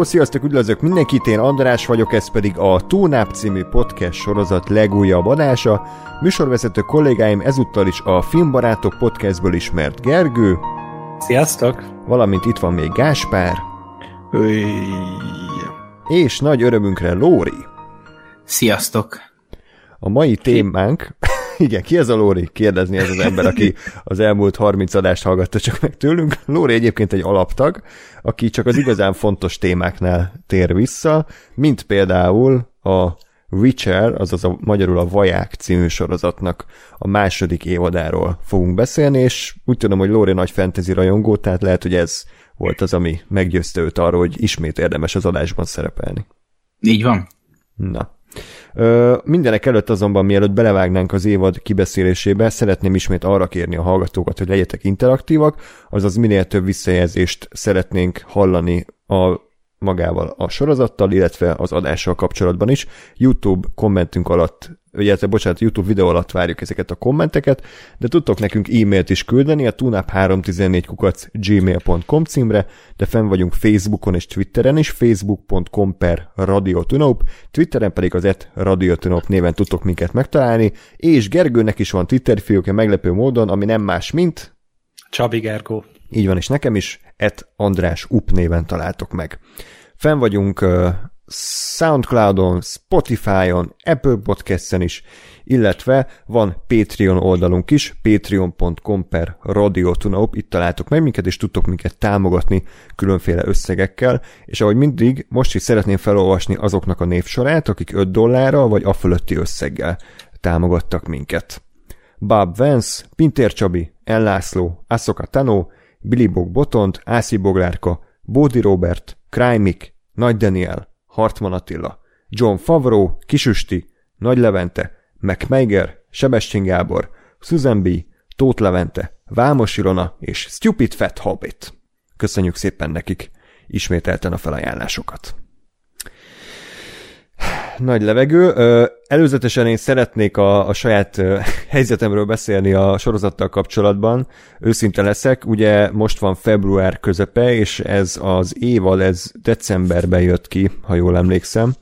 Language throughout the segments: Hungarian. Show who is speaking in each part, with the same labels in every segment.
Speaker 1: Hello, sziasztok, üdvözlök mindenkit, én András vagyok, ez pedig a Túnáp című podcast sorozat legújabb adása. Műsorvezető kollégáim ezúttal is a Filmbarátok podcastből ismert Gergő.
Speaker 2: Sziasztok!
Speaker 1: Valamint itt van még Gáspár.
Speaker 3: Öy.
Speaker 1: És nagy örömünkre Lóri.
Speaker 4: Sziasztok!
Speaker 1: A mai témánk... Igen, ki ez a Lóri? Kérdezni ez az ember, aki az elmúlt 30 adást hallgatta csak meg tőlünk. Lóri egyébként egy alaptag, aki csak az igazán fontos témáknál tér vissza, mint például a Witcher, azaz a magyarul a Vaják című sorozatnak a második évadáról fogunk beszélni, és úgy tudom, hogy Lóri nagy fantasy rajongó, tehát lehet, hogy ez volt az, ami meggyőzte őt arról, hogy ismét érdemes az adásban szerepelni.
Speaker 4: Így van.
Speaker 1: Na. Ö, mindenek előtt azonban, mielőtt belevágnánk az évad kibeszélésébe, szeretném ismét arra kérni a hallgatókat, hogy legyetek interaktívak, azaz minél több visszajelzést szeretnénk hallani a magával a sorozattal, illetve az adással kapcsolatban is. YouTube kommentünk alatt, illetve bocsánat, YouTube videó alatt várjuk ezeket a kommenteket, de tudtok nekünk e-mailt is küldeni a tunap314 kukac gmail.com címre, de fenn vagyunk Facebookon és Twitteren is, facebook.com per radiotunop, Twitteren pedig az et radiotunop néven tudtok minket megtalálni, és Gergőnek is van Twitter fiókja meglepő módon, ami nem más, mint
Speaker 2: Csabi Gergó.
Speaker 1: így van, és nekem is et András Up néven találtok meg. Fenn vagyunk Soundcloudon, Spotify-on, Apple Podcast-en is, illetve van Patreon oldalunk is, patreon.com per radiotunaup, itt találtok meg minket, és tudtok minket támogatni különféle összegekkel, és ahogy mindig, most is szeretném felolvasni azoknak a névsorát, akik 5 dollárral vagy a fölötti összeggel támogattak minket. Bob Vance, Pintér Csabi, Ellászló, Aszoka Tano, Billy Bog Botont, Ászi Boglárka, Bódi Robert, Krajmik, Nagy Daniel, Hartman Attila, John Favreau, Kisüsti, Nagy Levente, McMeiger, Sebestyén Gábor, Susan B., Tóth Levente, Vámos Ilona és Stupid Fat Hobbit. Köszönjük szépen nekik ismételten a felajánlásokat nagy levegő. Előzetesen én szeretnék a, a saját helyzetemről beszélni a sorozattal kapcsolatban. Őszinte leszek, ugye most van február közepe, és ez az évad, ez decemberben jött ki, ha jól emlékszem,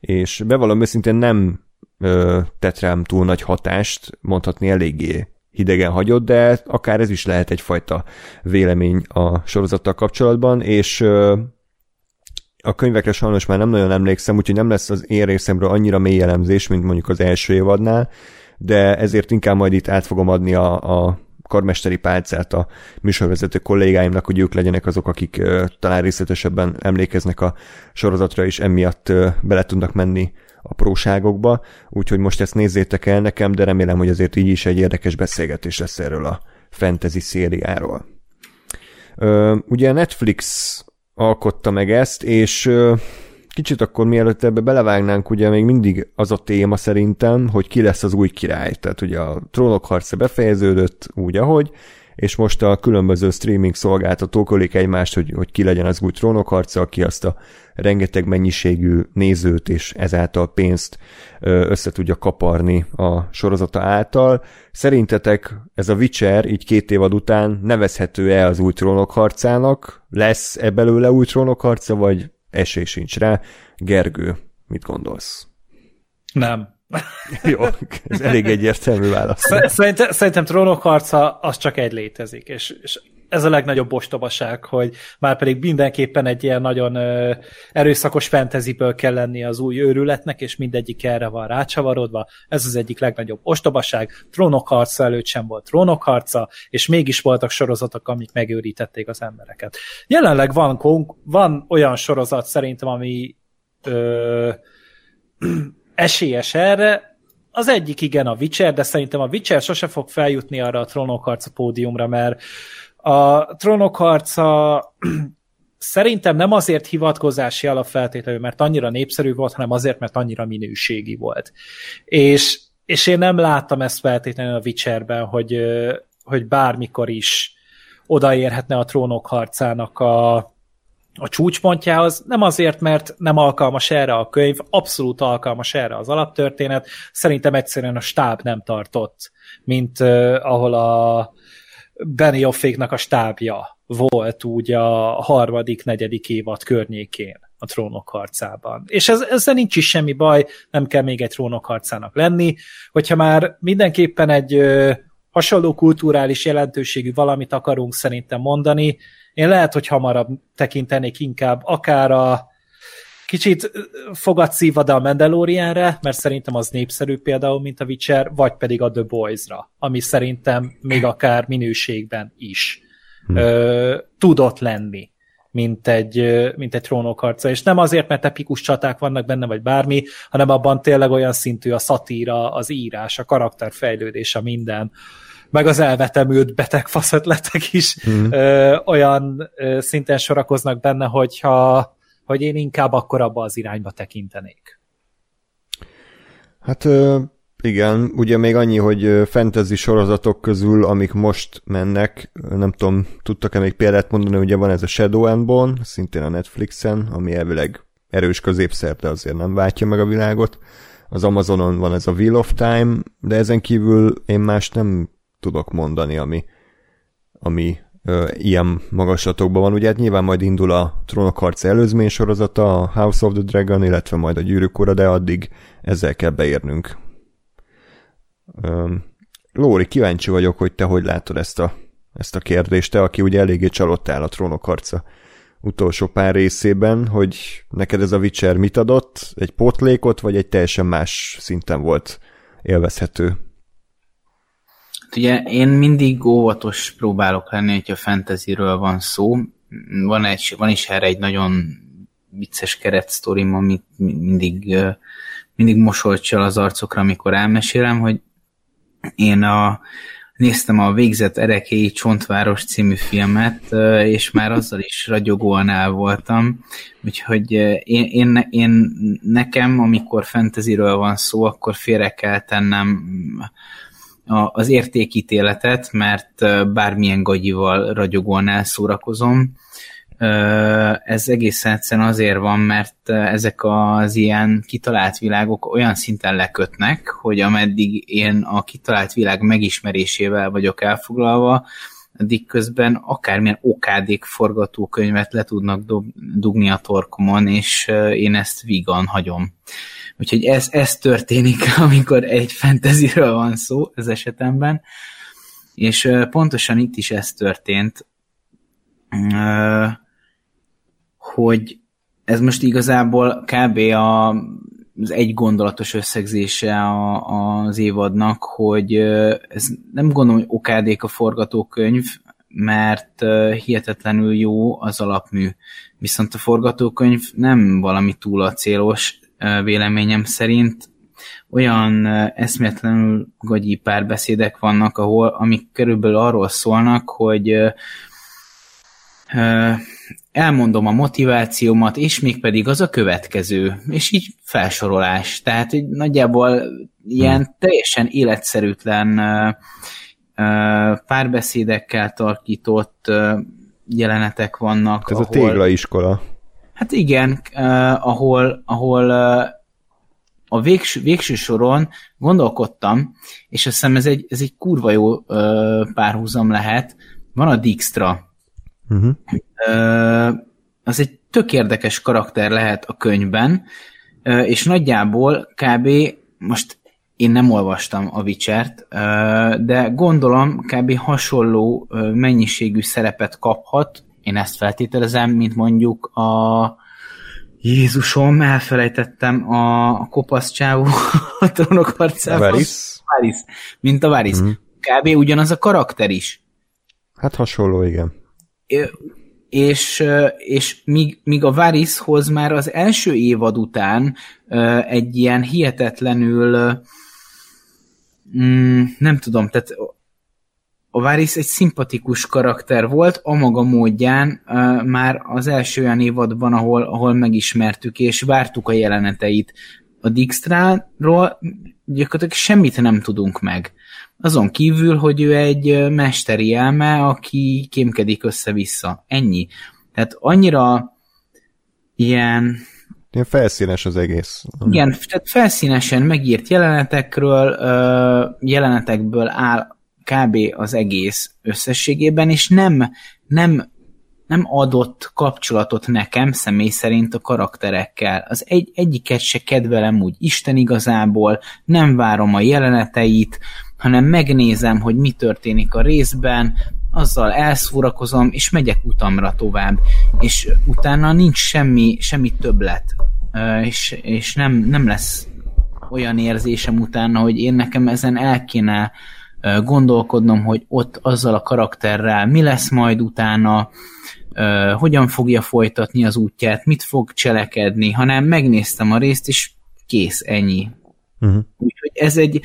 Speaker 1: és bevallom őszintén nem ö, tett rám túl nagy hatást, mondhatni eléggé hidegen hagyott, de akár ez is lehet egyfajta vélemény a sorozattal kapcsolatban, és ö, a könyvekre sajnos már nem nagyon emlékszem, úgyhogy nem lesz az én részemről annyira mély elemzés, mint mondjuk az első évadnál, de ezért inkább majd itt át fogom adni a, a karmesteri pálcát a műsorvezető kollégáimnak, hogy ők legyenek azok, akik uh, talán részletesebben emlékeznek a sorozatra, és emiatt uh, bele tudnak menni a próságokba, úgyhogy most ezt nézzétek el nekem, de remélem, hogy azért így is egy érdekes beszélgetés lesz erről a fantasy szériáról. Uh, ugye Netflix alkotta meg ezt, és kicsit akkor mielőtt ebbe belevágnánk, ugye még mindig az a téma szerintem, hogy ki lesz az új király. Tehát ugye a trónok harca befejeződött úgy, ahogy, és most a különböző streaming szolgáltatók ölik egymást, hogy, hogy ki legyen az új trónokharca, aki azt a rengeteg mennyiségű nézőt és ezáltal pénzt össze tudja kaparni a sorozata által. Szerintetek ez a Witcher így két évad után nevezhető-e az új trónokharcának? Lesz-e belőle új trónokharca, vagy esély sincs rá? Gergő, mit gondolsz?
Speaker 2: Nem.
Speaker 1: Jó, ez elég egyértelmű válasz.
Speaker 2: Szerintem, szerintem trónokharca az csak egy létezik, és, és ez a legnagyobb ostobaság, hogy már pedig mindenképpen egy ilyen nagyon ö, erőszakos fenteziből kell lenni az új őrületnek, és mindegyik erre van rácsavarodva. Ez az egyik legnagyobb ostobaság. Trónokharca előtt sem volt trónokharca, és mégis voltak sorozatok, amik megőrítették az embereket. Jelenleg van, van olyan sorozat szerintem, ami ö, esélyes erre, az egyik igen a Witcher, de szerintem a Witcher sose fog feljutni arra a trónokharca pódiumra, mert a trónokharca szerintem nem azért hivatkozási alapfeltételű, mert annyira népszerű volt, hanem azért, mert annyira minőségi volt. És, és én nem láttam ezt feltétlenül a Witcherben, hogy, hogy bármikor is odaérhetne a trónok harcának a, a csúcspontjához, nem azért, mert nem alkalmas erre a könyv, abszolút alkalmas erre az alaptörténet, szerintem egyszerűen a stáb nem tartott, mint uh, ahol a Beniofféknak a stábja volt úgy a harmadik, negyedik évad környékén a trónok harcában. És ez, ezzel nincs is semmi baj, nem kell még egy trónok harcának lenni. Hogyha már mindenképpen egy ö, hasonló kulturális jelentőségű valamit akarunk szerintem mondani, én lehet, hogy hamarabb tekintenék inkább akár a kicsit fogadszívad a Mandalorianre, mert szerintem az népszerű például, mint a Witcher, vagy pedig a The Boys-ra, ami szerintem még akár minőségben is hmm. ö, tudott lenni mint egy, mint egy trónokharca, és nem azért, mert epikus csaták vannak benne, vagy bármi, hanem abban tényleg olyan szintű a szatíra, az írás, a karakterfejlődés, a minden, meg az elvetemült beteg faszötletek is mm. ö, olyan ö, szinten sorakoznak benne, hogyha, hogy én inkább akkor abba az irányba tekintenék.
Speaker 1: Hát igen, ugye még annyi, hogy fantasy sorozatok közül, amik most mennek, nem tudom, tudtak-e még példát mondani, ugye van ez a Shadow and Bone, szintén a Netflixen, ami elvileg erős középszer, de azért nem váltja meg a világot. Az Amazonon van ez a Wheel of Time, de ezen kívül én más nem tudok mondani, ami, ami ö, ilyen magaslatokban van. Ugye hát nyilván majd indul a Trónok harca előzmény sorozata, a House of the Dragon, illetve majd a Gyűrűk ura, de addig ezzel kell beérnünk. Ö, Lóri, kíváncsi vagyok, hogy te hogy látod ezt a, ezt a kérdést, te, aki ugye eléggé csalódtál a Trónok harca utolsó pár részében, hogy neked ez a Witcher mit adott, egy pótlékot, vagy egy teljesen más szinten volt élvezhető?
Speaker 4: Ugye én mindig óvatos próbálok lenni, hogyha fantasyről van szó. Van, egy, van is erre egy nagyon vicces keretsztorim, amit mindig, mindig mosolycsal az arcokra, amikor elmesélem, hogy én a, néztem a Végzett Erekéi Csontváros című filmet, és már azzal is ragyogóan el voltam, úgyhogy én, én, én nekem, amikor fantasyről van szó, akkor félre kell tennem az értékítéletet, mert bármilyen gagyival ragyogóan elszórakozom. Ez egészen egyszerűen azért van, mert ezek az ilyen kitalált világok olyan szinten lekötnek, hogy ameddig én a kitalált világ megismerésével vagyok elfoglalva, addig közben akármilyen okádék forgatókönyvet le tudnak dugni a torkomon, és én ezt vígan hagyom. Úgyhogy ez, ez történik, amikor egy fantasyről van szó az esetemben, és pontosan itt is ez történt, hogy ez most igazából kb. A, az egy gondolatos összegzése a, az évadnak, hogy ez nem gondolom, hogy okádék a forgatókönyv, mert hihetetlenül jó az alapmű. Viszont a forgatókönyv nem valami túl acélos, véleményem szerint olyan eszméletlenül gagyi párbeszédek vannak, ahol, amik körülbelül arról szólnak, hogy elmondom a motivációmat, és még pedig az a következő, és így felsorolás. Tehát hogy nagyjából ilyen hmm. teljesen életszerűtlen párbeszédekkel tarkított jelenetek vannak.
Speaker 1: Ez ahol, a téglaiskola.
Speaker 4: Hát igen, uh, ahol, ahol uh, a végső, végső soron gondolkodtam, és azt hiszem ez egy, ez egy kurva jó uh, párhuzam lehet. Van a Dijkstra. Uh-huh. Uh, az egy tök érdekes karakter lehet a könyvben, uh, és nagyjából kb. most én nem olvastam a Witcher-t, de gondolom kb. hasonló mennyiségű szerepet kaphat én ezt feltételezem, mint mondjuk a Jézusom, elfelejtettem a, kopasz csávó a trónok harcában.
Speaker 1: Varys.
Speaker 4: Varys. Mint a Varys. Mm. Kb. ugyanaz a karakter is.
Speaker 1: Hát hasonló, igen.
Speaker 4: És, és míg, míg a Varyshoz már az első évad után egy ilyen hihetetlenül mm, nem tudom, tehát a Varys egy szimpatikus karakter volt, a maga módján uh, már az első olyan évadban, ahol, ahol megismertük és vártuk a jeleneteit. A Dijkstráról gyakorlatilag semmit nem tudunk meg. Azon kívül, hogy ő egy mesteri elme, aki kémkedik össze-vissza. Ennyi. Tehát annyira ilyen
Speaker 1: Ilyen felszínes az egész.
Speaker 4: Igen, tehát felszínesen megírt jelenetekről, jelenetekből áll kb. az egész összességében, és nem, nem nem adott kapcsolatot nekem személy szerint a karakterekkel. Az egy, egyiket se kedvelem úgy Isten igazából, nem várom a jeleneteit, hanem megnézem, hogy mi történik a részben, azzal elszórakozom, és megyek utamra tovább. És utána nincs semmi, semmi többlet. És, és nem, nem lesz olyan érzésem utána, hogy én nekem ezen el kéne gondolkodnom, hogy ott azzal a karakterrel mi lesz majd utána, hogyan fogja folytatni az útját, mit fog cselekedni, hanem megnéztem a részt, és kész, ennyi. Uh-huh. Úgyhogy ez egy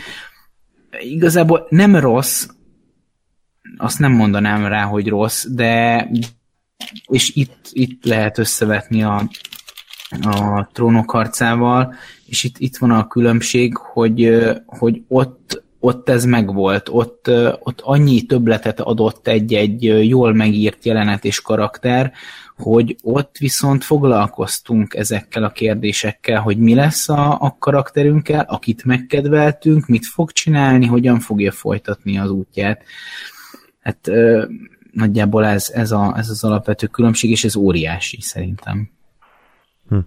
Speaker 4: igazából nem rossz, azt nem mondanám rá, hogy rossz, de és itt, itt lehet összevetni a, a trónok harcával, és itt, itt van a különbség, hogy, hogy ott, ott ez megvolt, ott, ott annyi többletet adott egy-egy jól megírt jelenet és karakter, hogy ott viszont foglalkoztunk ezekkel a kérdésekkel, hogy mi lesz a, a karakterünkkel, akit megkedveltünk, mit fog csinálni, hogyan fogja folytatni az útját. Hát ö, nagyjából ez, ez, a, ez az alapvető különbség, és ez óriási szerintem. Hm.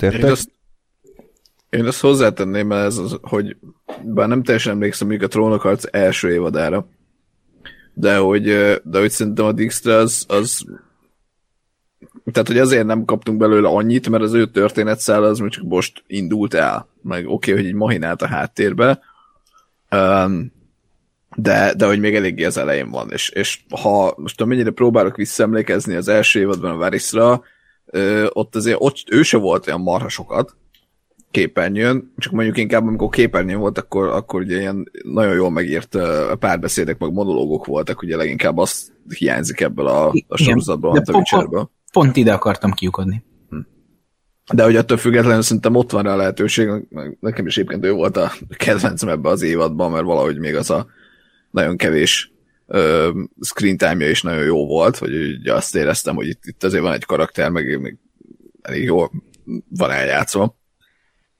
Speaker 1: Én azt,
Speaker 3: én azt hozzátenném, ez az, hogy bár nem teljesen emlékszem még a trónokharc első évadára, de hogy, de hogy szerintem a Dijkstra az, az tehát, hogy azért nem kaptunk belőle annyit, mert az ő történetszála az csak most indult el. Meg oké, okay, hogy így mahinált a háttérbe, de, de hogy még eléggé az elején van. És, és ha most amennyire próbálok visszaemlékezni az első évadban a Varysra, ott azért ott ő se volt olyan marha sokat, képernyőn, csak mondjuk inkább amikor képernyőn volt, akkor, akkor ugye ilyen nagyon jól megírt párbeszédek, meg monológok voltak, ugye leginkább azt hiányzik ebből a, a sorozatból, a
Speaker 4: pont, pont ide akartam kiukadni. Hm.
Speaker 3: De hogy attól függetlenül szerintem ott van rá a lehetőség, nekem is egyébként ő volt a kedvencem ebbe az évadban, mert valahogy még az a nagyon kevés uh, screen time-ja is nagyon jó volt, hogy ugye azt éreztem, hogy itt, itt azért van egy karakter, meg még elég jól van eljátszva.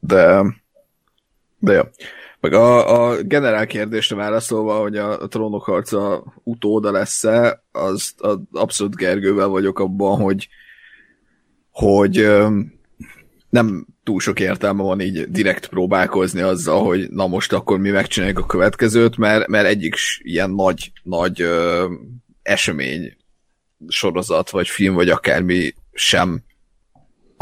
Speaker 3: De, de jó. Meg a, a generál kérdésre válaszolva, hogy a, a trónok harca utóda lesz-e, az a, abszolút Gergővel vagyok abban, hogy hogy nem túl sok értelme van így direkt próbálkozni azzal, hogy na most akkor mi megcsináljuk a következőt, mert, mert egyik ilyen nagy, nagy ö, esemény sorozat, vagy film, vagy akármi sem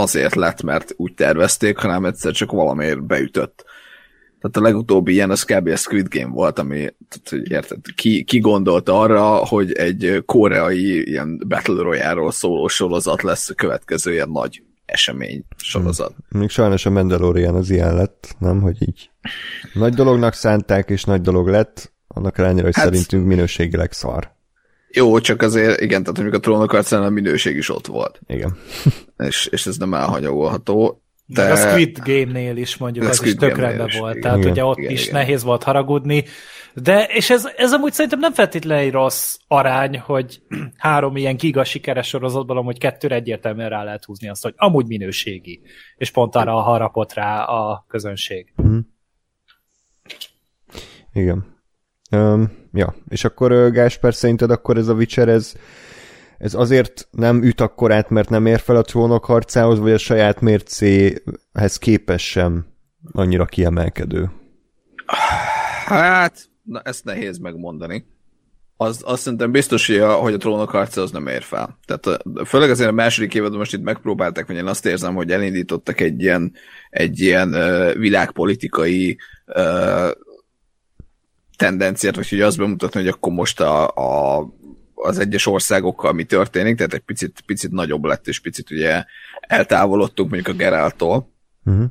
Speaker 3: azért lett, mert úgy tervezték, hanem egyszer csak valamiért beütött. Tehát a legutóbbi ilyen az kb. a Squid Game volt, ami, tehát, hogy érted, ki, ki gondolta arra, hogy egy koreai ilyen Battle Royale-ról szóló sorozat lesz a következő ilyen nagy esemény sorozat.
Speaker 1: Hmm. Még sajnos a Mandalorian az ilyen lett, nem, hogy így nagy dolognak szánták, és nagy dolog lett, annak ellenére, hogy hát, szerintünk minőségileg szar.
Speaker 3: Jó, csak azért, igen, tehát mondjuk a trónok a minőség is ott volt.
Speaker 1: Igen.
Speaker 3: és, és ez nem elhanyagolható.
Speaker 2: De... a Squid Game-nél is mondjuk az is tök rendben volt, igen. tehát igen. ugye ott igen, is igen. nehéz volt haragudni, de, és ez, ez amúgy szerintem nem feltétlenül egy rossz arány, hogy három ilyen giga sikeres sorozatban amúgy kettőre egyértelműen rá lehet húzni azt, hogy amúgy minőségi, és pont arra harapott rá a közönség. Mm.
Speaker 1: Igen. Um, ja, és akkor Gásper, szerinted akkor ez a Witcher, ez, ez azért nem üt akkorát, mert nem ér fel a trónok harcához, vagy a saját mércéhez képes sem annyira kiemelkedő?
Speaker 3: Hát, na, ezt nehéz megmondani. Az, azt szerintem biztos, hogy a, hogy a trónok harca az nem ér fel. Tehát főleg azért a második évadban most itt megpróbáltak, vagy én azt érzem, hogy elindítottak egy ilyen, egy ilyen uh, világpolitikai uh, tendenciát, vagy hogy azt bemutatni, hogy akkor most a, a, az egyes országokkal mi történik, tehát egy picit, picit nagyobb lett, és picit ugye eltávolodtunk mondjuk a Geráltól, uh-huh.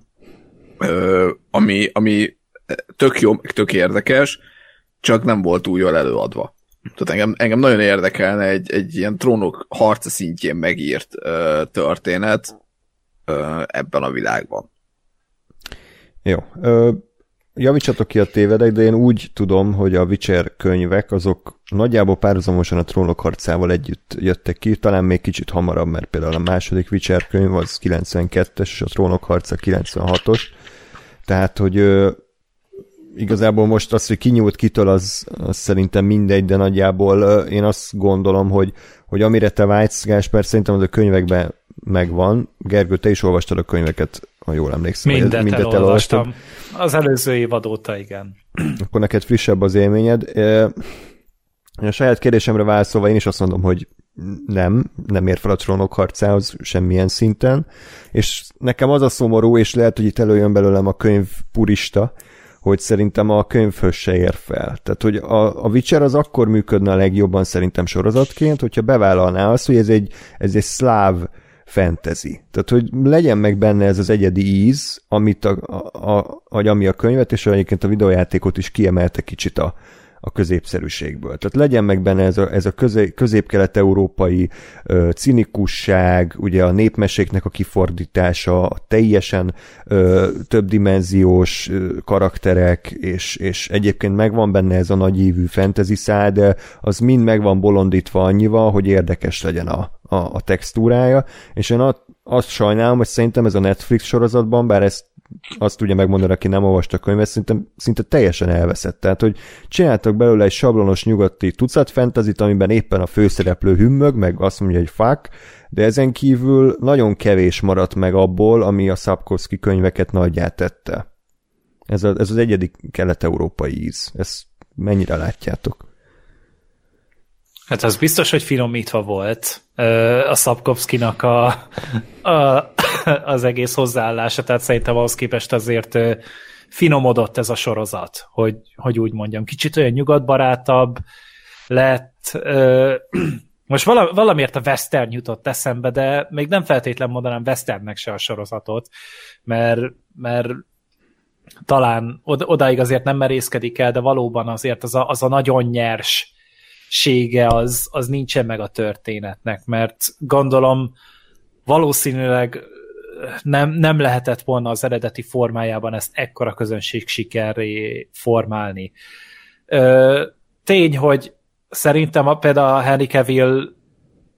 Speaker 3: Ö, ami, ami tök jó, tök érdekes, csak nem volt túl jól előadva. Tehát engem, engem nagyon érdekelne egy, egy ilyen trónok harca szintjén megírt ö, történet ö, ebben a világban.
Speaker 1: Jó. Ö, javítsatok ki a tévedek, de én úgy tudom, hogy a Witcher könyvek azok nagyjából párhuzamosan a trónok harcával együtt jöttek ki, talán még kicsit hamarabb, mert például a második Witcher könyv az 92-es, és a trónok harca 96-os, tehát, hogy igazából most az, hogy kinyúlt kitől, az, az szerintem mindegy, de nagyjából én azt gondolom, hogy, hogy amire te vágysz, Gásper, szerintem az a könyvekben megvan. Gergő, te is olvastad a könyveket, ha jól emlékszem.
Speaker 2: Mindet, mindet elolvastam. Az előző évad óta, igen.
Speaker 1: Akkor neked frissebb az élményed. A saját kérdésemre válaszolva én is azt mondom, hogy nem, nem ér fel a trónok harcához semmilyen szinten, és nekem az a szomorú, és lehet, hogy itt előjön belőlem a könyv purista, hogy szerintem a könyvhöz se ér fel. Tehát, hogy a, a Witcher az akkor működne a legjobban szerintem sorozatként, hogyha bevállalná azt, hogy ez egy, ez egy szláv fantasy. Tehát, hogy legyen meg benne ez az egyedi íz, amit a, a, a, ami a könyvet, és egyébként a videójátékot is kiemelte kicsit a, a középszerűségből. Tehát legyen meg benne ez a, ez a közé, közép-kelet-európai ö, cinikusság, ugye a népmeséknek a kifordítása, a teljesen többdimenziós karakterek, és, és egyébként megvan benne ez a nagyívű fantasy szál, de az mind megvan bolondítva annyival, hogy érdekes legyen a, a, a textúrája, és én azt sajnálom, hogy szerintem ez a Netflix sorozatban, bár ezt azt tudja megmondani, aki nem olvasta a könyvet, szinte, szinte teljesen elveszett. Tehát, hogy csináltak belőle egy sablonos nyugati tucat fentezit, amiben éppen a főszereplő hümmög, meg azt mondja, hogy fuck, de ezen kívül nagyon kevés maradt meg abból, ami a Szapkoszki könyveket nagyját tette. Ez, a, ez az egyedi kelet-európai íz. Ezt mennyire látjátok?
Speaker 2: Hát az biztos, hogy finomítva volt a Szapkovszkinak a, a, az egész hozzáállása, tehát szerintem ahhoz képest azért finomodott ez a sorozat, hogy, hogy úgy mondjam. Kicsit olyan nyugatbarátabb lett, most valamiért a western jutott eszembe, de még nem feltétlen mondanám westernnek se a sorozatot, mert, mert talán odáig azért nem merészkedik el, de valóban azért az a, az a nagyon nyers sége az, az nincsen meg a történetnek, mert gondolom valószínűleg nem, nem lehetett volna az eredeti formájában ezt ekkora közönség sikerré formálni. Ö, tény, hogy szerintem a, például a Henry Cavill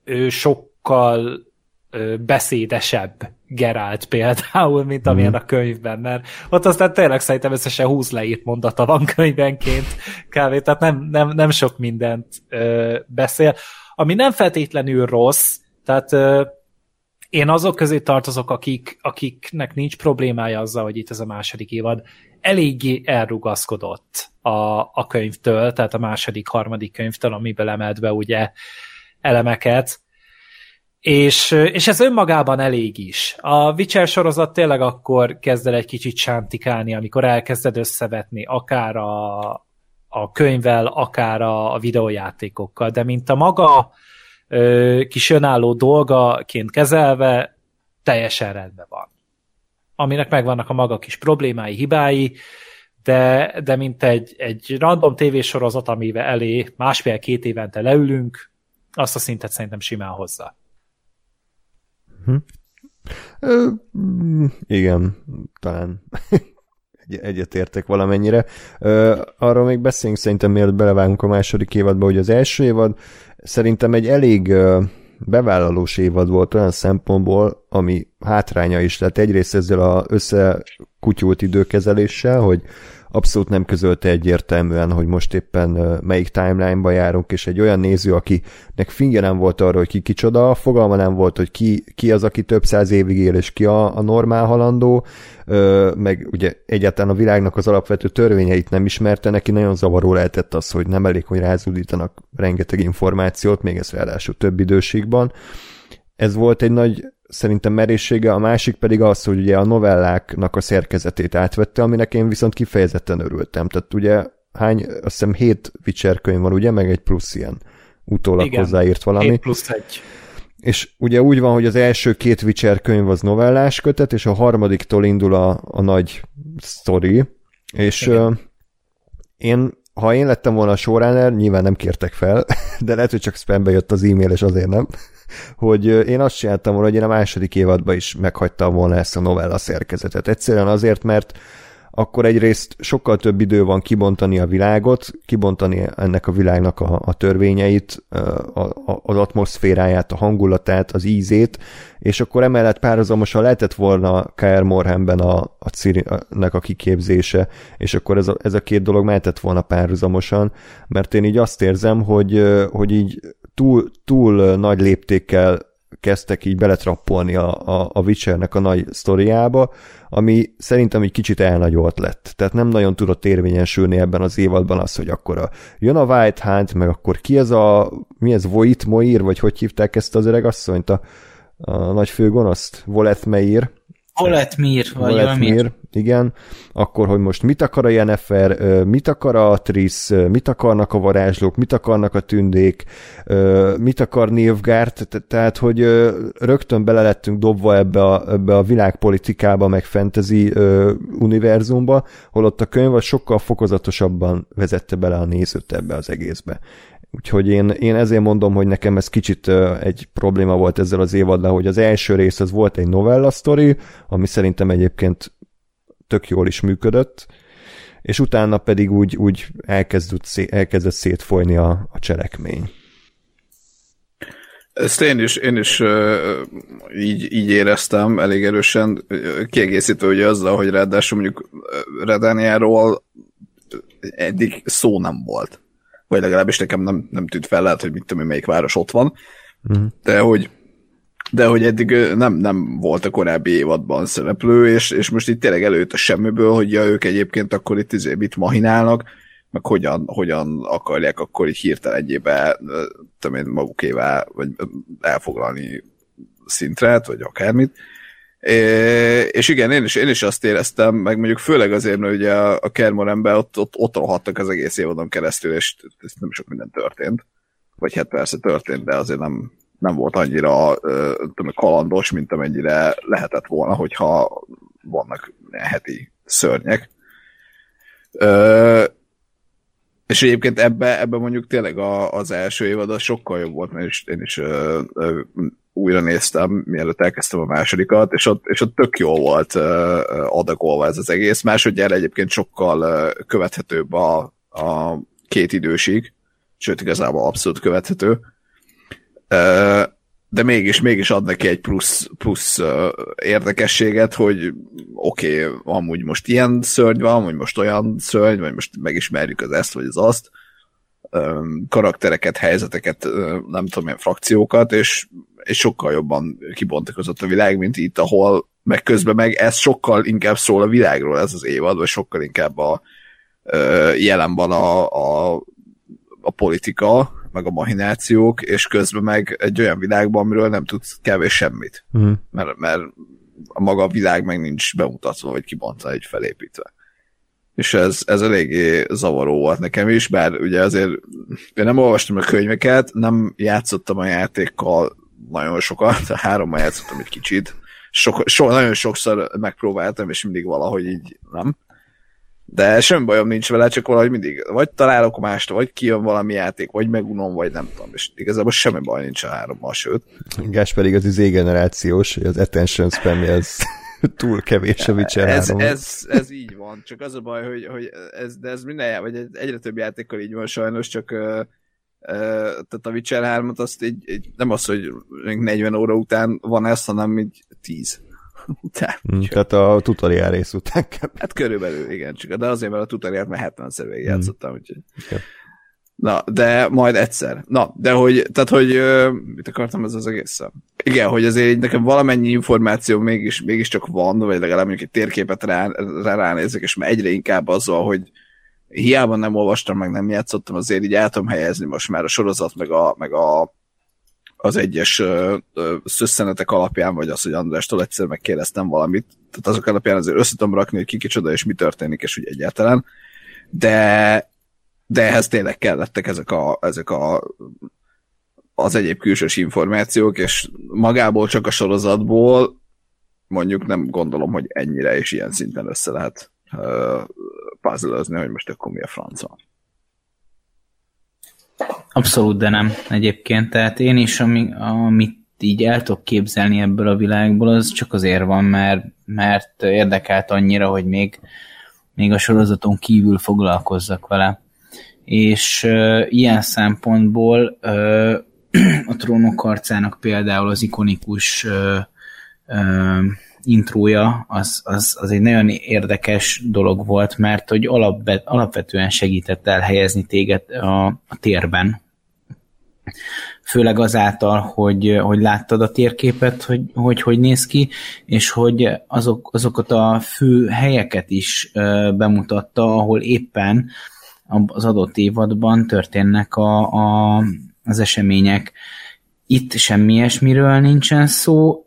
Speaker 2: ő sokkal ö, beszédesebb Gerált például, mint amilyen mm. a könyvben, mert ott aztán tényleg szerintem összesen 20 leírt mondata van könyvenként kávé, tehát nem, nem, nem sok mindent ö, beszél, ami nem feltétlenül rossz, tehát ö, én azok közé tartozok, akik, akiknek nincs problémája azzal, hogy itt ez a második évad eléggé elrugaszkodott a, a könyvtől, tehát a második, harmadik könyvtől, amiből emelt be ugye elemeket, és, és ez önmagában elég is. A Witcher sorozat tényleg akkor kezd el egy kicsit sántikálni, amikor elkezded összevetni akár a, a könyvvel, akár a, a videójátékokkal, de mint a maga kis önálló dolgaként kezelve, teljesen rendben van. Aminek megvannak a maga kis problémái, hibái, de, de mint egy, egy random tévésorozat, amivel elé másfél-két évente leülünk, azt a szintet szerintem simán hozza.
Speaker 1: Hm. Ö, igen, talán egy, egyetértek valamennyire. Ö, arról még beszéljünk szerintem, mielőtt belevágunk a második évadba, hogy az első évad szerintem egy elég bevállalós évad volt olyan szempontból, ami hátránya is lett. Egyrészt ezzel az összekutyult időkezeléssel, hogy abszolút nem közölte egyértelműen, hogy most éppen melyik timeline-ba járunk, és egy olyan néző, akinek fingje nem volt arra, hogy ki kicsoda, fogalma nem volt, hogy ki, ki az, aki több száz évig él, és ki a, a normál halandó, meg ugye egyáltalán a világnak az alapvető törvényeit nem ismerte, neki nagyon zavaró lehetett az, hogy nem elég, hogy rázudítanak rengeteg információt, még ez ráadásul több időségben. Ez volt egy nagy szerintem merészsége, a másik pedig az, hogy ugye a novelláknak a szerkezetét átvette, aminek én viszont kifejezetten örültem. Tehát ugye hány, azt hiszem hét Witcher könyv van, ugye, meg egy plusz ilyen utólag Igen, hozzáírt valami. 7
Speaker 2: plusz egy.
Speaker 1: És ugye úgy van, hogy az első két Witcher könyv az novellás kötet, és a harmadiktól indul a, a nagy sztori, és uh, én ha én lettem volna a showrunner, nyilván nem kértek fel, de lehet, hogy csak spambe jött az e-mail, és azért nem hogy én azt csináltam volna, hogy én a második évadban is meghagytam volna ezt a novella szerkezetet. Egyszerűen azért, mert akkor egyrészt sokkal több idő van kibontani a világot, kibontani ennek a világnak a, a törvényeit, a, a, az atmoszféráját, a hangulatát, az ízét, és akkor emellett párhuzamosan lehetett volna K.R. Morhamben a, a Ciri-nek a kiképzése, és akkor ez a, ez a két dolog mehetett volna párhuzamosan, mert én így azt érzem, hogy, hogy így túl, túl nagy léptékkel kezdtek így beletrappolni a, a, a Witchernek a nagy sztoriába, ami szerintem egy kicsit elnagyolt lett. Tehát nem nagyon tudott érvényesülni ebben az évadban az, hogy akkor a, jön a White Hunt, meg akkor ki ez a, mi ez, Voit Moir, vagy hogy hívták ezt az öreg asszonyt, a, a nagy főgonoszt, Voleth Meir,
Speaker 4: Voletmir, vagy Voletmir,
Speaker 1: igen. Akkor, hogy most mit akar a Jennifer, mit akar a Triss, mit akarnak a varázslók, mit akarnak a tündék, mit akar Nilfgaard, tehát, hogy rögtön bele lettünk dobva ebbe a, ebbe a világpolitikába, meg fantasy univerzumba, holott a könyv sokkal fokozatosabban vezette bele a nézőt ebbe az egészbe. Úgyhogy én, én ezért mondom, hogy nekem ez kicsit egy probléma volt ezzel az évaddal, hogy az első rész az volt egy novella sztori, ami szerintem egyébként tök jól is működött, és utána pedig úgy, úgy elkezdett, elkezdett szétfolyni a, a cselekmény.
Speaker 3: Ezt én is, én is uh, így, így éreztem elég erősen, kiegészítve ugye azzal, hogy ráadásul mondjuk Redániáról eddig szó nem volt vagy legalábbis nekem nem, nem tűnt fel, lehet, hogy mit tudom melyik város ott van, uh-huh. de hogy de hogy eddig nem, nem volt a korábbi évadban szereplő, és, és most itt tényleg előtt a semmiből, hogy ja, ők egyébként akkor itt izé mit mahinálnak, meg hogyan, hogyan akarják akkor így hirtelenjébe tudom én, magukévá, vagy elfoglalni szintre, vagy akármit. É, és igen, én is, én is azt éreztem, meg mondjuk főleg azért, mert ugye a, a Kermorenben ott, ott, ott rohadtak az egész évadon keresztül, és ez nem sok minden történt. Vagy hát persze történt, de azért nem, nem volt annyira tudom, kalandos, mint amennyire lehetett volna, hogyha vannak heti szörnyek. Ö, és egyébként ebbe, ebbe mondjuk tényleg a, az első évad az sokkal jobb volt, mert is, én is ö, ö, újra néztem, mielőtt elkezdtem a másodikat, és ott, és ott tök jó volt adagolva ez az egész. Másodjára egyébként sokkal követhetőbb a, a két idősig, sőt igazából abszolút követhető. De mégis, mégis ad neki egy plusz, plusz érdekességet, hogy oké, okay, amúgy most ilyen szörny van, vagy most olyan szörny, vagy most megismerjük az ezt, vagy az azt, karaktereket, helyzeteket, nem tudom, milyen frakciókat, és és sokkal jobban kibontakozott a világ, mint itt, ahol meg közben meg ez sokkal inkább szól a világról ez az évad, vagy sokkal inkább a jelen van a, a, a politika, meg a mahinációk, és közben meg egy olyan világban, amiről nem tudsz kevés semmit. Mm. Mert, mert a maga világ meg nincs bemutatva, vagy kibontva, egy felépítve. És ez, ez eléggé zavaró volt nekem is, bár ugye azért én nem olvastam a könyveket, nem játszottam a játékkal nagyon sokat, hárommal játszottam egy kicsit. Sok, so, nagyon sokszor megpróbáltam, és mindig valahogy így nem. De semmi bajom nincs vele, csak valahogy mindig vagy találok mást, vagy kijön valami játék, vagy megunom, vagy nem tudom, és igazából semmi baj nincs a hárommal, sőt.
Speaker 1: Gás pedig az izé generációs, hogy az attention spam ez túl kevés a Witcher
Speaker 3: ez, ez, ez, így van, csak az a baj, hogy, hogy ez, de ez minden, vagy egyre több játékkal így van sajnos, csak tehát a Witcher 3 azt így, így, nem az, hogy 40 óra után van ez, hanem így 10 után.
Speaker 1: Mm, tehát a tutoriál rész után.
Speaker 3: Hát körülbelül, igen, csak de azért, mert a tutoriált már 70 szer végig mm. játszottam, úgyhogy... Okay. Na, de majd egyszer. Na, de hogy, tehát, hogy mit akartam ez az egész? Igen, hogy azért nekem valamennyi információ mégis, mégiscsak van, vagy legalább mondjuk egy térképet rá, rá ránézek, és már egyre inkább azzal, hogy hiába nem olvastam, meg nem játszottam, azért így el tudom helyezni most már a sorozat, meg, a, meg a, az egyes ö, szösszenetek alapján, vagy az, hogy Andrástól egyszer megkérdeztem valamit, tehát azok alapján azért össze rakni, hogy ki kicsoda, és mi történik, és úgy egyáltalán. De, de ehhez tényleg kellettek ezek a, ezek a az egyéb külsős információk, és magából csak a sorozatból mondjuk nem gondolom, hogy ennyire és ilyen szinten össze lehet puzzle hogy most akkor mi a franca.
Speaker 4: Abszolút, de nem egyébként. Tehát én is, ami, amit így el tudok képzelni ebből a világból, az csak azért van, mert, mert érdekelt annyira, hogy még még a sorozaton kívül foglalkozzak vele. És uh, ilyen szempontból uh, a trónok harcának például az ikonikus uh, uh, intrója az, az, az egy nagyon érdekes dolog volt, mert hogy alapvet, alapvetően segített elhelyezni téged a, a térben. Főleg azáltal, hogy, hogy láttad a térképet, hogy, hogy hogy néz ki, és hogy azok, azokat a fő helyeket is bemutatta, ahol éppen az adott évadban történnek a, a, az események. Itt semmi ilyesmiről nincsen szó,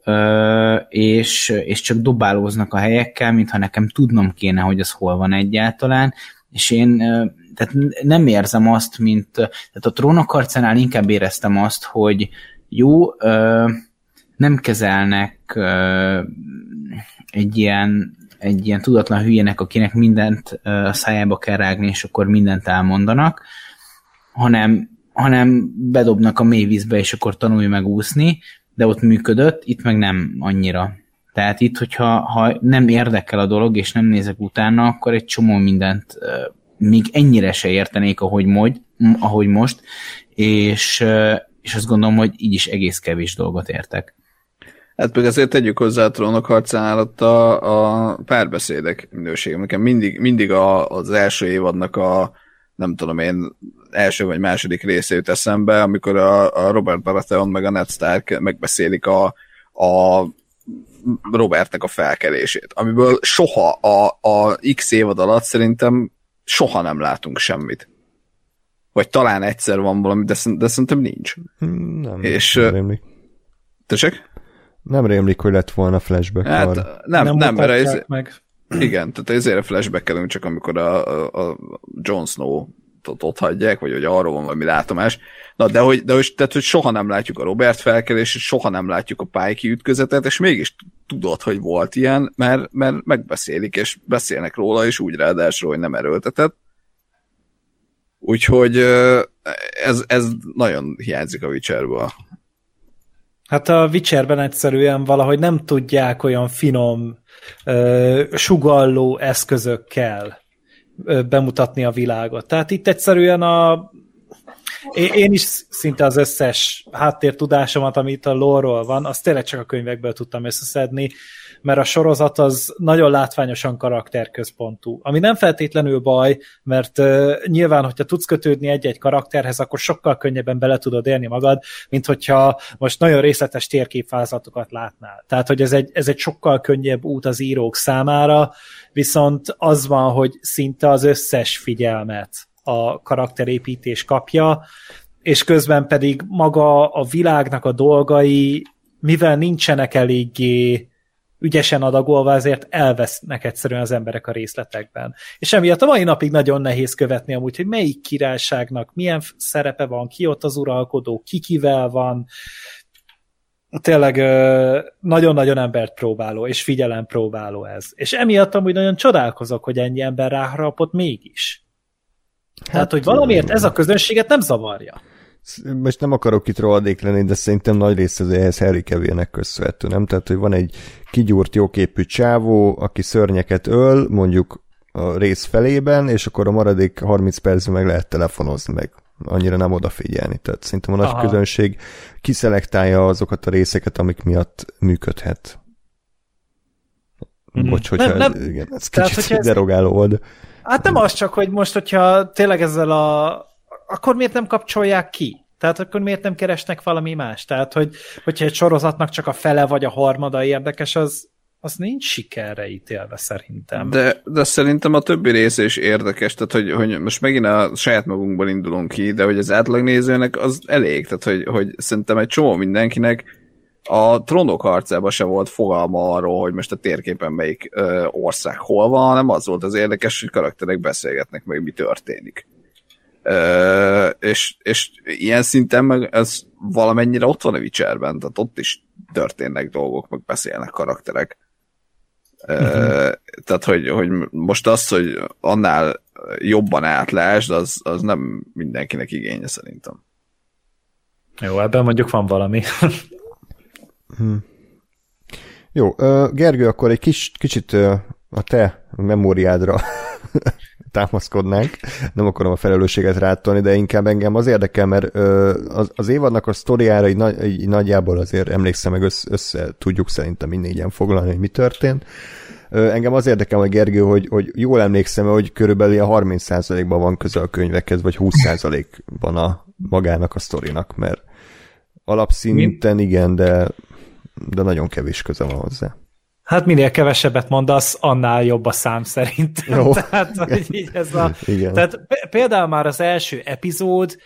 Speaker 4: és, és csak dobálóznak a helyekkel, mintha nekem tudnom kéne, hogy az hol van egyáltalán, és én tehát nem érzem azt, mint tehát a trónokharcánál inkább éreztem azt, hogy jó, nem kezelnek egy ilyen, egy ilyen tudatlan hülyének, akinek mindent a szájába kell rágni, és akkor mindent elmondanak, hanem hanem bedobnak a mélyvízbe, és akkor tanulj meg úszni, de ott működött, itt meg nem annyira. Tehát itt, hogyha ha nem érdekel a dolog, és nem nézek utána, akkor egy csomó mindent még ennyire se értenék, ahogy, mogy, ahogy most, és, és azt gondolom, hogy így is egész kevés dolgot értek.
Speaker 3: Hát pedig azért tegyük hozzá a trónok harcán ott a, a párbeszédek minősége. Nekem mindig, mindig a, az első évadnak a nem tudom én, első vagy második része jut eszembe, amikor a, a Robert Baratheon meg a Ned Stark megbeszélik a, a Robertnek a felkelését, amiből soha a, a X évad alatt szerintem soha nem látunk semmit. Vagy talán egyszer van valami, de, de szerintem nincs.
Speaker 1: Hmm, nem, És, nem.
Speaker 3: Tessék?
Speaker 1: Nem rémlik, hogy lett volna flashback.
Speaker 3: Hát, nem, nem, nem mert ez, meg. Igen, tehát ezért flashbackelünk csak amikor a, a, a Jon Snow ott hagyják, vagy hogy arról van valami látomás. Na, de hogy, de hogy, tehát, hogy soha nem látjuk a Robert felkelését, soha nem látjuk a Pike ütközetet, és mégis tudod, hogy volt ilyen, mert, mert megbeszélik, és beszélnek róla, és úgy ráadásul, hogy nem erőltetett. Úgyhogy ez, ez nagyon hiányzik a Witcherből.
Speaker 2: Hát a Witcherben egyszerűen valahogy nem tudják olyan finom, sugalló eszközökkel bemutatni a világot. Tehát itt egyszerűen a én is szinte az összes háttértudásomat, amit a lore van, azt tényleg csak a könyvekből tudtam összeszedni, mert a sorozat az nagyon látványosan karakterközpontú. Ami nem feltétlenül baj, mert uh, nyilván, hogyha tudsz kötődni egy-egy karakterhez, akkor sokkal könnyebben bele tudod élni magad, mint hogyha most nagyon részletes térképvázlatokat látnál. Tehát, hogy ez egy, ez egy sokkal könnyebb út az írók számára, viszont az van, hogy szinte az összes figyelmet a karakterépítés kapja, és közben pedig maga a világnak a dolgai, mivel nincsenek eléggé ügyesen adagolva, ezért elvesznek egyszerűen az emberek a részletekben. És emiatt a mai napig nagyon nehéz követni amúgy, hogy melyik királyságnak milyen szerepe van, ki ott az uralkodó, ki kivel van, tényleg nagyon-nagyon embert próbáló, és figyelem próbáló ez. És emiatt amúgy nagyon csodálkozok, hogy ennyi ember ráharapott mégis. Hát, Tehát, hogy valamiért ez a közönséget nem zavarja.
Speaker 1: Most nem akarok itt rohadék lenni, de szerintem nagy része ehhez Harry Kevillnek köszönhető, nem? Tehát, hogy van egy kigyúrt jóképű csávó, aki szörnyeket öl, mondjuk a rész felében, és akkor a maradék 30 percben meg lehet telefonozni, meg annyira nem odafigyelni. Tehát szerintem a nagy Aha. közönség kiszelektálja azokat a részeket, amik miatt működhet. Mm-hmm. Bocs, hogyha nem, nem, ez, igen, ez kicsit derogáló volt.
Speaker 2: Hát nem az csak, hogy most, hogyha tényleg ezzel a... Akkor miért nem kapcsolják ki? Tehát akkor miért nem keresnek valami más? Tehát, hogy, hogyha egy sorozatnak csak a fele vagy a harmada érdekes, az, az nincs sikerre ítélve szerintem.
Speaker 3: De, de szerintem a többi része is érdekes, tehát hogy, hogy most megint a saját magunkból indulunk ki, de hogy az átlagnézőnek az elég, tehát hogy, hogy szerintem egy csomó mindenkinek a trónok harcában se volt fogalma arról, hogy most a térképen melyik ö, ország hol van, hanem az volt az érdekes, hogy karakterek beszélgetnek meg, mi történik. Ö, és, és ilyen szinten meg ez valamennyire ott van a Witcherben, tehát ott is történnek dolgok, meg beszélnek karakterek. Uh-huh. Tehát, hogy, hogy most az, hogy annál jobban átlásd, az, az nem mindenkinek igénye szerintem.
Speaker 2: Jó, ebben mondjuk van valami.
Speaker 1: hmm. Jó, Gergő, akkor egy kis, kicsit a te memóriádra támaszkodnánk, nem akarom a felelősséget rátolni, de inkább engem az érdekel, mert az, az évadnak a sztoriára így, nagy, így nagyjából azért emlékszem, meg össze, össze tudjuk szerintem mindnégyen foglalni, hogy mi történt. Engem az érdekel, hogy Gergő, hogy, hogy jól emlékszem, hogy körülbelül a 30%-ban van köze a könyvekhez, vagy 20%-ban a magának a sztorinak, mert alapszinten igen, de, de nagyon kevés köze van hozzá.
Speaker 2: Hát minél kevesebbet mondasz, annál jobb a szám szerint. Jó. tehát, hogy így ez a, Igen. tehát például már az első epizód,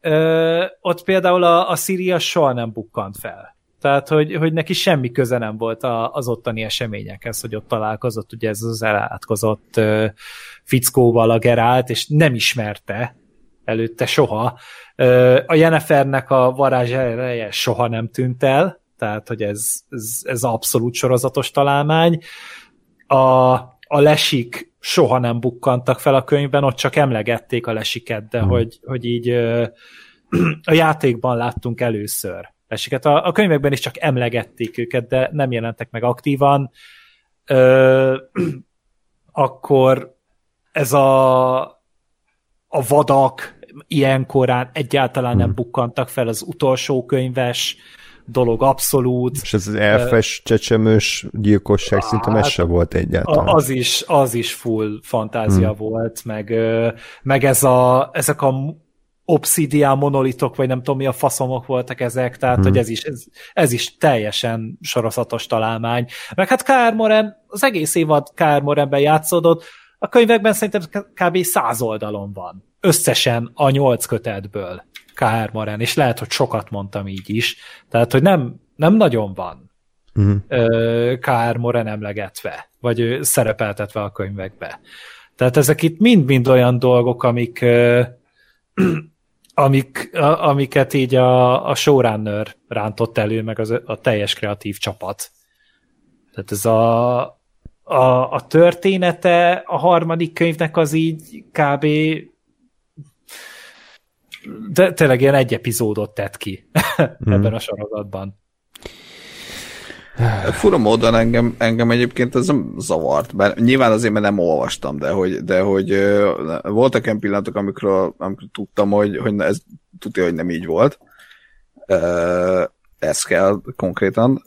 Speaker 2: ö, ott például a, a Sirius soha nem bukkant fel. Tehát, hogy, hogy neki semmi köze nem volt a, az ottani eseményekhez, hogy ott találkozott ugye ez az elátkozott ö, fickóval a Gerált, és nem ismerte előtte soha. Ö, a Jennifernek a varázs soha nem tűnt el, tehát hogy ez, ez, ez abszolút sorozatos találmány. A, a lesik soha nem bukkantak fel a könyvben, ott csak emlegették a lesiket, de hmm. hogy, hogy így a játékban láttunk először lesiket. A, a könyvekben is csak emlegették őket, de nem jelentek meg aktívan. Ö, akkor ez a, a vadak ilyenkorán egyáltalán nem hmm. bukkantak fel, az utolsó könyves dolog abszolút.
Speaker 1: És ez az elfes, csecsemős gyilkosság hát, szinte messe volt egyáltalán.
Speaker 2: Az is, az is full fantázia hmm. volt, meg, meg ez a, ezek a obszidián monolitok, vagy nem tudom mi a faszomok voltak ezek, tehát hmm. hogy ez is, ez, ez is teljesen sorozatos találmány. Meg hát K.R. Moren, az egész évad K.R. Morenben játszódott, a könyvekben szerintem kb. száz oldalon van. Összesen a nyolc kötetből. K.R. Moren, és lehet, hogy sokat mondtam így is, tehát, hogy nem, nem nagyon van uh-huh. Mhm. K.R. Moren emlegetve, vagy szerepeltetve a könyvekbe. Tehát ezek itt mind-mind olyan dolgok, amik amik, amiket így a, a showrunner rántott elő, meg az, a teljes kreatív csapat. Tehát ez a, a, a története a harmadik könyvnek az így kb de tényleg ilyen egy epizódot tett ki mm. ebben a sorozatban.
Speaker 3: Fura módon engem, engem egyébként ez nem zavart, bár nyilván azért, mert nem olvastam, de hogy, de hogy voltak olyan pillanatok, amikről, amikről tudtam, hogy, hogy ez tudja, hogy nem így volt. Ez kell konkrétan.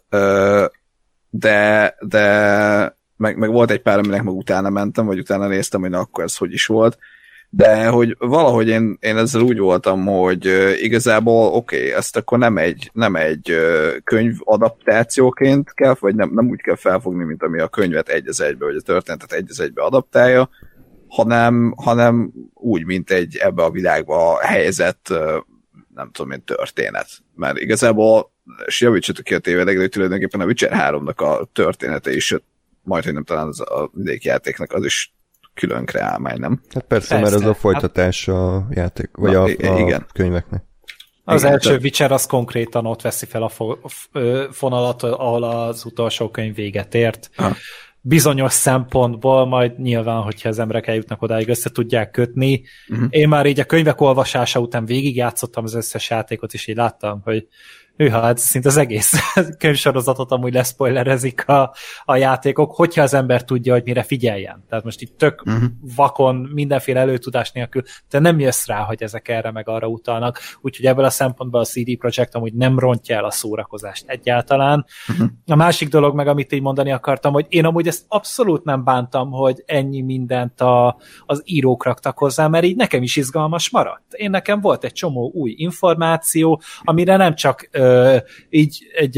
Speaker 3: De, de meg, meg volt egy pár, aminek meg utána mentem, vagy utána néztem, hogy na, akkor ez hogy is volt de hogy valahogy én, én ezzel úgy voltam, hogy igazából oké, okay, ezt akkor nem egy, nem egy könyv adaptációként kell, vagy nem, nem úgy kell felfogni, mint ami a könyvet egy az egybe, vagy a történetet egy az egybe adaptálja, hanem, hanem úgy, mint egy ebbe a világba helyezett, nem tudom én, történet. Mert igazából, és javítsatok ki a tévedek, de tulajdonképpen a Witcher 3-nak a története is, majd, hogy nem talán az a vidékjátéknak az is külön kreálmány, nem?
Speaker 1: Hát persze, persze, mert ez a folytatás a játék, vagy Na, a, a igen. könyveknek.
Speaker 2: Az Igen, első Witcher az konkrétan ott veszi fel a fonalat, ahol az utolsó könyv véget ért. Ha. Bizonyos szempontból majd nyilván, hogyha az emberek eljutnak odáig, össze tudják kötni. Uh-huh. Én már így a könyvek olvasása után végigjátszottam az összes játékot, és így láttam, hogy hűha, hát szinte az egész könyvsorozatot amúgy leszpoilerezik a, a játékok, hogyha az ember tudja, hogy mire figyeljen. Tehát most itt tök uh-huh. vakon, mindenféle előtudás nélkül, de nem jössz rá, hogy ezek erre meg arra utalnak. Úgyhogy ebből a szempontból a CD Projekt amúgy nem rontja el a szórakozást egyáltalán. Uh-huh. A másik dolog meg, amit így mondani akartam, hogy én amúgy ezt abszolút nem bántam, hogy ennyi mindent a, az írók raktak hozzá, mert így nekem is izgalmas maradt. Én nekem volt egy csomó új információ, amire nem csak így egy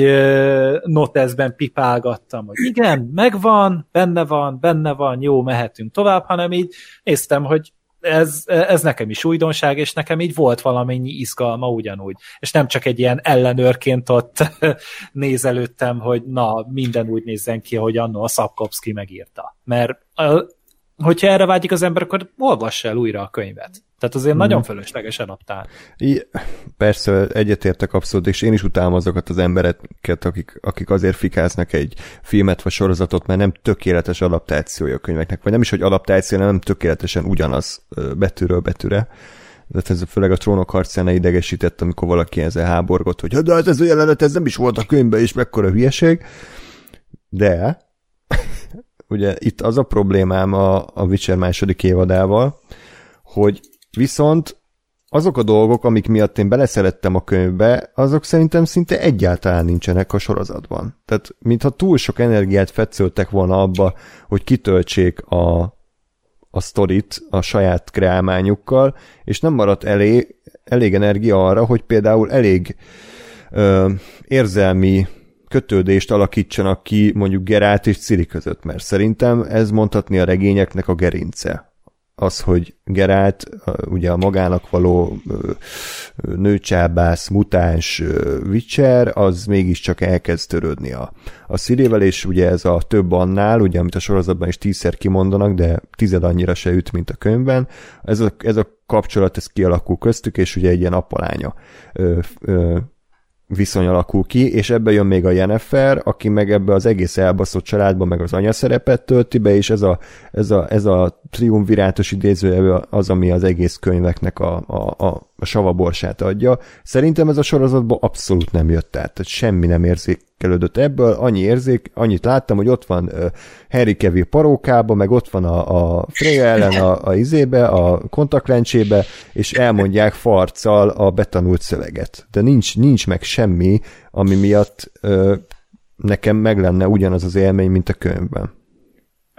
Speaker 2: noteszben pipálgattam, hogy igen, megvan, benne van, benne van, jó, mehetünk tovább, hanem így néztem, hogy ez, ez nekem is újdonság, és nekem így volt valamennyi izgalma ugyanúgy. És nem csak egy ilyen ellenőrként ott nézelődtem, hogy na, minden úgy nézzen ki, hogy annó a Szapkowski megírta. Mert hogyha erre vágyik az ember, akkor olvassa el újra a könyvet. Tehát azért mm. nagyon fölösleges adaptál.
Speaker 1: I, persze, egyetértek abszolút, és én is utálom azokat az embereket, akik, akik azért fikáznak egy filmet vagy sorozatot, mert nem tökéletes adaptációja a könyveknek, vagy nem is, hogy adaptáció, hanem nem tökéletesen ugyanaz betűről betűre. De ez főleg a trónok harcán idegesített, amikor valaki ezzel háborgott, hogy de ez a jelenet, ez nem is volt a könyvben, és mekkora hülyeség. De ugye itt az a problémám a, a Witcher második évadával, hogy viszont azok a dolgok, amik miatt én beleszerettem a könyvbe, azok szerintem szinte egyáltalán nincsenek a sorozatban. Tehát, mintha túl sok energiát fetszöltek volna abba, hogy kitöltsék a, a sztorit a saját kreálmányukkal, és nem maradt elég, elég energia arra, hogy például elég ö, érzelmi kötődést alakítsanak ki mondjuk Gerált és Ciri között, mert szerintem ez mondhatni a regényeknek a gerince az, hogy Gerált ugye a magának való nőcsábász, mutáns Witcher, az mégiscsak elkezd törődni a, a szírével, és ugye ez a több annál, ugye amit a sorozatban is tízszer kimondanak, de tized annyira se üt, mint a könyvben, ez a, ez a kapcsolat, ez kialakul köztük, és ugye egy ilyen apalánya viszony alakul ki, és ebbe jön még a Jennifer, aki meg ebbe az egész elbaszott családba meg az anya szerepet tölti be, és ez a, ez a, ez a triumvirátus idéző az, ami az egész könyveknek a, a, a, a savaborsát adja. Szerintem ez a sorozatban abszolút nem jött át, tehát semmi nem érzékelődött ebből, annyi érzék, annyit láttam, hogy ott van uh, Harry Cavill parókába, meg ott van a, a Freya ellen a, a izébe, a kontaktlencsébe, és elmondják farccal a betanult szöveget. De nincs, nincs meg semmi, ami miatt uh, nekem meg lenne ugyanaz az élmény, mint a könyvben.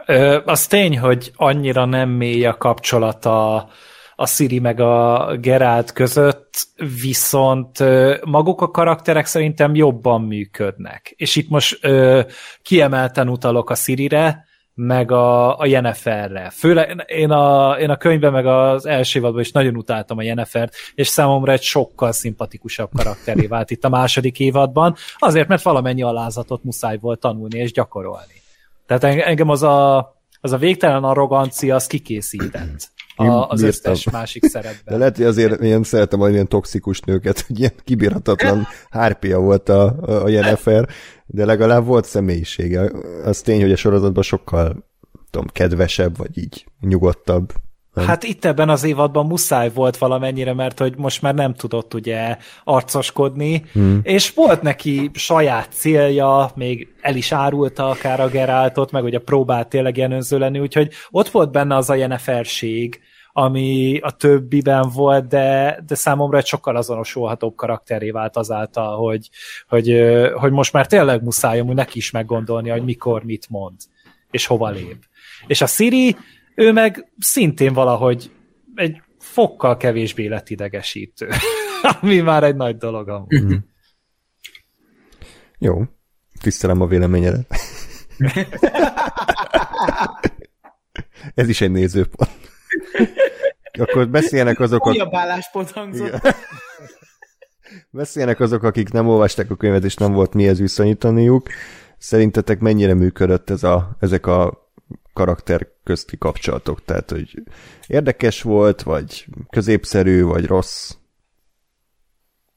Speaker 2: Ö, az tény, hogy annyira nem mély a kapcsolata a Siri meg a Geralt között, viszont maguk a karakterek szerintem jobban működnek. És itt most ö, kiemelten utalok a Sirire, meg a, a Jenniferre. Főleg én a, én a könyvben, meg az első évadban is nagyon utáltam a Jennifert, és számomra egy sokkal szimpatikusabb karakteré vált itt a második évadban, azért, mert valamennyi alázatot muszáj volt tanulni és gyakorolni. Tehát engem az a, az a végtelen arrogancia, az kikészített a, az bírtam. összes másik szerepben.
Speaker 1: De lehet, hogy azért én szeretem a ilyen toxikus nőket, hogy ilyen kibírhatatlan hárpia volt a, a Jennifer, de legalább volt személyisége. Az tény, hogy a sorozatban sokkal tudom, kedvesebb, vagy így nyugodtabb.
Speaker 2: Nem? Hát itt ebben az évadban muszáj volt valamennyire, mert hogy most már nem tudott ugye arcoskodni, hmm. és volt neki saját célja, még el is árulta akár a Geráltot, meg ugye próbált tényleg ilyen önző lenni, úgyhogy ott volt benne az a jeneferség, ami a többiben volt, de, de számomra egy sokkal azonosulhatóbb karakteré vált azáltal, hogy, hogy, hogy most már tényleg muszáj hogy neki is meggondolni, hogy mikor mit mond, és hova lép. És a Siri ő meg szintén valahogy egy fokkal kevésbé lett idegesítő, ami már egy nagy dolog amúgy. Mm-hmm.
Speaker 1: Jó, tisztelem a véleményedet. Ez is egy nézőpont. Akkor beszélnek azok,
Speaker 4: Újabb álláspont hangzott.
Speaker 1: Beszélnek azok, akik nem olvasták a könyvet, és nem volt mihez viszonyítaniuk. Szerintetek mennyire működött ez a, ezek a karakter közti kapcsolatok, tehát hogy érdekes volt, vagy középszerű, vagy rossz?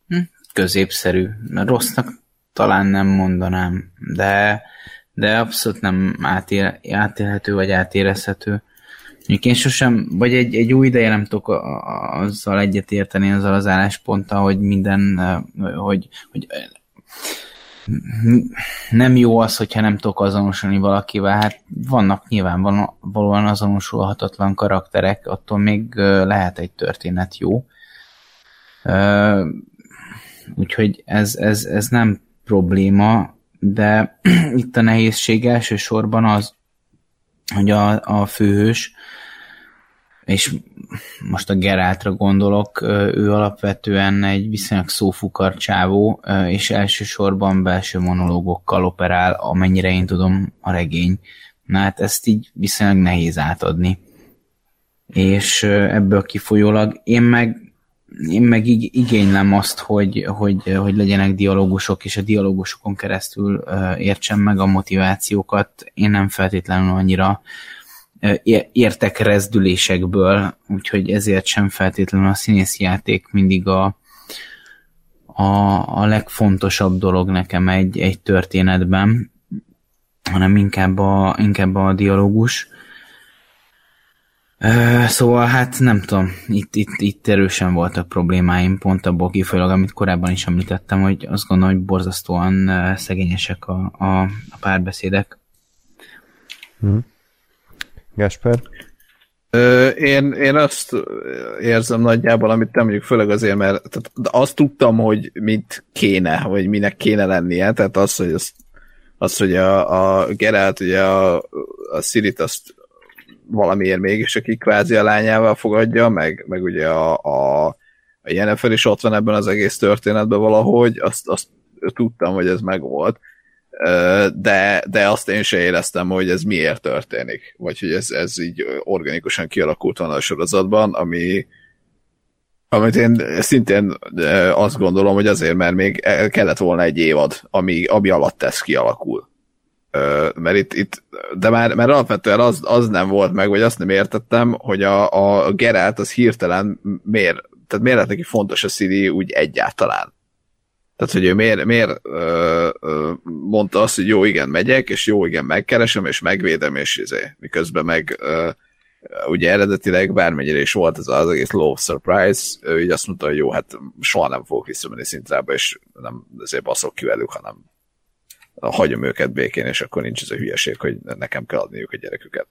Speaker 4: Hm, középszerű. Rossznak talán nem mondanám, de, de abszolút nem átél, átélhető, vagy átérezhető. Én sosem, vagy egy, egy új ideje nem tudok azzal egyetérteni, azzal az állásponttal, hogy minden, hogy, hogy nem jó az, hogyha nem tudok azonosulni valakivel. Hát vannak nyilvánvalóan azonosulhatatlan karakterek, attól még lehet egy történet jó. Úgyhogy ez, ez, ez nem probléma, de itt a nehézség elsősorban az, hogy a, a főhős és most a Geráltra gondolok, ő alapvetően egy viszonylag szófukar csávó, és elsősorban belső monológokkal operál, amennyire én tudom a regény. Na hát ezt így viszonylag nehéz átadni. És ebből kifolyólag én meg én meg igénylem azt, hogy, hogy, hogy legyenek dialógusok, és a dialógusokon keresztül értsem meg a motivációkat. Én nem feltétlenül annyira értek rezdülésekből, úgyhogy ezért sem feltétlenül a színészi játék mindig a, a, a legfontosabb dolog nekem egy, egy történetben, hanem inkább a, inkább a dialógus. Szóval hát nem tudom, itt, itt, itt erősen voltak problémáim, pont abból kifolyólag, amit korábban is említettem, hogy azt gondolom, hogy borzasztóan szegényesek a, a, a párbeszédek
Speaker 1: Hm. Gáspár?
Speaker 3: Én, én azt érzem nagyjából, amit te mondjuk főleg azért, mert tehát azt tudtam, hogy mit kéne, vagy minek kéne lennie, tehát az, hogy az, az hogy a, a Geralt, ugye a, a Sirit azt valamiért mégis, aki kvázi a lányával fogadja, meg, meg ugye a, a, a Jennifer is ott van ebben az egész történetben valahogy, azt, azt tudtam, hogy ez megvolt de, de azt én se éreztem, hogy ez miért történik, vagy hogy ez, ez így organikusan kialakult van a sorozatban, ami, amit én szintén azt gondolom, hogy azért, mert még kellett volna egy évad, ami, ami alatt ez kialakul. Mert itt, itt de már mert alapvetően az, az nem volt meg, vagy azt nem értettem, hogy a, a Geralt az hirtelen miért, tehát miért lett neki fontos a Siri úgy egyáltalán. Tehát, hogy ő miért, miért ö, ö, mondta azt, hogy jó, igen, megyek, és jó, igen, megkeresem, és megvédem, és izé, miközben meg ö, ugye eredetileg bármennyire is volt ez az egész low surprise, ő így azt mondta, hogy jó, hát soha nem fogok visszamenni szintrába, és nem azért baszok ki velük, hanem hagyom őket békén, és akkor nincs ez a hülyeség, hogy nekem kell adniuk a gyereküket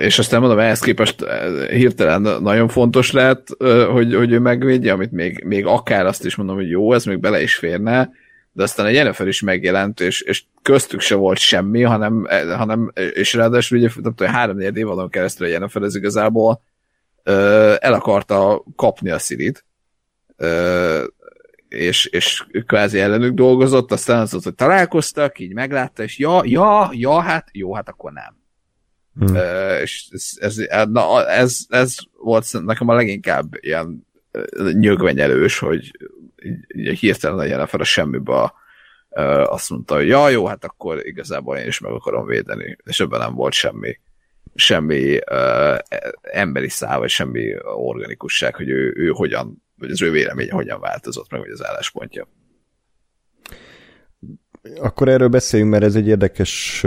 Speaker 3: és aztán mondom, ehhez képest hirtelen nagyon fontos lehet, hogy, hogy ő megvédje, amit még, még akár azt is mondom, hogy jó, ez még bele is férne, de aztán a Jennifer is megjelent, és, és köztük se volt semmi, hanem, hanem és ráadásul ugye nem tudom, három négy évadon keresztül a Jennifer ez igazából el akarta kapni a Sirit, és, és kvázi ellenük dolgozott, aztán az hogy találkoztak, így meglátta, és ja, ja, ja, hát jó, hát akkor nem Hmm. És ez, ez, na, ez, ez volt nekem a leginkább ilyen nyögvenyelős, hogy így, így hirtelen legyen fel a semmibe uh, azt mondta, hogy ja, jó, hát akkor igazából én is meg akarom védeni, és ebben nem volt semmi semmi uh, emberi szál, vagy semmi organikusság, hogy ő, ő hogyan, vagy az ő véleménye hogyan változott meg, vagy az álláspontja.
Speaker 1: Akkor erről beszéljünk, mert ez egy érdekes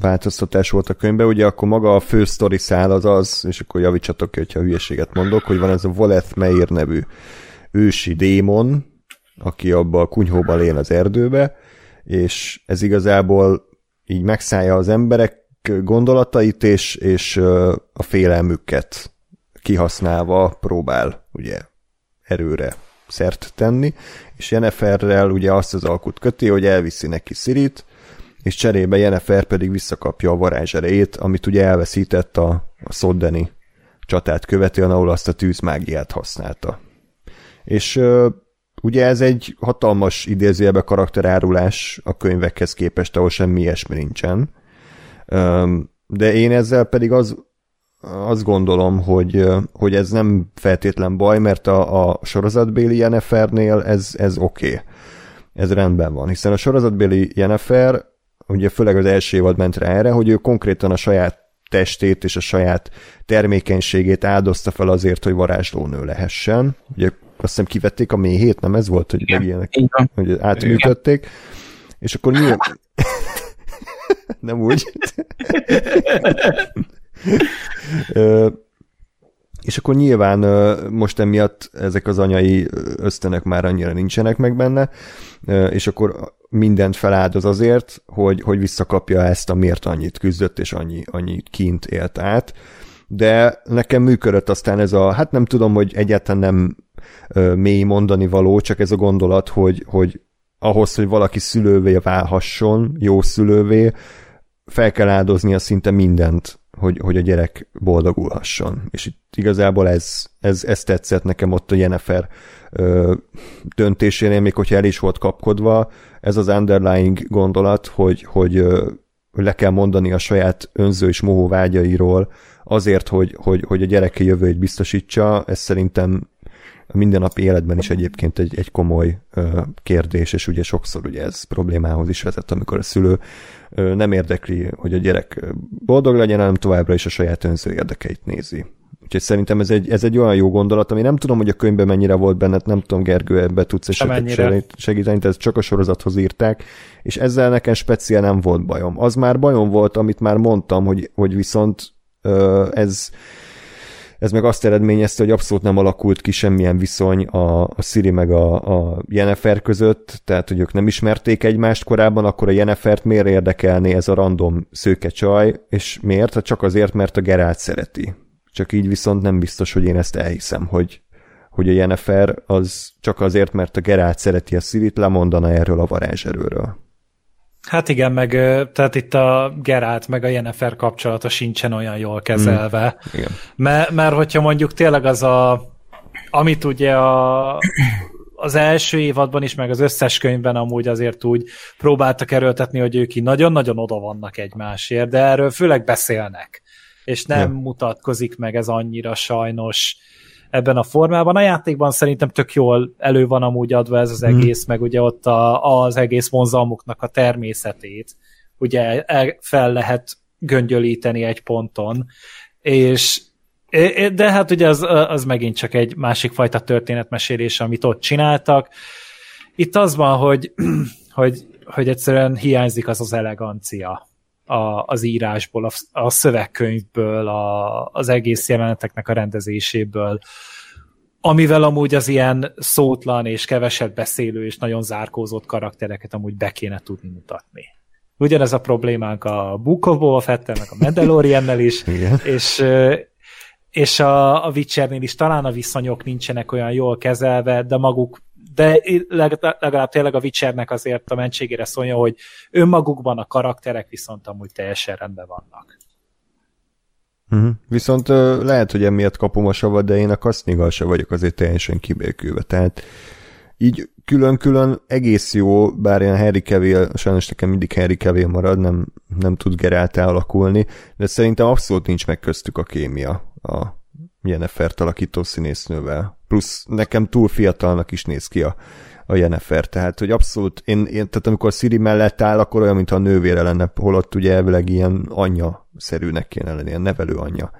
Speaker 1: változtatás volt a könyvben. Ugye akkor maga a fő sztori szál az az, és akkor javítsatok ki, hogyha hülyeséget mondok, hogy van ez a Voleth Meir nevű ősi démon, aki abba a kunyhóban él az erdőbe, és ez igazából így megszállja az emberek gondolatait, és, és a félelmüket kihasználva próbál ugye erőre szert tenni, és Jenniferrel ugye azt az alkut köti, hogy elviszi neki Sirit, és cserébe Jennifer pedig visszakapja a varázserejét, amit ugye elveszített a, a Soddeni csatát követően, ahol azt a tűzmágiát használta. És ö, ugye ez egy hatalmas idézőjelbe karakterárulás a könyvekhez képest, ahol semmi ilyesmi nincsen. Ö, de én ezzel pedig az azt gondolom, hogy, hogy ez nem feltétlen baj, mert a, a sorozatbéli Jennifernél ez, ez oké. Okay. Ez rendben van, hiszen a sorozatbéli Jennifer, ugye főleg az első évad ment rá erre, hogy ő konkrétan a saját testét és a saját termékenységét áldozta fel azért, hogy varázslónő lehessen. Ugye azt hiszem kivették a méhét, nem ez volt, hogy Igen, ilyenek, hogy átműtötték. És akkor nyilván... nem úgy. és akkor nyilván most emiatt ezek az anyai ösztönek már annyira nincsenek meg benne, és akkor mindent feláldoz azért, hogy, hogy visszakapja ezt, amiért annyit küzdött, és annyi, annyi kint élt át. De nekem működött aztán ez a, hát nem tudom, hogy egyáltalán nem mély mondani való, csak ez a gondolat, hogy, hogy ahhoz, hogy valaki szülővé válhasson, jó szülővé, fel kell áldoznia szinte mindent hogy, hogy a gyerek boldogulhasson. És itt igazából ez, ez, ez tetszett nekem ott a Jennifer ö, döntésénél, még hogyha el is volt kapkodva, ez az underlying gondolat, hogy, hogy ö, le kell mondani a saját önző és mohó vágyairól azért, hogy, hogy, hogy a gyereke jövőjét biztosítsa, ez szerintem a mindennapi életben is egyébként egy, egy komoly ö, kérdés, és ugye sokszor ugye ez problémához is vezet, amikor a szülő ö, nem érdekli, hogy a gyerek boldog legyen, hanem továbbra is a saját önző érdekeit nézi. Úgyhogy szerintem ez egy, ez egy olyan jó gondolat, ami nem tudom, hogy a könyvben mennyire volt benne, nem tudom, Gergő, ebbe tudsz esetleg segíteni, tehát csak a sorozathoz írták, és ezzel nekem speciál nem volt bajom. Az már bajom volt, amit már mondtam, hogy, hogy viszont ö, ez ez meg azt eredményezte, hogy abszolút nem alakult ki semmilyen viszony a, a Siri meg a, a Jennifer között, tehát hogy ők nem ismerték egymást korábban, akkor a Jennifert miért érdekelné ez a random szőke csaj, és miért? Hát csak azért, mert a Gerált szereti. Csak így viszont nem biztos, hogy én ezt elhiszem, hogy, hogy a Jennifer az csak azért, mert a Gerált szereti a Sirit, lemondana erről a varázserőről.
Speaker 2: Hát igen, meg tehát itt a Gerált meg a Jennifer kapcsolata sincsen olyan jól kezelve. Mm, igen. Mert, mert hogyha mondjuk tényleg az a amit ugye a, az első évadban is, meg az összes könyvben amúgy azért úgy próbáltak erőltetni, hogy ők így nagyon-nagyon oda vannak egymásért, de erről főleg beszélnek, és nem ja. mutatkozik meg ez annyira sajnos ebben a formában. A játékban szerintem tök jól elő van amúgy adva ez az mhm. egész, hmm. meg ugye ott a, az egész vonzalmuknak a természetét ugye fel lehet göngyölíteni egy ponton, és de hát ugye az, az megint csak egy másik fajta történetmesélés, amit ott csináltak. Itt az van, hogy, hogy, hogy egyszerűen hiányzik az az elegancia a, az írásból, a, a szövegkönyvből, a, az egész jeleneteknek a rendezéséből, amivel amúgy az ilyen szótlan és keveset beszélő és nagyon zárkózott karaktereket amúgy be kéne tudni mutatni. Ugyanez a problémánk a Book of Boba Fettel, meg a Mandaloriannel is, és, és a, a Witchernél is talán a viszonyok nincsenek olyan jól kezelve, de maguk de legalább tényleg a Witchernek azért a mentségére szólja, hogy önmagukban a karakterek viszont amúgy teljesen rendben vannak.
Speaker 1: Uh-huh. Viszont uh, lehet, hogy emiatt kapom a savat, de én a kasznigal se vagyok azért teljesen kibékülve. Tehát így külön-külön egész jó, bár ilyen Harry Cavill, sajnos nekem mindig Harry Cavill marad, nem, nem tud Gerált alakulni, de szerintem abszolút nincs meg köztük a kémia a Jennifer-t alakító színésznővel. Plusz nekem túl fiatalnak is néz ki a, a Jennifer, tehát hogy abszolút, én, én, tehát amikor Siri mellett áll, akkor olyan, mintha a nővére lenne, holott ugye elvileg ilyen anyja-szerűnek kéne lenni, ilyen nevelő anyja.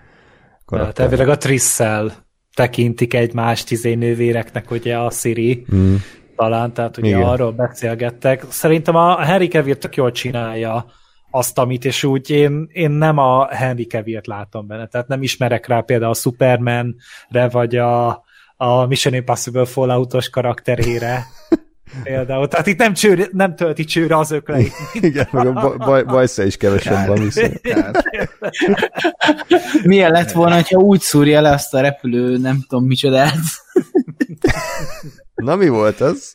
Speaker 2: Hát elvileg a Trisszel tekintik egymást izé nővéreknek, ugye a Siri, mm. talán, tehát ugye Igen. arról beszélgettek. Szerintem a Harry Cavill tök jól csinálja azt, amit, és úgy én, én nem a Henry Cavill-t látom benne, tehát nem ismerek rá például a Superman-re, vagy a, a Mission Impossible Fallout-os karakterére, például. Tehát itt nem, csőr, nem tölti csőre az ökleit.
Speaker 1: Igen, meg a baj, bajsza is kevesebb van viszont.
Speaker 4: Milyen lett volna, ha úgy szúrja le azt a repülő, nem tudom micsodát.
Speaker 1: Na mi volt az?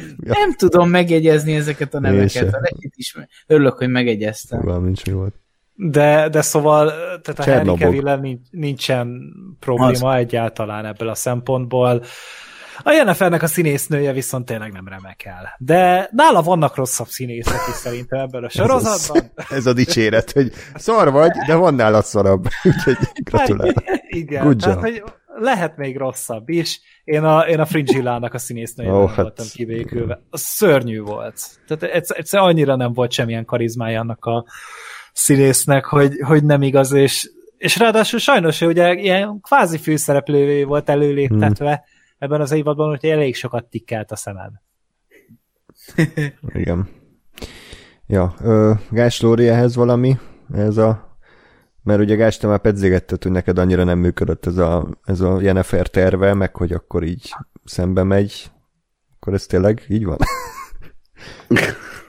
Speaker 4: ja. Nem tudom megjegyezni ezeket a neveket. A is örülök, hogy megegyeztem.
Speaker 1: Van, nincs mi volt.
Speaker 2: De, de szóval, tehát a Henry cavill nincsen probléma az. egyáltalán ebből a szempontból. A Jennifernek a színésznője viszont tényleg nem remekel. De nála vannak rosszabb színészek is szerintem ebben a sorozatban.
Speaker 1: Ez a, ez a dicséret, hogy szar vagy, de van nálad szarabb. Úgyhogy gratulálok.
Speaker 2: Igen, Good tehát, hogy lehet még rosszabb is. Én a, én a Fringillának a színésznőjében oh, hát, voltam kibékülve. A szörnyű volt. Tehát egyszer, egyszer annyira nem volt semmilyen karizmája annak a színésznek, hogy, hogy nem igaz, és, és ráadásul sajnos, hogy ugye ilyen kvázi főszereplővé volt előléptetve hmm. Ebben az évadban, hogy elég sokat tikkelt a szemem.
Speaker 1: Igen. Ja, Gás Lóri ehhez valami? Ez a mert ugye Gás, te már pedzégetted, hogy neked annyira nem működött ez a, ez a Jennifer terve, meg hogy akkor így szembe megy. Akkor ez tényleg így van?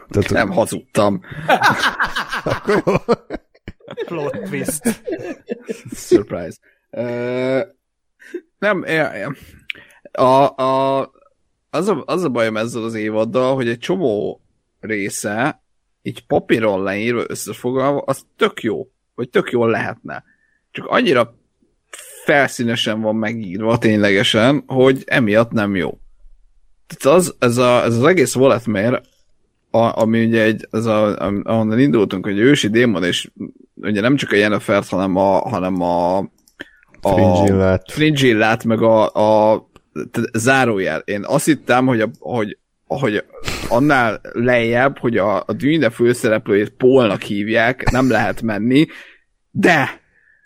Speaker 3: Tehát, nem hazudtam.
Speaker 2: akkor jó. Plot twist.
Speaker 3: Surprise. Uh, nem, a, a, az, a, az a bajom ezzel az évaddal, hogy egy csomó része így papíron leírva, összefoglalva, az tök jó vagy tök jól lehetne. Csak annyira felszínesen van megírva ténylegesen, hogy emiatt nem jó. Tehát az, ez, a, ez az egész Walletmare, a, ami ugye egy, ez a, ahonnan indultunk, hogy ősi démon, és ugye nem csak a jennifer hanem a, hanem a,
Speaker 1: a. Fringillát,
Speaker 3: meg a, a zárójel. Én azt hittem, hogy, a, hogy, hogy annál lejjebb, hogy a, a Dűne főszereplőjét Polnak hívják, nem lehet menni, de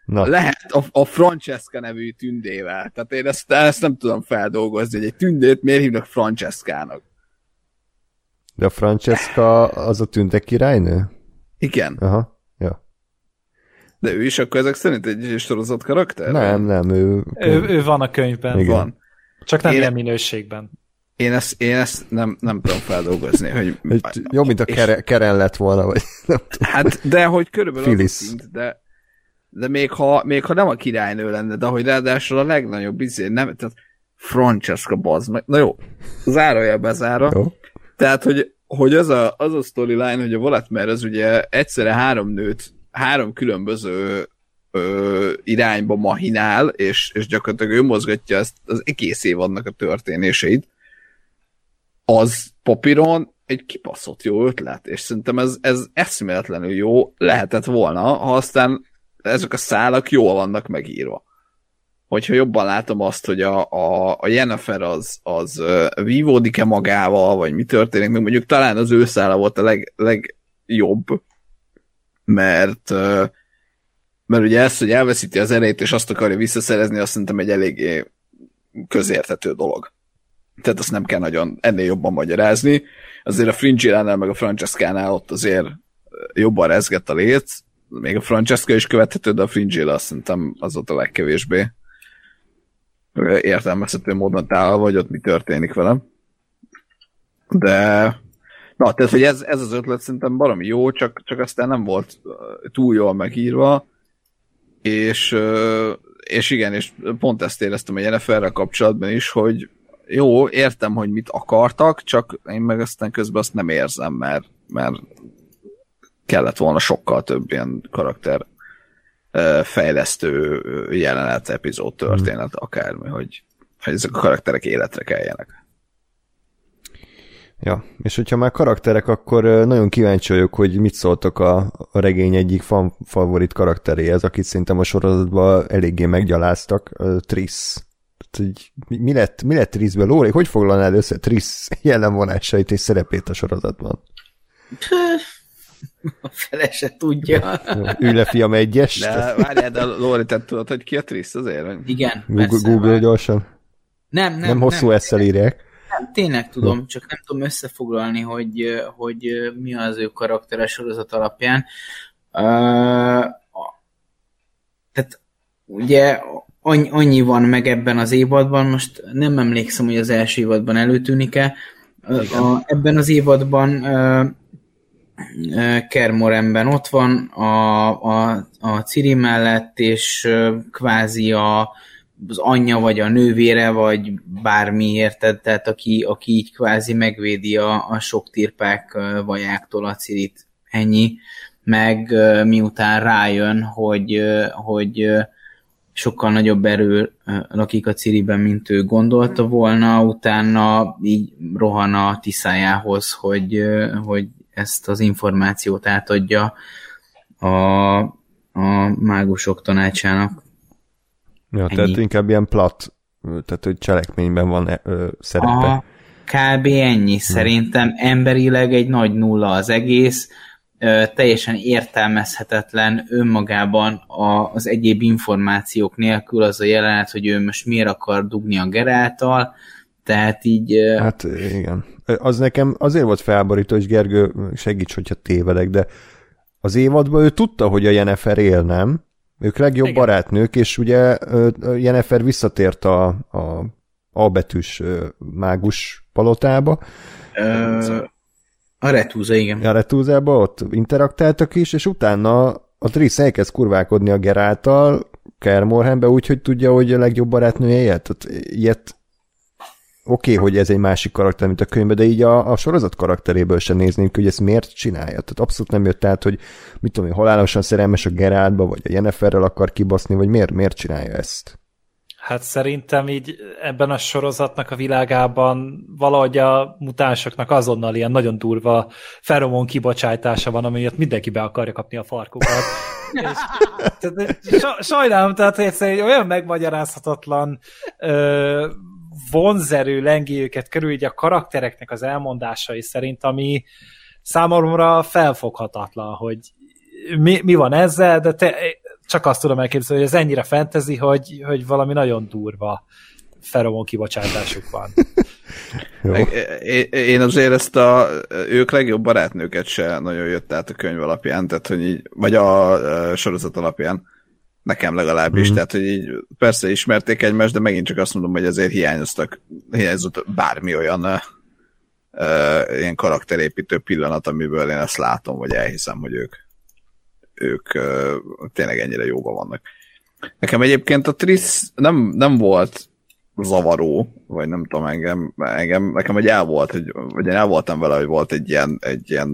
Speaker 3: Na. lehet a, a Francesca nevű tündével. Tehát én ezt, ezt nem tudom feldolgozni, hogy egy tündét miért hívnak Francescának.
Speaker 1: De a Francesca az a tünde királynő?
Speaker 3: Igen.
Speaker 1: Aha, ja.
Speaker 3: De ő is akkor ezek szerint egy sorozat karakter?
Speaker 1: Nem, nem, ő...
Speaker 2: Ő, ő van a könyvben.
Speaker 1: Igen.
Speaker 3: Van.
Speaker 2: Csak nem
Speaker 3: Én-
Speaker 2: ilyen minőségben.
Speaker 3: Én ezt, én ezt nem, nem tudom feldolgozni, hogy...
Speaker 1: Egy, jobb, mint a
Speaker 3: és-
Speaker 1: kere, Keren lett volna, vagy nem tudom.
Speaker 3: Hát, de hogy körülbelül
Speaker 1: Phyllis.
Speaker 3: szint, de, de még ha, még ha nem a királynő lenne, de hogy ráadásul a legnagyobb izé, nem, tehát Francesca bazd meg. Na jó, zárója bezára.
Speaker 1: Jó.
Speaker 3: Tehát, hogy, hogy az a, az a storyline, hogy a Volatmer az ugye egyszerre három nőt, három különböző ö, irányba mahinál, és, és gyakorlatilag ő mozgatja ezt az egész évadnak a történéseit, az papíron egy kibaszott jó ötlet, és szerintem ez, ez eszméletlenül jó lehetett volna, ha aztán ezek a szálak jól vannak megírva. Hogyha jobban látom azt, hogy a, a, a Jennifer az, az vívódik-e magával, vagy mi történik, még mondjuk talán az ő szála volt a leg, legjobb, mert ö, mert ugye ez, hogy elveszíti az erejét, és azt akarja visszaszerezni, azt szerintem egy eléggé közérthető dolog. Tehát azt nem kell nagyon ennél jobban magyarázni. Azért a Fringilánál, meg a Francescánál ott azért jobban rezgett a lét, még a Francesca is követhető, de a Fringilla azt szerintem az ott a legkevésbé értelmezhető módon távol vagy ott mi történik velem. De na, tehát, hogy ez, ez az ötlet szerintem baromi jó, csak, csak aztán nem volt ö, túl jól megírva, és, és igen, és pont ezt éreztem a Jenniferrel kapcsolatban is, hogy jó, értem, hogy mit akartak, csak én meg aztán közben azt nem érzem, mert, mert kellett volna sokkal több ilyen karakter fejlesztő jelenet, epizód, történet, akármi, hogy, hogy ezek a karakterek életre keljenek.
Speaker 1: Ja, és hogyha már karakterek, akkor nagyon kíváncsi vagyok, hogy mit szóltok a, a regény egyik fan favorit karakteréhez, akit szerintem a sorozatban eléggé meggyaláztak, Triss. Tehát, hogy mi- lett, mi lett Trissből? Lóri, hogy foglalnád össze Triss jellemvonásait és szerepét a sorozatban?
Speaker 4: A fele se tudja.
Speaker 1: Ülj le, fiam, egyes.
Speaker 3: De várjál, de Lóri, te tudod, hogy ki a Triss azért?
Speaker 4: Igen,
Speaker 1: Google, Google gyorsan.
Speaker 4: Nem, nem,
Speaker 1: Nem, hosszú
Speaker 4: nem,
Speaker 1: esszel írják.
Speaker 4: Tényleg tudom, csak nem tudom összefoglalni, hogy, hogy mi az ő karaktere sorozat alapján. Uh, tehát ugye annyi, annyi van meg ebben az évadban, most nem emlékszem, hogy az első évadban előtűnik-e. A, ebben az évadban uh, Kermorenben ott van a, a, a Ciri mellett, és ö, kvázi a, az anyja, vagy a nővére, vagy bármi, érted? Tehát aki, aki így kvázi megvédi a, a sok tirpák vajáktól a Cirit. Ennyi. Meg miután rájön, hogy, hogy sokkal nagyobb erő lakik a Ciriben, mint ő gondolta volna, utána így rohan a tiszájához, hogy, hogy ezt az információt átadja a, a mágusok tanácsának.
Speaker 1: Ja,
Speaker 4: Ennyi.
Speaker 1: tehát inkább ilyen plat, tehát hogy cselekményben van ö, szerepe.
Speaker 4: A, kb. ennyi. Szerintem emberileg egy nagy nulla az egész, ö, teljesen értelmezhetetlen önmagában a, az egyéb információk nélkül az a jelenet, hogy ő most miért akar dugni a Geráltal, tehát így ö,
Speaker 1: Hát igen. Az nekem azért volt felborító, és Gergő segíts, hogyha tévedek, de az évadban ő tudta, hogy a Jennifer él, nem? Ők legjobb
Speaker 2: Igen.
Speaker 1: barátnők, és ugye Jennifer visszatért a, a A betűs ö, mágus palotába,
Speaker 4: ö, a retúza, igen.
Speaker 1: a Retúzába, ott interaktáltak is, és utána a Triss elkezd kurválkodni a Geráltal, Kermorhenbe úgy, hogy tudja, hogy a legjobb barátnője ilyet. Tehát ilyet oké, okay, hogy ez egy másik karakter, mint a könyvben, de így a, a sorozat karakteréből sem néznénk, hogy ezt miért csinálja. Tehát abszolút nem jött át, hogy mit tudom én, halálosan szerelmes a Geráltba, vagy a Jenniferrel akar kibaszni, vagy miért, miért csinálja ezt.
Speaker 2: Hát szerintem így ebben a sorozatnak a világában valahogy a mutánsoknak azonnal ilyen nagyon durva feromon kibocsátása van, ami miatt mindenki be akarja kapni a farkukat. És, tehát, sa- sajnálom, tehát egyszerűen egy olyan megmagyarázhatatlan ö, vonzerő lengi őket körül, így a karaktereknek az elmondásai szerint, ami számomra felfoghatatlan, hogy mi, mi van ezzel, de te, csak azt tudom elképzelni, hogy ez ennyire fentezi, hogy, hogy valami nagyon durva. feromon kibocsátásuk van.
Speaker 3: Én azért ezt a, ők legjobb barátnőket se nagyon jött át a könyv alapján, tehát hogy így, vagy a sorozat alapján, nekem legalábbis, mm. tehát hogy így persze ismerték egymást, de megint csak azt mondom, hogy azért hiányoztak, hiányzott bármi olyan uh, ilyen karakterépítő pillanat, amiből én ezt látom, vagy elhiszem, hogy ők ők uh, tényleg ennyire jóban vannak. Nekem egyébként a Triss nem, nem volt zavaró, vagy nem tudom, engem, engem nekem egy el volt, hogy, vagy én el voltam vele, hogy volt egy ilyen, egy ilyen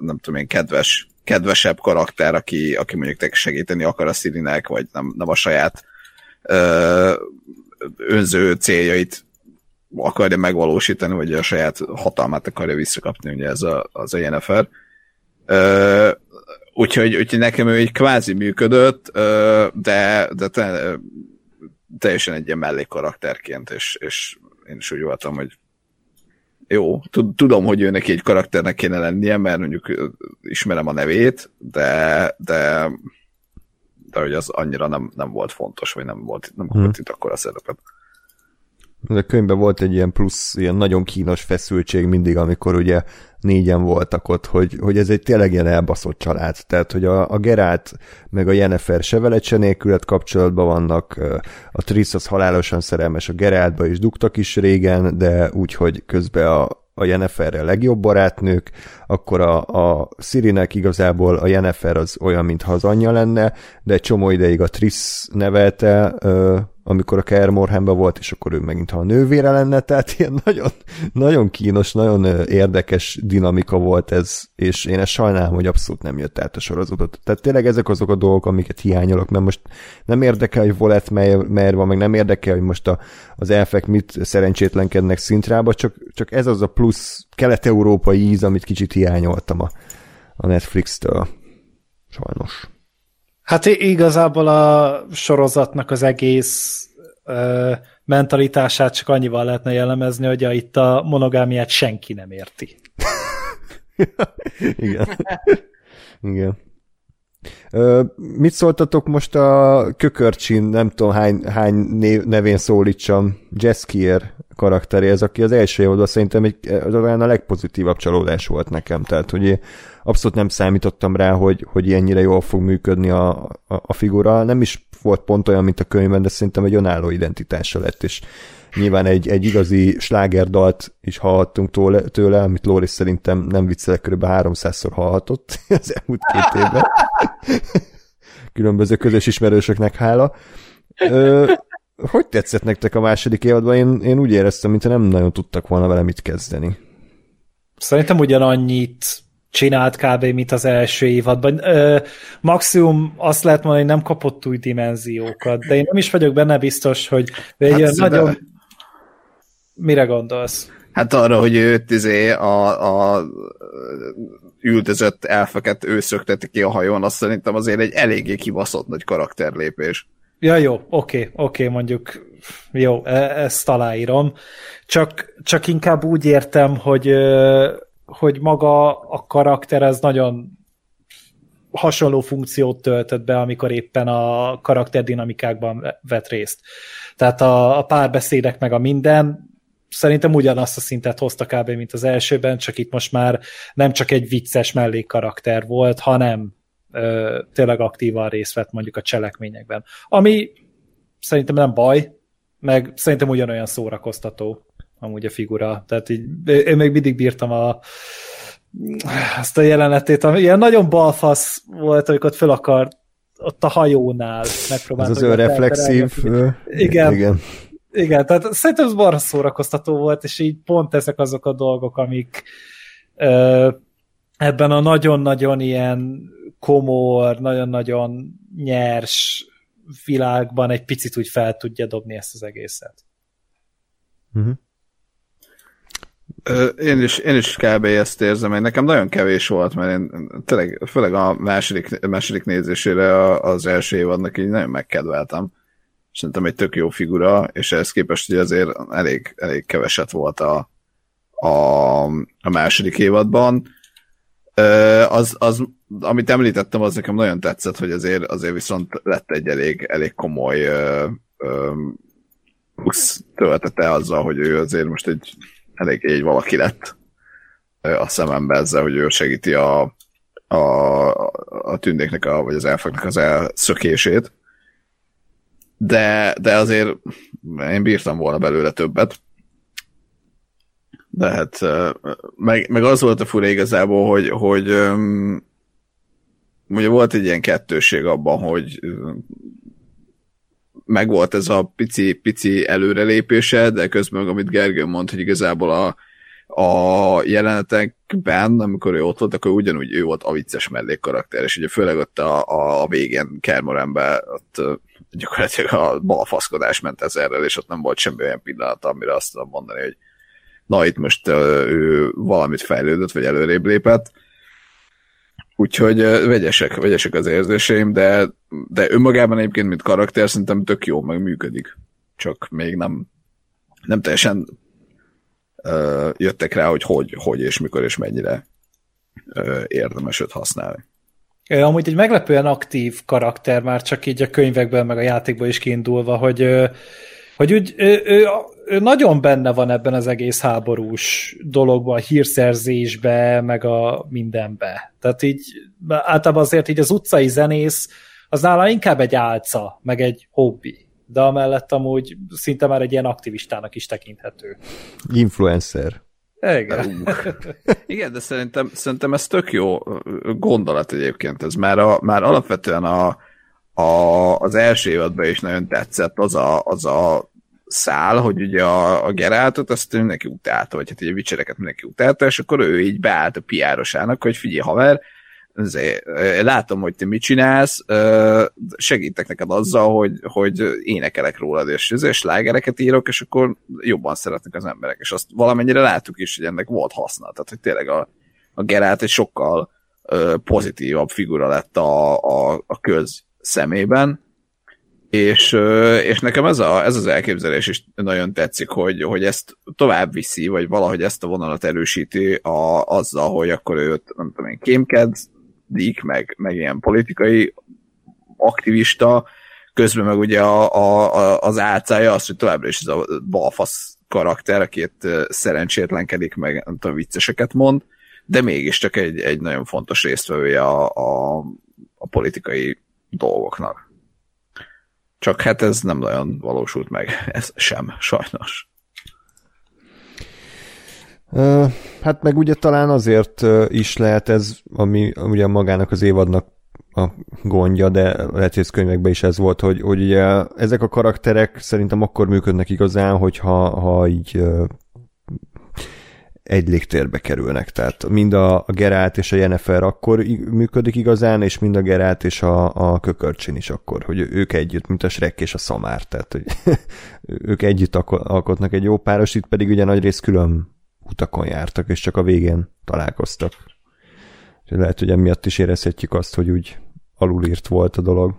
Speaker 3: nem tudom én, kedves, kedvesebb karakter, aki, aki mondjuk segíteni akar a Szirinek, vagy nem, nem a saját ö, önző céljait akarja megvalósítani, vagy a saját hatalmát akarja visszakapni, ugye ez a, az a Yennefer. Ö, úgyhogy, úgyhogy nekem ő egy kvázi működött, de, de te, teljesen egy ilyen mellékkarakterként, és, és én is úgy voltam, hogy jó, tudom, hogy ő neki egy karakternek kéne lennie, mert mondjuk ismerem a nevét, de, de, de hogy az annyira nem, nem volt fontos, vagy nem volt, nem hmm. itt akkor a szerepet.
Speaker 1: A könyvben volt egy ilyen plusz, ilyen nagyon kínos feszültség mindig, amikor ugye négyen voltak ott, hogy, hogy ez egy tényleg ilyen elbaszott család. Tehát, hogy a, a Gerált meg a Jennifer se veled se nélkület kapcsolatban vannak, a Triss az halálosan szerelmes a Geráltba, és dugtak is régen, de úgy, hogy közben a, a Jenniferrel legjobb barátnők, akkor a, a Sirinek igazából a Jennifer az olyan, mintha az anyja lenne, de egy csomó ideig a Triss nevelte, amikor a Kaer volt, és akkor ő megint ha a nővére lenne, tehát ilyen nagyon, nagyon kínos, nagyon érdekes dinamika volt ez, és én ezt sajnálom, hogy abszolút nem jött át a sorozatot. Tehát tényleg ezek azok a dolgok, amiket hiányolok, mert most nem érdekel, hogy Volet mer van, meg nem érdekel, hogy most a, az elfek mit szerencsétlenkednek szintrába, csak, csak ez az a plusz kelet-európai íz, amit kicsit hiányoltam a, a Netflix-től. Sajnos.
Speaker 2: Hát igazából a sorozatnak az egész ö, mentalitását csak annyival lehetne jellemezni, hogy a, itt a monogámiát senki nem érti.
Speaker 1: Igen. Igen. Ö, mit szóltatok most a kökörcsin, nem tudom hány, hány név, nevén szólítsam, Jeskier karakteréhez, aki az első évadban szerintem egy, az a legpozitívabb csalódás volt nekem, tehát hogy abszolút nem számítottam rá, hogy, hogy ennyire jól fog működni a, a, a figura. Nem is volt pont olyan, mint a könyvben, de szerintem egy önálló identitása lett, és nyilván egy, egy igazi slágerdalt is hallhattunk tőle, tőle amit Lóris szerintem nem viccelek, kb. 300-szor hallhatott az elmúlt két évben. Különböző közös ismerősöknek hála. Ö, hogy tetszett nektek a második évadban? Én, én úgy éreztem, mintha nem nagyon tudtak volna vele mit kezdeni.
Speaker 2: Szerintem ugyanannyit csinált kb. mint az első évadban. Ö, maximum azt lehet mondani, hogy nem kapott új dimenziókat, de én nem is vagyok benne biztos, hogy egy hát nagyon... De... Mire gondolsz?
Speaker 3: Hát arra, hogy őt izé a, a üldözött elfeket ő szökteti ki a hajón, azt szerintem azért egy eléggé kibaszott nagy karakterlépés.
Speaker 2: Ja, jó, oké, oké, mondjuk jó, e- ezt aláírom. Csak, csak inkább úgy értem, hogy hogy maga a karakter az nagyon hasonló funkciót töltött be, amikor éppen a karakterdinamikákban vett részt. Tehát a, a párbeszédek meg a minden szerintem ugyanazt a szintet hozta kb. mint az elsőben, csak itt most már nem csak egy vicces mellékkarakter volt, hanem ö, tényleg aktívan részt vett mondjuk a cselekményekben. Ami szerintem nem baj, meg szerintem ugyanolyan szórakoztató amúgy a figura. Tehát így, én még mindig bírtam a, azt a jelenetét, ami ilyen nagyon balfasz volt, amikor ott föl akar ott a hajónál megpróbálta.
Speaker 1: Ez az ő reflexív.
Speaker 2: Igen. igen. Igen, tehát szerintem ez barra szórakoztató volt, és így pont ezek azok a dolgok, amik ö, ebben a nagyon-nagyon ilyen komor, nagyon-nagyon nyers világban egy picit úgy fel tudja dobni ezt az egészet. Uh-huh.
Speaker 3: Én is, én is kb. ezt érzem, hogy nekem nagyon kevés volt, mert én tényleg, főleg a második, második nézésére az első évadnak így nagyon megkedveltem. Szerintem egy tök jó figura, és ehhez képest hogy azért elég, elég keveset volt a, a, a második évadban. Az, az, amit említettem, az nekem nagyon tetszett, hogy azért, azért viszont lett egy elég, elég komoly Brooks töltete azzal, hogy ő azért most egy elég egy valaki lett a szemembe ezzel, hogy ő segíti a, a, a tündéknek, a, vagy az elfaknak az elszökését. De, de azért én bírtam volna belőle többet. De hát meg, meg az volt a fura igazából, hogy, hogy ugye volt egy ilyen kettőség abban, hogy meg volt ez a pici, pici előrelépése, de közben, amit Gergő mond, hogy igazából a, a jelenetekben, amikor ő ott volt, akkor ugyanúgy ő volt a vicces mellékkarakter, és ugye főleg ott a, a, a végén Kermorenben ott gyakorlatilag a balfaszkodás ment ezerrel, és ott nem volt semmi olyan pillanat, amire azt tudom mondani, hogy na itt most ő valamit fejlődött, vagy előrébb lépett. Úgyhogy vegyesek, vegyesek az érzéseim, de, de önmagában egyébként, mint karakter, szerintem tök jó, meg működik. Csak még nem, nem teljesen uh, jöttek rá, hogy, hogy hogy és mikor és mennyire uh, érdemes őt használni.
Speaker 2: Amúgy egy meglepően aktív karakter már csak így a könyvekben, meg a játékban is kiindulva, hogy, hogy úgy, ő, ő, ő nagyon benne van ebben az egész háborús dologban, a hírszerzésbe, meg a mindenbe. Tehát így általában azért így az utcai zenész, az nála inkább egy álca, meg egy hobbi. De amellett amúgy szinte már egy ilyen aktivistának is tekinthető.
Speaker 1: Influencer.
Speaker 2: Igen.
Speaker 3: Igen, de szerintem, szerintem ez tök jó gondolat egyébként. Ez már, a, már alapvetően a, a, az első évadban is nagyon tetszett az a, az a szál, hogy ugye a, a Geráltot azt mindenki utálta, vagy hát ugye a vicsereket mindenki utálta, és akkor ő így beállt a piárosának, hogy figyelj haver, azért, látom, hogy te mit csinálsz, segítek neked azzal, hogy, hogy énekelek rólad, és, és slágereket írok, és akkor jobban szeretnek az emberek, és azt valamennyire láttuk is, hogy ennek volt haszna, tehát hogy tényleg a, a Gerát egy sokkal pozitívabb figura lett a, a, a köz szemében, és, és nekem ez, a, ez az elképzelés is nagyon tetszik, hogy, hogy ezt tovább viszi, vagy valahogy ezt a vonalat erősíti a, azzal, hogy akkor őt, nem tudom én, kémked, dik, meg, meg ilyen politikai aktivista, közben meg ugye a, a, a, az álcája az, hogy továbbra is ez a balfasz karakter, akit szerencsétlenkedik, meg nem tudom, vicceseket mond, de mégiscsak egy, egy nagyon fontos résztvevője a, a, a politikai dolgoknak. Csak hát ez nem nagyon valósult meg, ez sem, sajnos.
Speaker 1: Hát meg ugye talán azért is lehet ez, ami ugye magának az évadnak a gondja, de lehet, hogy könyvekben is ez volt, hogy, hogy ugye ezek a karakterek szerintem akkor működnek igazán, hogyha ha így egy légtérbe kerülnek. Tehát mind a, a Gerált és a Jennifer akkor működik igazán, és mind a Gerált és a, a Kökörcsin is akkor, hogy ők együtt, mint a Shrek és a Szamár, tehát hogy ők együtt alkotnak egy jó páros, itt pedig ugye nagy rész külön utakon jártak, és csak a végén találkoztak. És lehet, hogy emiatt is érezhetjük azt, hogy úgy alulírt volt a dolog.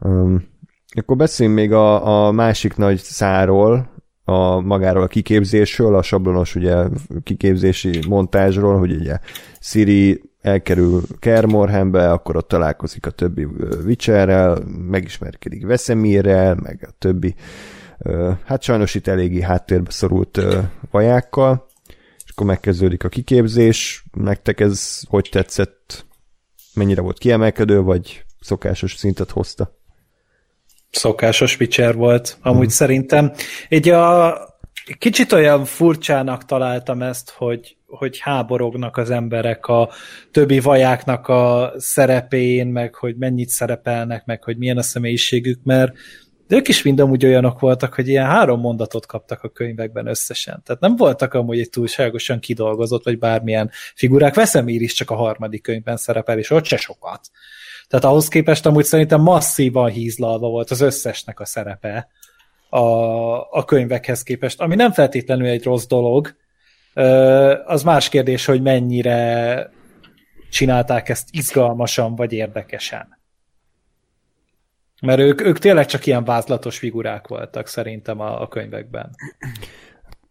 Speaker 1: Um, akkor beszéljünk még a, a másik nagy száról, a magáról a kiképzésről, a sablonos ugye kiképzési montázsról, hogy ugye Siri elkerül Kermorhenbe, akkor ott találkozik a többi Witcherrel, megismerkedik Veszemirrel, meg a többi hát sajnos itt eléggé háttérbe szorult vajákkal, és akkor megkezdődik a kiképzés. Nektek ez hogy tetszett? Mennyire volt kiemelkedő, vagy szokásos szintet hozta?
Speaker 2: Szokásos Witcher volt, amúgy hmm. szerintem. Egy a, kicsit olyan furcsának találtam ezt, hogy, hogy háborognak az emberek a többi vajáknak a szerepén, meg hogy mennyit szerepelnek, meg hogy milyen a személyiségük, mert de ők is mind amúgy olyanok voltak, hogy ilyen három mondatot kaptak a könyvekben összesen. Tehát nem voltak amúgy egy túlságosan kidolgozott, vagy bármilyen figurák. Veszemír is csak a harmadik könyvben szerepel, és ott se sokat. Tehát ahhoz képest amúgy szerintem masszívan hízlalva volt az összesnek a szerepe a, a könyvekhez képest, ami nem feltétlenül egy rossz dolog, az más kérdés, hogy mennyire csinálták ezt izgalmasan vagy érdekesen. Mert ők, ők tényleg csak ilyen vázlatos figurák voltak szerintem a, a könyvekben.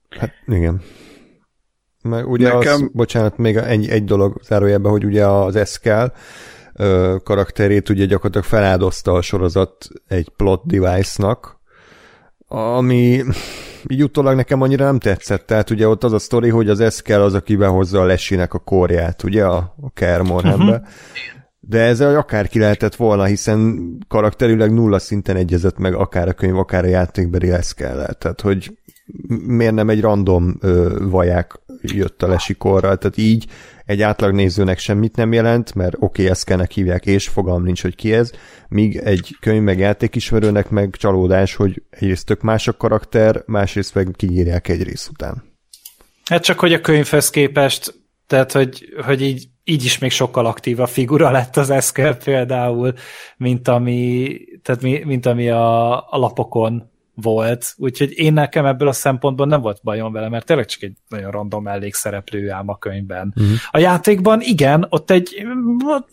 Speaker 1: Hát igen. Mert ugye Nekem... az, bocsánat, még egy, egy dolog zárójelben, hogy ugye az Eskel karakterét ugye gyakorlatilag feláldozta a sorozat egy plot device-nak, ami így utólag nekem annyira nem tetszett. Tehát ugye ott az a sztori, hogy az Eszkel az, aki behozza a lesinek a korját, ugye, a, a Kermorhenbe. Uh-huh. De ez akárki lehetett volna, hiszen karakterileg nulla szinten egyezett meg akár a könyv, akár a játékbeli Eszkellel. Tehát, hogy miért nem egy random ö, vaják jött a lesikorral, tehát így egy átlag nézőnek semmit nem jelent, mert oké, okay, Eszkelnek hívják, és fogalm nincs, hogy ki ez, míg egy könyv meg játékismerőnek meg csalódás, hogy egyrészt tök más a karakter, másrészt meg kiírják egy rész után.
Speaker 2: Hát csak, hogy a könyvhez képest, tehát, hogy, hogy így, így is még sokkal aktívabb figura lett az Eszkel például, mint ami, tehát mi, mint ami a, a lapokon volt, úgyhogy én nekem ebből a szempontból nem volt bajom vele, mert tényleg csak egy nagyon random mellékszereplő ám a könyvben. Uh-huh. A játékban igen, ott egy ott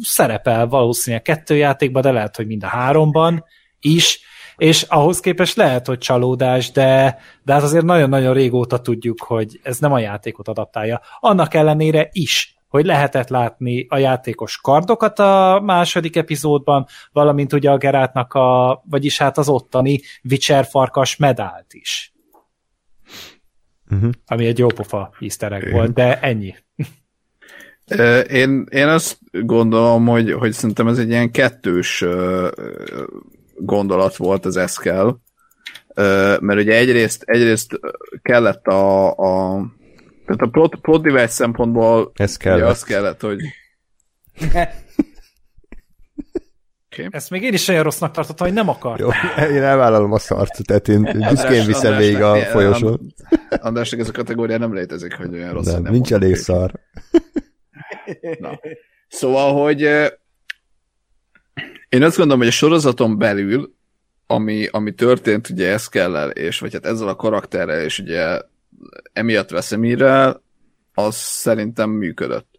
Speaker 2: szerepel valószínűleg kettő játékban, de lehet, hogy mind a háromban is, és ahhoz képest lehet, hogy csalódás, de, de hát azért nagyon-nagyon régóta tudjuk, hogy ez nem a játékot adaptálja. Annak ellenére is hogy lehetett látni a játékos kardokat a második epizódban, valamint ugye a Gerátnak a, vagyis hát az ottani Witcher farkas medált is. Uh-huh. Ami egy jópofa easter volt, de ennyi.
Speaker 3: Én, én azt gondolom, hogy, hogy szerintem ez egy ilyen kettős gondolat volt az Eskel, mert ugye egyrészt, egyrészt kellett a, a tehát a plot, plot device szempontból
Speaker 1: Ez kellett.
Speaker 3: az kellett, hogy
Speaker 2: Okay. Ezt még én is olyan rossznak tartottam, hogy nem akar.
Speaker 1: Jó, én elvállalom a szart, tehát én büszkén viszem végig a folyosón.
Speaker 3: Andrásnak ez a kategória nem létezik, hogy olyan rossz.
Speaker 1: Nem, nem nincs elég szar.
Speaker 3: Na. Szóval, hogy én azt gondolom, hogy a sorozaton belül, ami, ami történt ugye Eszkellel, és vagy hát ezzel a karakterrel, és ugye emiatt Veszemírrel, az szerintem működött.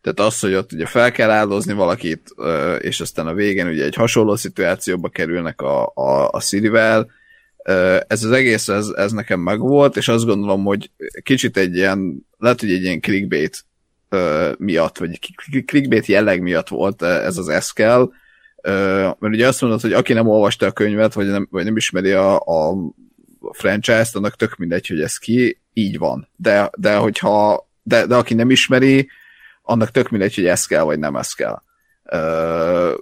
Speaker 3: Tehát az, hogy ott ugye fel kell áldozni valakit, és aztán a végén ugye egy hasonló szituációba kerülnek a, a, a Sirivel, ez az egész, ez, ez nekem megvolt, és azt gondolom, hogy kicsit egy ilyen, lehet, hogy egy ilyen clickbait miatt, vagy clickbait jelleg miatt volt ez az eszkel, mert ugye azt mondod, hogy aki nem olvasta a könyvet, vagy nem, vagy nem ismeri a, a franchise-t, annak tök mindegy, hogy ez ki, így van. De, de hogyha, de, de aki nem ismeri, annak tök mindegy, hogy ez kell, vagy nem ez kell. Uh,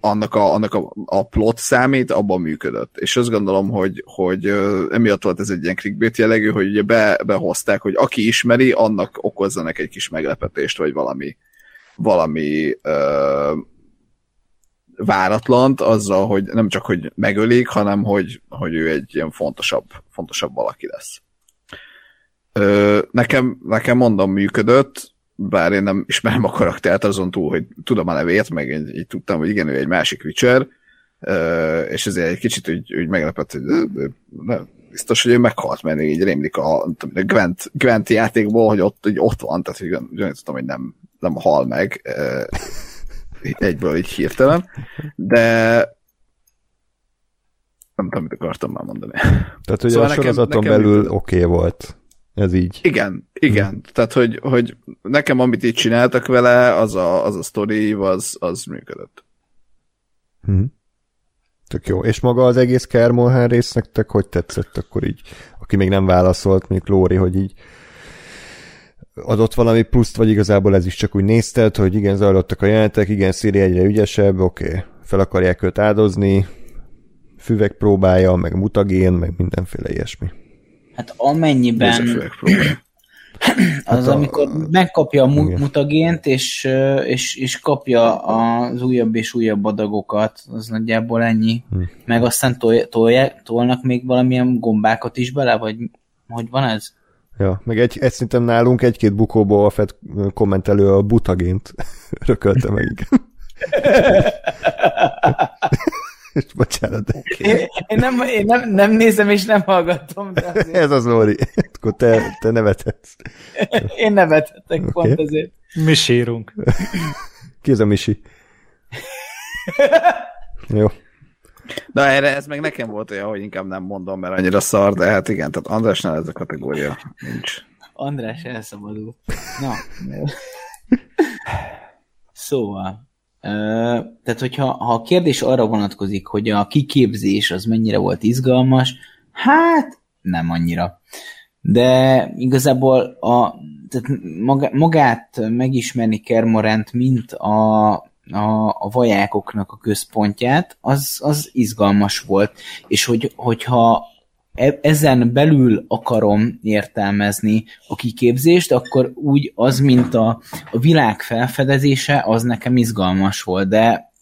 Speaker 3: annak, a, annak a, a plot számít, abban működött. És azt gondolom, hogy, hogy emiatt volt ez egy ilyen clickbait jellegű, hogy ugye be, behozták, hogy aki ismeri, annak okozzanak egy kis meglepetést, vagy valami, valami uh, váratlant azzal, hogy nem csak, hogy megölik, hanem hogy, hogy ő egy ilyen fontosabb, fontosabb valaki lesz. Ö, nekem, nekem mondom működött, bár én nem ismerem a karaktert azon túl, hogy tudom a nevét, meg így, így tudtam, hogy igen, ő egy másik Witcher, ö, és ezért egy kicsit úgy, úgy meglepett, hogy de, biztos, hogy ő meghalt, mert így rémlik a, a Gwent, Gwent játékból, hogy ott, hogy ott van, tehát hogy tudom, hogy nem, nem hal meg egyből így hirtelen, de nem tudom, mit akartam már mondani.
Speaker 1: Tehát, hogy szóval a sorozaton nekem, belül oké okay volt. Ez így.
Speaker 3: Igen, igen. Hmm. Tehát, hogy, hogy nekem, amit itt csináltak vele, az a, az a sztori, az, az működött.
Speaker 1: Hmm. Tök jó. És maga az egész Kermolhán rész nektek hogy tetszett akkor így? Aki még nem válaszolt, mondjuk Lóri, hogy így adott valami pluszt, vagy igazából ez is csak úgy nézted, hogy igen, zajlottak a jelentek, igen, Szíri egyre ügyesebb, oké, okay. fel akarják őt áldozni, füvek próbája, meg mutagén, meg mindenféle ilyesmi.
Speaker 4: Hát amennyiben az, hát a, amikor megkapja a mu- mutagént, és, és, és kapja az újabb és újabb adagokat, az nagyjából ennyi. Hm. Meg aztán tol, tolják, tolnak még valamilyen gombákat is bele, vagy hogy van ez?
Speaker 1: Ja, meg egy, egy szinten nálunk egy-két bukóból a Fed kommentelő a butagént rökölte meg. Bocsánat. De
Speaker 4: én, én, nem, én nem, nem nézem és nem hallgatom. De
Speaker 1: azért... Ez az Lóri. Akkor te, te nevethetsz.
Speaker 4: Én nevethetek okay. pont ezért.
Speaker 2: Mi sírunk.
Speaker 1: Ki ez a Misi? Jó.
Speaker 3: Na erre ez meg nekem volt olyan, hogy inkább nem mondom, mert annyira szar, de hát igen, tehát Andrásnál ez a kategória nincs.
Speaker 4: András elszabadul. Na. szóval, tehát, hogyha ha a kérdés arra vonatkozik, hogy a kiképzés az mennyire volt izgalmas, hát nem annyira. De igazából a, tehát magát megismerni Kermorent, mint a, a, a vajákoknak a központját, az, az izgalmas volt. És hogy, hogyha e, ezen belül akarom értelmezni a kiképzést, akkor úgy az, mint a, a világ felfedezése, az nekem izgalmas volt, de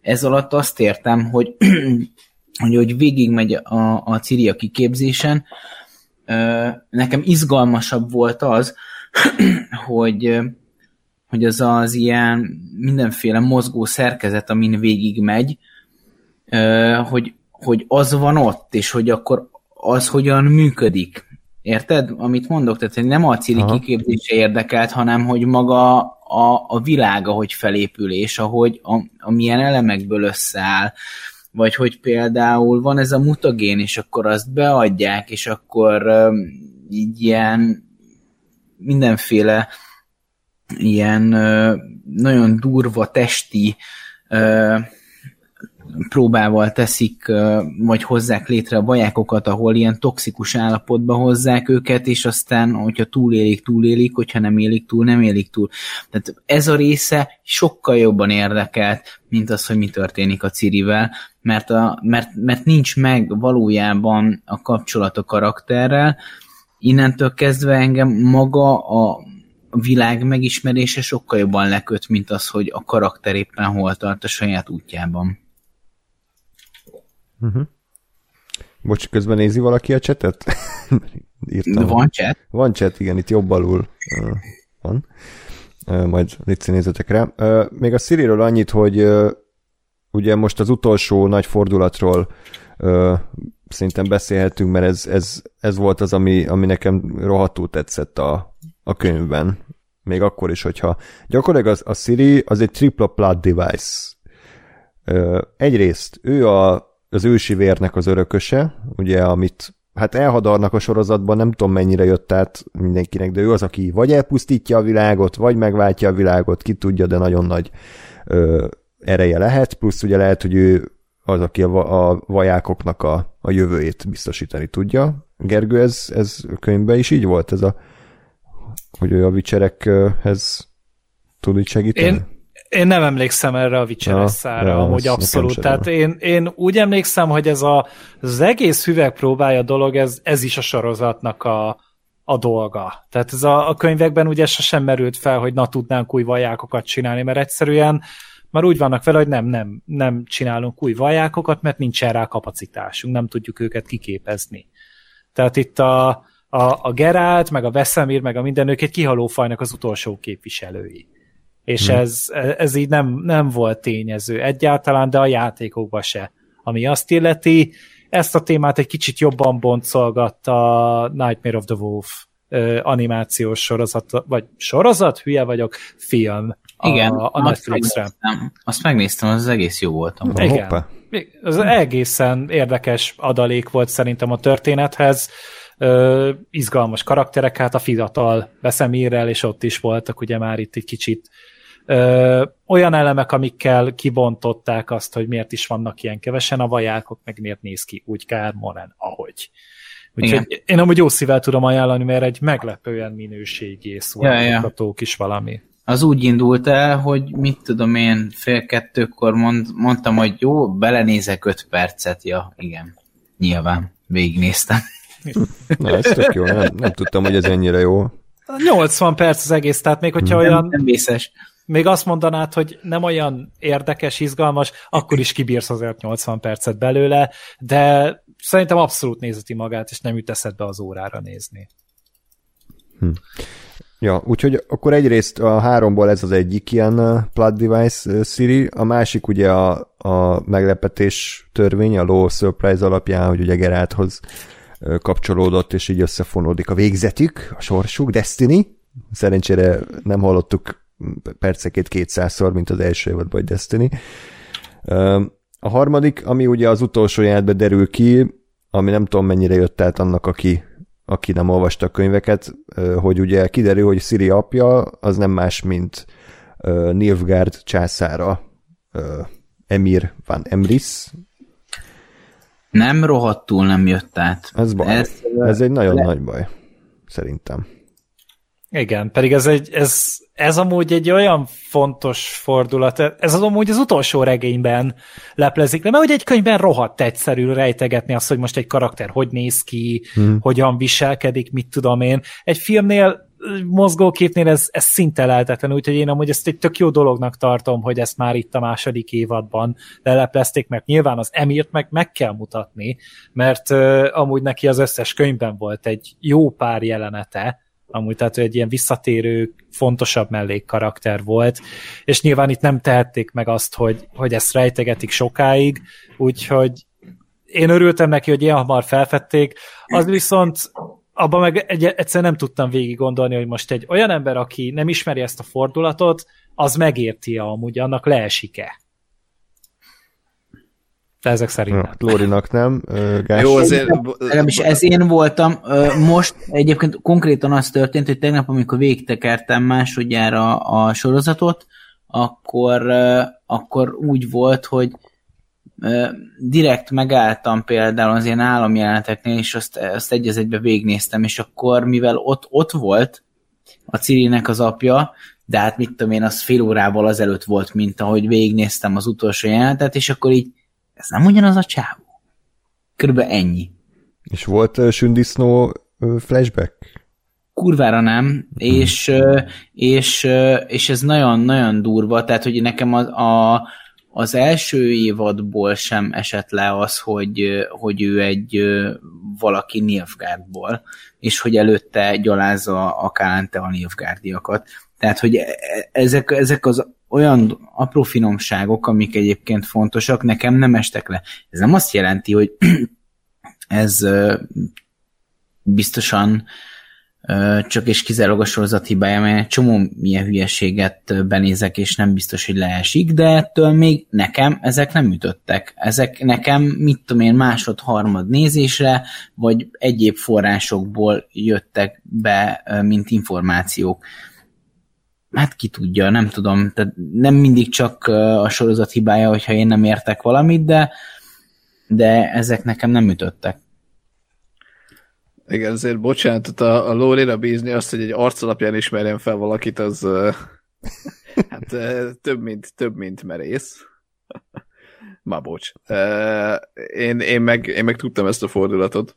Speaker 4: ez alatt azt értem, hogy, hogy, hogy végigmegy a, a Ciri a kiképzésen, nekem izgalmasabb volt az, hogy, hogy az az ilyen mindenféle mozgó szerkezet, amin végig megy, hogy, hogy az van ott, és hogy akkor az hogyan működik. Érted, amit mondok? Tehát nem a Ciri kiképzése érdekelt, hanem hogy maga a, a világa, hogy felépül, és ahogy a, a milyen elemekből összeáll vagy hogy például van ez a mutagén, és akkor azt beadják, és akkor így ilyen mindenféle ilyen nagyon durva testi próbával teszik, vagy hozzák létre a bajákokat, ahol ilyen toxikus állapotba hozzák őket, és aztán, hogyha túlélik, túlélik, hogyha nem élik túl, nem élik túl. Tehát ez a része sokkal jobban érdekelt, mint az, hogy mi történik a Cirivel, mert, a, mert, mert nincs meg valójában a kapcsolat a karakterrel, innentől kezdve engem maga a világ megismerése sokkal jobban leköt, mint az, hogy a karakter éppen hol tart a saját útjában.
Speaker 1: Uh-huh. Bocs, közben nézi valaki a csetet?
Speaker 4: Írtam. Van chat?
Speaker 1: Van chat, igen, itt jobb alul uh, van. Uh, majd Lici nézzetek rá. Uh, még a siri annyit, hogy uh, ugye most az utolsó nagy fordulatról uh, szerintem beszélhetünk, mert ez, ez, ez volt az, ami, ami nekem rohadtul tetszett a, a könyvben. Még akkor is, hogyha gyakorlatilag az, a Siri az egy tripla plat device. Egyrészt ő a, az ősi vérnek az örököse, ugye, amit hát elhadarnak a sorozatban, nem tudom mennyire jött át mindenkinek, de ő az, aki vagy elpusztítja a világot, vagy megváltja a világot, ki tudja, de nagyon nagy ö, ereje lehet, plusz ugye lehet, hogy ő az, aki a, a vajákoknak a, a jövőjét biztosítani tudja. Gergő, ez, ez könyvben is így volt, ez a, hogy ő a vicserekhez tud így segíteni?
Speaker 2: Én, én nem emlékszem erre a vicseres szára, ja, amúgy abszolút. Tehát én, én úgy emlékszem, hogy ez a, az egész hüvegpróbája dolog, ez, ez is a sorozatnak a, a dolga. Tehát ez a, a könyvekben ugye sosem merült fel, hogy na tudnánk új vajákokat csinálni, mert egyszerűen már úgy vannak vele, hogy nem, nem, nem csinálunk új vajákokat, mert nincsen rá kapacitásunk, nem tudjuk őket kiképezni. Tehát itt a, a, a Gerált, meg a Veszemír, meg a minden ők egy kihaló fajnak az utolsó képviselői és hmm. ez, ez így nem, nem volt tényező egyáltalán, de a játékokban se. Ami azt illeti, ezt a témát egy kicsit jobban boncolgatta a Nightmare of the Wolf animációs sorozat, vagy sorozat, hülye vagyok, film
Speaker 4: Igen, a, a Netflixre. Megnéztem, azt megnéztem, az egész jó volt.
Speaker 2: Igen. Az egészen érdekes adalék volt szerintem a történethez. Ö, izgalmas karakterek, hát a fiatal Beszemírrel, és ott is voltak ugye már itt egy kicsit Ö, olyan elemek, amikkel kibontották azt, hogy miért is vannak ilyen kevesen a vajákok, meg miért néz ki úgy Kármoren, ahogy. Úgyhogy Igen. én amúgy jó szívvel tudom ajánlani, mert egy meglepően minőségi szórakoztató ja, ja. is valami.
Speaker 4: Az úgy indult el, hogy mit tudom én, fél kettőkor mond, mondtam, hogy jó, belenézek öt percet, ja, igen, nyilván, végignéztem.
Speaker 1: Na, ez tök jó, nem, nem tudtam, hogy ez ennyire jó.
Speaker 2: 80 perc az egész, tehát még hogyha olyan...
Speaker 4: Nem vészes
Speaker 2: még azt mondanád, hogy nem olyan érdekes, izgalmas, akkor is kibírsz azért 80 percet belőle, de szerintem abszolút nézeti magát, és nem jut eszedbe az órára nézni.
Speaker 1: Hm. Ja, úgyhogy akkor egyrészt a háromból ez az egyik ilyen uh, plat device uh, Siri, a másik ugye a, a meglepetés törvény, a low surprise alapján, hogy ugye Gerálthoz kapcsolódott, és így összefonódik a végzetük, a sorsuk, Destiny. Szerencsére nem hallottuk percekét kétszázszor, mint az első évadban vagy Destiny. A harmadik, ami ugye az utolsó jelentben derül ki, ami nem tudom mennyire jött át annak, aki, aki nem olvasta a könyveket, hogy ugye kiderül, hogy Siri apja az nem más, mint Nilfgaard császára, Emir van Emrys.
Speaker 4: Nem rohadtul nem jött át.
Speaker 1: Ez baj. Ez, ez egy nagyon le... nagy baj, szerintem.
Speaker 2: Igen, pedig ez, egy, ez, ez amúgy egy olyan fontos fordulat, ez az amúgy az utolsó regényben leplezik le, mert hogy egy könyvben rohadt egyszerű rejtegetni azt, hogy most egy karakter hogy néz ki, hmm. hogyan viselkedik, mit tudom én. Egy filmnél mozgóképnél ez, ez szinte lehetetlen, úgyhogy én amúgy ezt egy tök jó dolognak tartom, hogy ezt már itt a második évadban leleplezték, mert nyilván az Emirt meg meg kell mutatni, mert uh, amúgy neki az összes könyvben volt egy jó pár jelenete, amúgy, tehát ő egy ilyen visszatérő, fontosabb mellékkarakter volt, és nyilván itt nem tehették meg azt, hogy, hogy ezt rejtegetik sokáig, úgyhogy én örültem neki, hogy ilyen hamar felfedték, az viszont abban meg egy, egyszer nem tudtam végig gondolni, hogy most egy olyan ember, aki nem ismeri ezt a fordulatot, az megérti amúgy, annak leesik-e. De ezek szerint
Speaker 1: nem. Lórinak nem.
Speaker 3: Gás. Jó, azért...
Speaker 4: Legalábbis ez én voltam. Most egyébként konkrétan az történt, hogy tegnap, amikor végtekertem másodjára a sorozatot, akkor, akkor úgy volt, hogy direkt megálltam például az ilyen államjeleneteknél, és azt, azt egy az egybe végnéztem, és akkor, mivel ott, ott volt a Cirinek az apja, de hát mit tudom én, az fél órával azelőtt volt, mint ahogy végignéztem az utolsó jelenetet, és akkor így ez nem ugyanaz a csávó. Körülbelül ennyi.
Speaker 1: És volt uh, sündisznó uh, flashback?
Speaker 4: Kurvára nem, hmm. és, és, és ez nagyon-nagyon durva, tehát hogy nekem a, a, az első évadból sem esett le az, hogy, hogy ő egy valaki Nilfgaardból, és hogy előtte gyalázza a Kálente a Nilfgaardiakat. Tehát, hogy e, e, ezek, ezek az olyan apró finomságok, amik egyébként fontosak, nekem nem estek le. Ez nem azt jelenti, hogy ez biztosan csak és kizárólag a sorozat hibája, mert egy csomó milyen hülyeséget benézek, és nem biztos, hogy leesik, de ettől még nekem ezek nem ütöttek. Ezek nekem, mit tudom én, másod-harmad nézésre, vagy egyéb forrásokból jöttek be, mint információk hát ki tudja, nem tudom, tehát nem mindig csak a sorozat hibája, hogyha én nem értek valamit, de, de ezek nekem nem ütöttek.
Speaker 3: Igen, azért bocsánatot a, a Lórira bízni azt, hogy egy arc alapján ismerjen fel valakit, az hát több, mint, több, mint merész. Ma bocs. Én, én, meg, én meg tudtam ezt a fordulatot.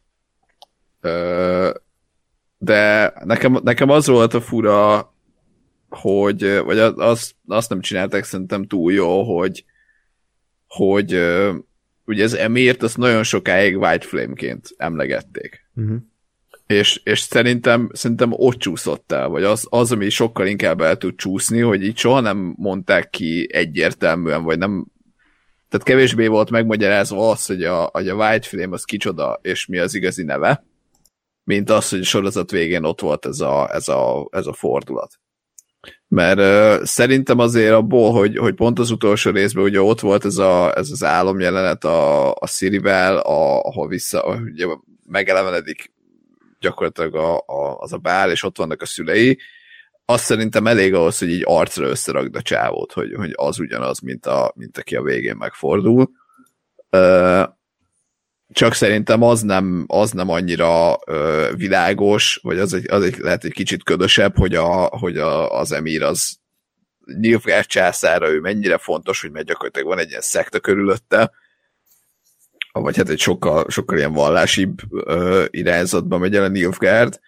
Speaker 3: De nekem, nekem az volt a fura hogy, vagy azt, azt nem csinálták szerintem túl jó, hogy, hogy ugye az emért azt nagyon sokáig White Flame-ként emlegették. Uh-huh. És, és szerintem, szerintem ott csúszott el, vagy az, az, ami sokkal inkább el tud csúszni, hogy így soha nem mondták ki egyértelműen, vagy nem, tehát kevésbé volt megmagyarázva az, hogy a, hogy a White Flame az kicsoda, és mi az igazi neve, mint az, hogy a sorozat végén ott volt ez a, ez a, ez a fordulat. Mert uh, szerintem azért abból, hogy, hogy pont az utolsó részben ugye ott volt ez, a, ez az álomjelenet a, a Sirivel, a, ahol vissza, ugye megelevenedik gyakorlatilag a, a, az a bál, és ott vannak a szülei, azt szerintem elég ahhoz, hogy így arcra összerakd a csávót, hogy, hogy az ugyanaz, mint, a, mint aki a végén megfordul. Csak szerintem az nem, az nem annyira világos, vagy az egy, az egy, lehet egy kicsit ködösebb, hogy, a, hogy a, az emír az Nilfgaard császára ő mennyire fontos, hogy mert gyakorlatilag van egy ilyen szekta körülötte, vagy hát egy sokkal, sokkal ilyen vallásibb ö, irányzatban megy el a Nilfgaard,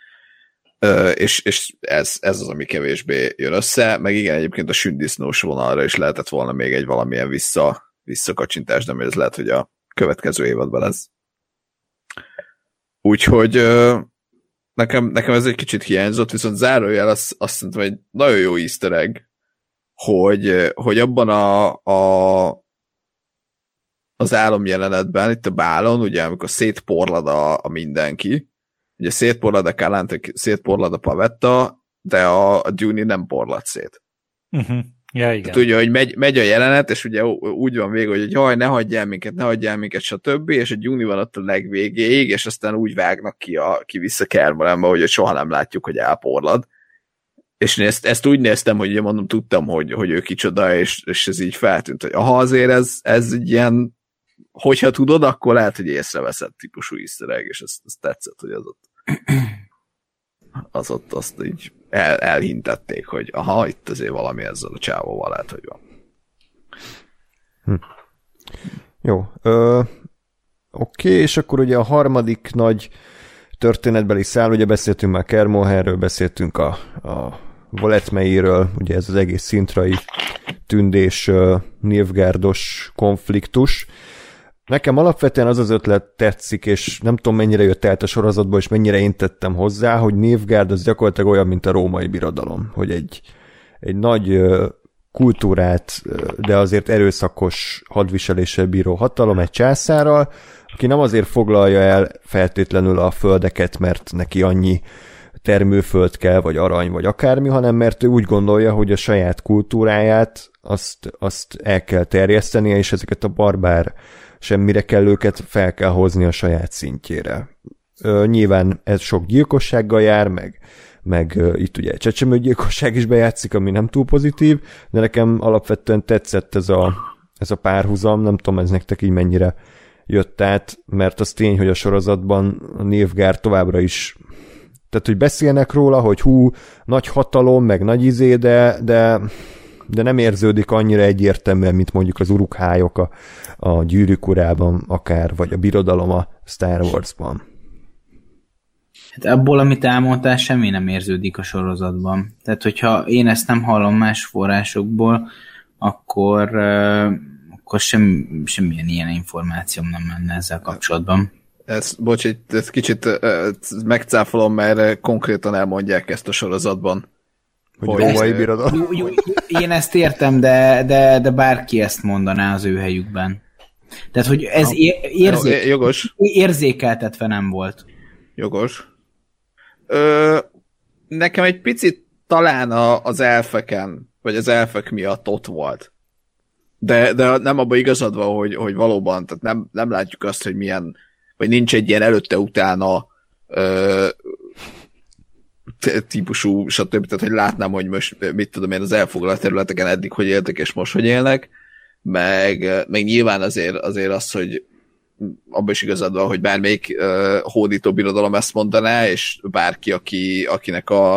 Speaker 3: ö, és, és ez, ez az, ami kevésbé jön össze, meg igen, egyébként a sündisznós vonalra is lehetett volna még egy valamilyen vissza, visszakacsintás, de ez lehet, hogy a következő évadban lesz. Úgyhogy nekem, nekem ez egy kicsit hiányzott, viszont zárójel azt, azt szerintem egy nagyon jó easter egg, hogy, hogy abban a, a az álom jelenetben, itt a bálon, ugye, amikor szétporlad a, a mindenki, ugye szétporlad a Kalante, szétporlad a Pavetta, de a, a Duni nem porlad szét.
Speaker 2: Uh-huh. Ja, igen.
Speaker 3: Tehát ugye, hogy megy, megy a jelenet, és ugye úgy van vége, hogy jaj, ne hagyjál minket, ne hagyjál minket, stb. És a Juni van ott a legvégéig, és aztán úgy vágnak ki, a, ki vissza Kermalembe, hogy soha nem látjuk, hogy elporlad. és én ezt, ezt úgy néztem, hogy mondom, tudtam, hogy, hogy ő kicsoda, és, és ez így feltűnt, hogy aha, azért ez, ez egy ilyen, hogyha tudod, akkor lehet, hogy észreveszed típusú easter egg, és ezt, ezt tetszett, hogy az ott az ott azt így el, elhintették, hogy aha, itt azért valami ezzel a csávóval lehet, hogy van.
Speaker 1: Hm. Jó. Ö, oké, és akkor ugye a harmadik nagy történetbeli szál, ugye beszéltünk már Kermoherről, beszéltünk a, a Voletmeiről, ugye ez az egész szintrai tündés uh, Nilfgárdos konfliktus. Nekem alapvetően az az ötlet tetszik, és nem tudom mennyire jött el a sorozatból, és mennyire én tettem hozzá, hogy Nilfgaard az gyakorlatilag olyan, mint a római birodalom, hogy egy, egy nagy kultúrát, de azért erőszakos hadviseléssel bíró hatalom egy császárral, aki nem azért foglalja el feltétlenül a földeket, mert neki annyi termőföld kell, vagy arany, vagy akármi, hanem mert ő úgy gondolja, hogy a saját kultúráját azt, azt el kell terjesztenie, és ezeket a barbár semmire kell őket fel kell hozni a saját szintjére. Ö, nyilván ez sok gyilkossággal jár, meg, meg ö, itt ugye csecsemőgyilkosság is bejátszik, ami nem túl pozitív, de nekem alapvetően tetszett ez a, ez a párhuzam, nem tudom, ez nektek így mennyire jött át, mert az tény, hogy a sorozatban a Nilfgaard továbbra is tehát, hogy beszélnek róla, hogy hú, nagy hatalom, meg nagy izé, de, de, de nem érződik annyira egyértelműen, mint mondjuk az urukhályok a, a gyűrűk urában, akár, vagy a birodalom a Star Wars-ban.
Speaker 4: Hát abból, amit elmondtál, semmi nem érződik a sorozatban. Tehát, hogyha én ezt nem hallom más forrásokból, akkor, akkor sem, semmilyen ilyen információm nem menne ezzel kapcsolatban.
Speaker 3: Ez, bocs, egy kicsit uh, megcáfolom, mert konkrétan elmondják ezt a sorozatban.
Speaker 1: Hogy római birodalom.
Speaker 4: Jó, jó, én ezt értem, de, de, de bárki ezt mondaná az ő helyükben. Tehát, hogy ez érzé-
Speaker 3: Jogos.
Speaker 4: érzékeltetve nem volt.
Speaker 3: Jogos. Ö, nekem egy picit talán a, az elfeken, vagy az elfek miatt ott volt. De, de nem abban igazad van, hogy, hogy valóban, tehát nem, nem látjuk azt, hogy milyen vagy nincs egy ilyen előtte-utána típusú, stb. Tehát, hogy látnám, hogy most mit tudom én az elfoglalt területeken eddig hogy éltek, és most hogy élnek, meg, meg nyilván azért, azért az, hogy abban is igazad van, hogy bármelyik uh, hódító birodalom ezt mondaná, és bárki, aki, akinek a,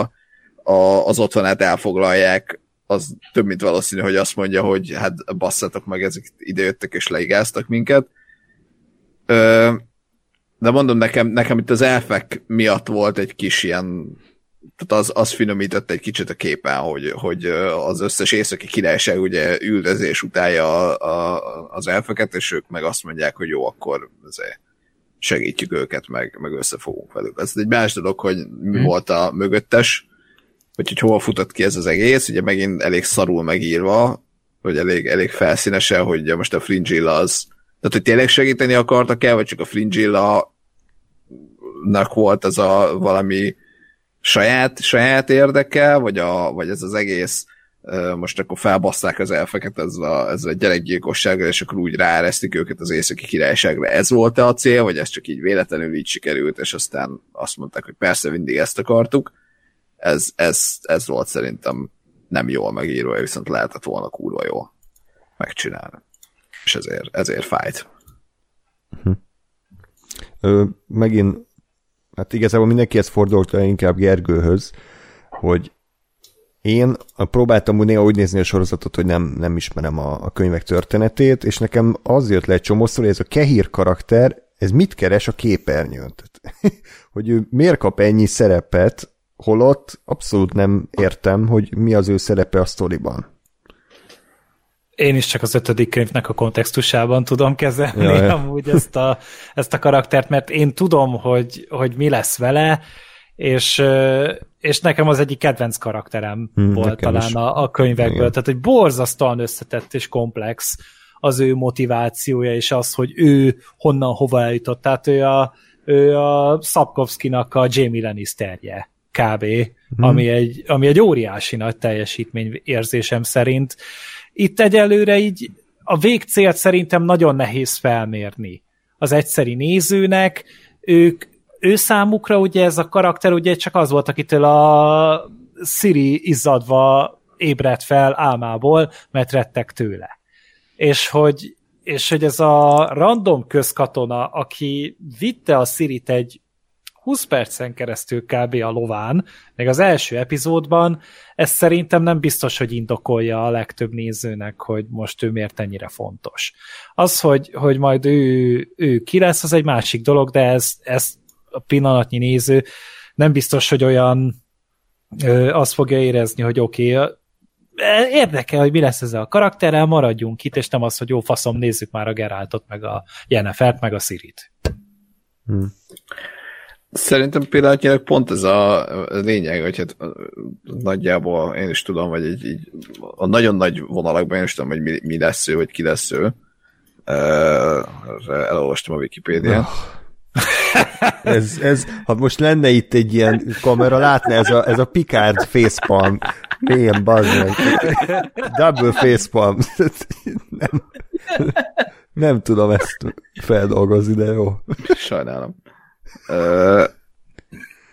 Speaker 3: a, az otthonát elfoglalják, az több mint valószínű, hogy azt mondja, hogy hát basszatok meg, ezek idejöttek és leigáztak minket. Uh, de mondom, nekem, nekem itt az elfek miatt volt egy kis ilyen, tehát az, az finomított egy kicsit a képen, hogy, hogy az összes északi királyság ugye üldözés utálja a, a, az elfeket, és ők meg azt mondják, hogy jó, akkor azért segítjük őket, meg, meg összefogunk velük. Ez egy más dolog, hogy mi hmm. volt a mögöttes, hogy, hogy hova futott ki ez az egész, ugye megint elég szarul megírva, hogy elég, elég felszínesen, hogy most a Fringilla az tehát, hogy tényleg segíteni akartak el, vagy csak a Fringilla nak volt ez a valami saját, saját érdeke, vagy, a, vagy ez az egész most akkor felbasszák az elfeket ezzel a, ezzel a gyerekgyilkossággal, és akkor úgy ráeresztik őket az északi királyságra. Ez volt-e a cél, vagy ez csak így véletlenül így sikerült, és aztán azt mondták, hogy persze mindig ezt akartuk. Ez, ez, ez volt szerintem nem jól megírva, viszont lehetett volna kurva jól megcsinálni és ezért, ezért fájt.
Speaker 1: Hm. Ö, megint, hát igazából mindenkihez fordult inkább Gergőhöz, hogy én próbáltam néha úgy nézni a sorozatot, hogy nem, nem ismerem a, a könyvek történetét, és nekem az jött le egy csomószor, hogy ez a Kehír karakter, ez mit keres a képernyőn? hogy ő miért kap ennyi szerepet, holott abszolút nem értem, hogy mi az ő szerepe a sztoriban
Speaker 2: én is csak az ötödik könyvnek a kontextusában tudom kezelni Jaj. amúgy ezt a, ezt a karaktert, mert én tudom, hogy, hogy mi lesz vele, és, és nekem az egyik kedvenc karakterem hmm, volt talán a, a könyvekből, Igen. tehát hogy borzasztóan összetett és komplex az ő motivációja, és az, hogy ő honnan hova eljutott, tehát ő a, ő a Szapkovszkinak a Jamie Lannisterje kb., hmm. ami, egy, ami egy óriási nagy teljesítmény érzésem szerint, itt egyelőre így a végcélt szerintem nagyon nehéz felmérni. Az egyszeri nézőnek, ők, ő számukra ugye ez a karakter ugye csak az volt, akitől a Siri izzadva ébredt fel álmából, mert rettek tőle. És hogy, és hogy ez a random közkatona, aki vitte a Sirit egy 20 percen keresztül kb. a lován, meg az első epizódban, ez szerintem nem biztos, hogy indokolja a legtöbb nézőnek, hogy most ő miért ennyire fontos. Az, hogy, hogy majd ő, ő ki lesz, az egy másik dolog, de ez, ez a pillanatnyi néző nem biztos, hogy olyan ö, azt fogja érezni, hogy oké, okay, érdekel, hogy mi lesz ezzel a karakterrel, maradjunk itt, és nem az, hogy jó faszom, nézzük már a Geráltot, meg a Jennefert, meg a Sirit. Hmm.
Speaker 3: Szerintem például pont ez a lényeg, hogy hát nagyjából én is tudom, hogy így, így a nagyon nagy vonalakban én is tudom, hogy mi, mi lesz ő, vagy ki lesz ő. Uh, elolvastam a Wikipédiát. Oh.
Speaker 1: ez, ez, ha most lenne itt egy ilyen kamera, látna ez a, ez a Picard facepalm. Milyen bazd meg. Double facepalm. nem, nem tudom ezt feldolgozni, de jó.
Speaker 3: Sajnálom.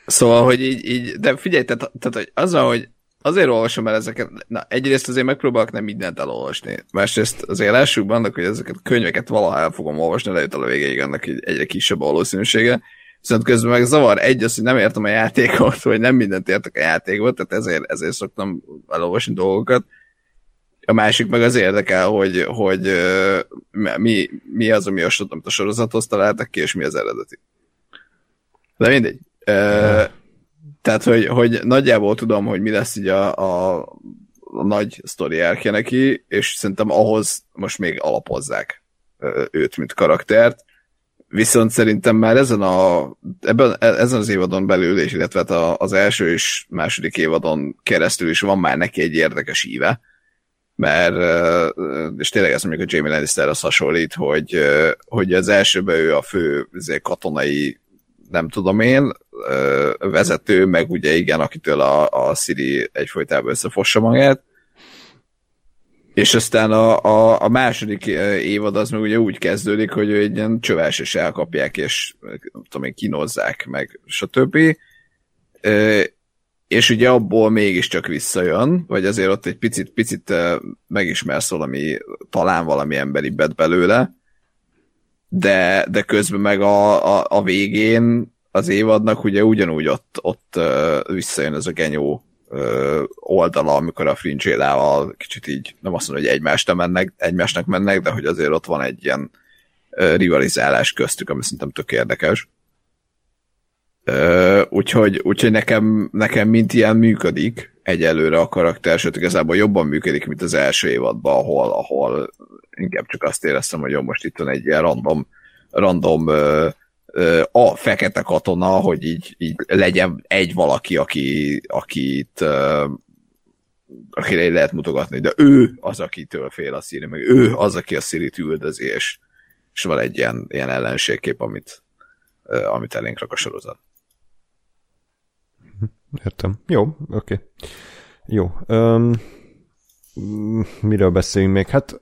Speaker 3: Szóval, hogy így, így de figyelj, tehát, tehát hogy azzal, hogy azért olvasom el ezeket, na egyrészt azért megpróbálok nem mindent elolvasni, másrészt azért elsőbb annak, hogy ezeket a könyveket valaha el fogom olvasni, lejött a végéig annak így egyre kisebb a valószínűsége, viszont közben meg zavar egy az, hogy nem értem a játékot, vagy nem mindent értek a játékot, tehát ezért, ezért szoktam elolvasni dolgokat. A másik meg az érdekel, hogy, hogy mi, mi az, ami a, amit a sorozathoz találtak ki, és mi az eredeti. De mindegy. Uh, tehát, hogy, hogy nagyjából tudom, hogy mi lesz így a, a, a nagy sztori elke neki, és szerintem ahhoz most még alapozzák őt, mint karaktert. Viszont szerintem már ezen, a, ebben, e, ezen az évadon belül, és illetve hát az első és második évadon keresztül is van már neki egy érdekes íve, mert, és tényleg ez mondjuk a Jamie Lannisterhez hasonlít, hogy, hogy az elsőben ő a fő izé, katonai nem tudom én, vezető, meg ugye igen, akitől a, a Siri egyfolytában összefossa magát. És aztán a, a, a második évad az meg ugye úgy kezdődik, hogy ő egy ilyen csöves és elkapják, és nem tudom én, kínozzák, meg stb. És ugye abból mégiscsak visszajön, vagy azért ott egy picit, picit megismersz valami, talán valami emberibbet belőle, de, de közben meg a, a, a végén az évadnak ugye ugyanúgy ott, ott visszajön ez a genyó oldala, amikor a fringe kicsit így, nem azt mondom, hogy egymást mennek, egymásnak mennek, de hogy azért ott van egy ilyen rivalizálás köztük, ami szerintem tök érdekes. Úgyhogy, úgyhogy nekem, nekem mint ilyen működik egyelőre a karakter, sőt igazából jobban működik, mint az első évadban, ahol, ahol inkább csak azt éreztem, hogy jó, most itt van egy ilyen random, random uh, a fekete katona, hogy így, így legyen egy valaki, aki, akit akire lehet mutogatni, de ő az, akitől fél a szíri, meg ő az, aki a szírit üldözi, és, és van egy ilyen, ilyen ellenségkép, amit, amit elénk rak a sorozat.
Speaker 1: Értem. Jó, oké. Okay. Jó. Um, miről beszéljünk még? Hát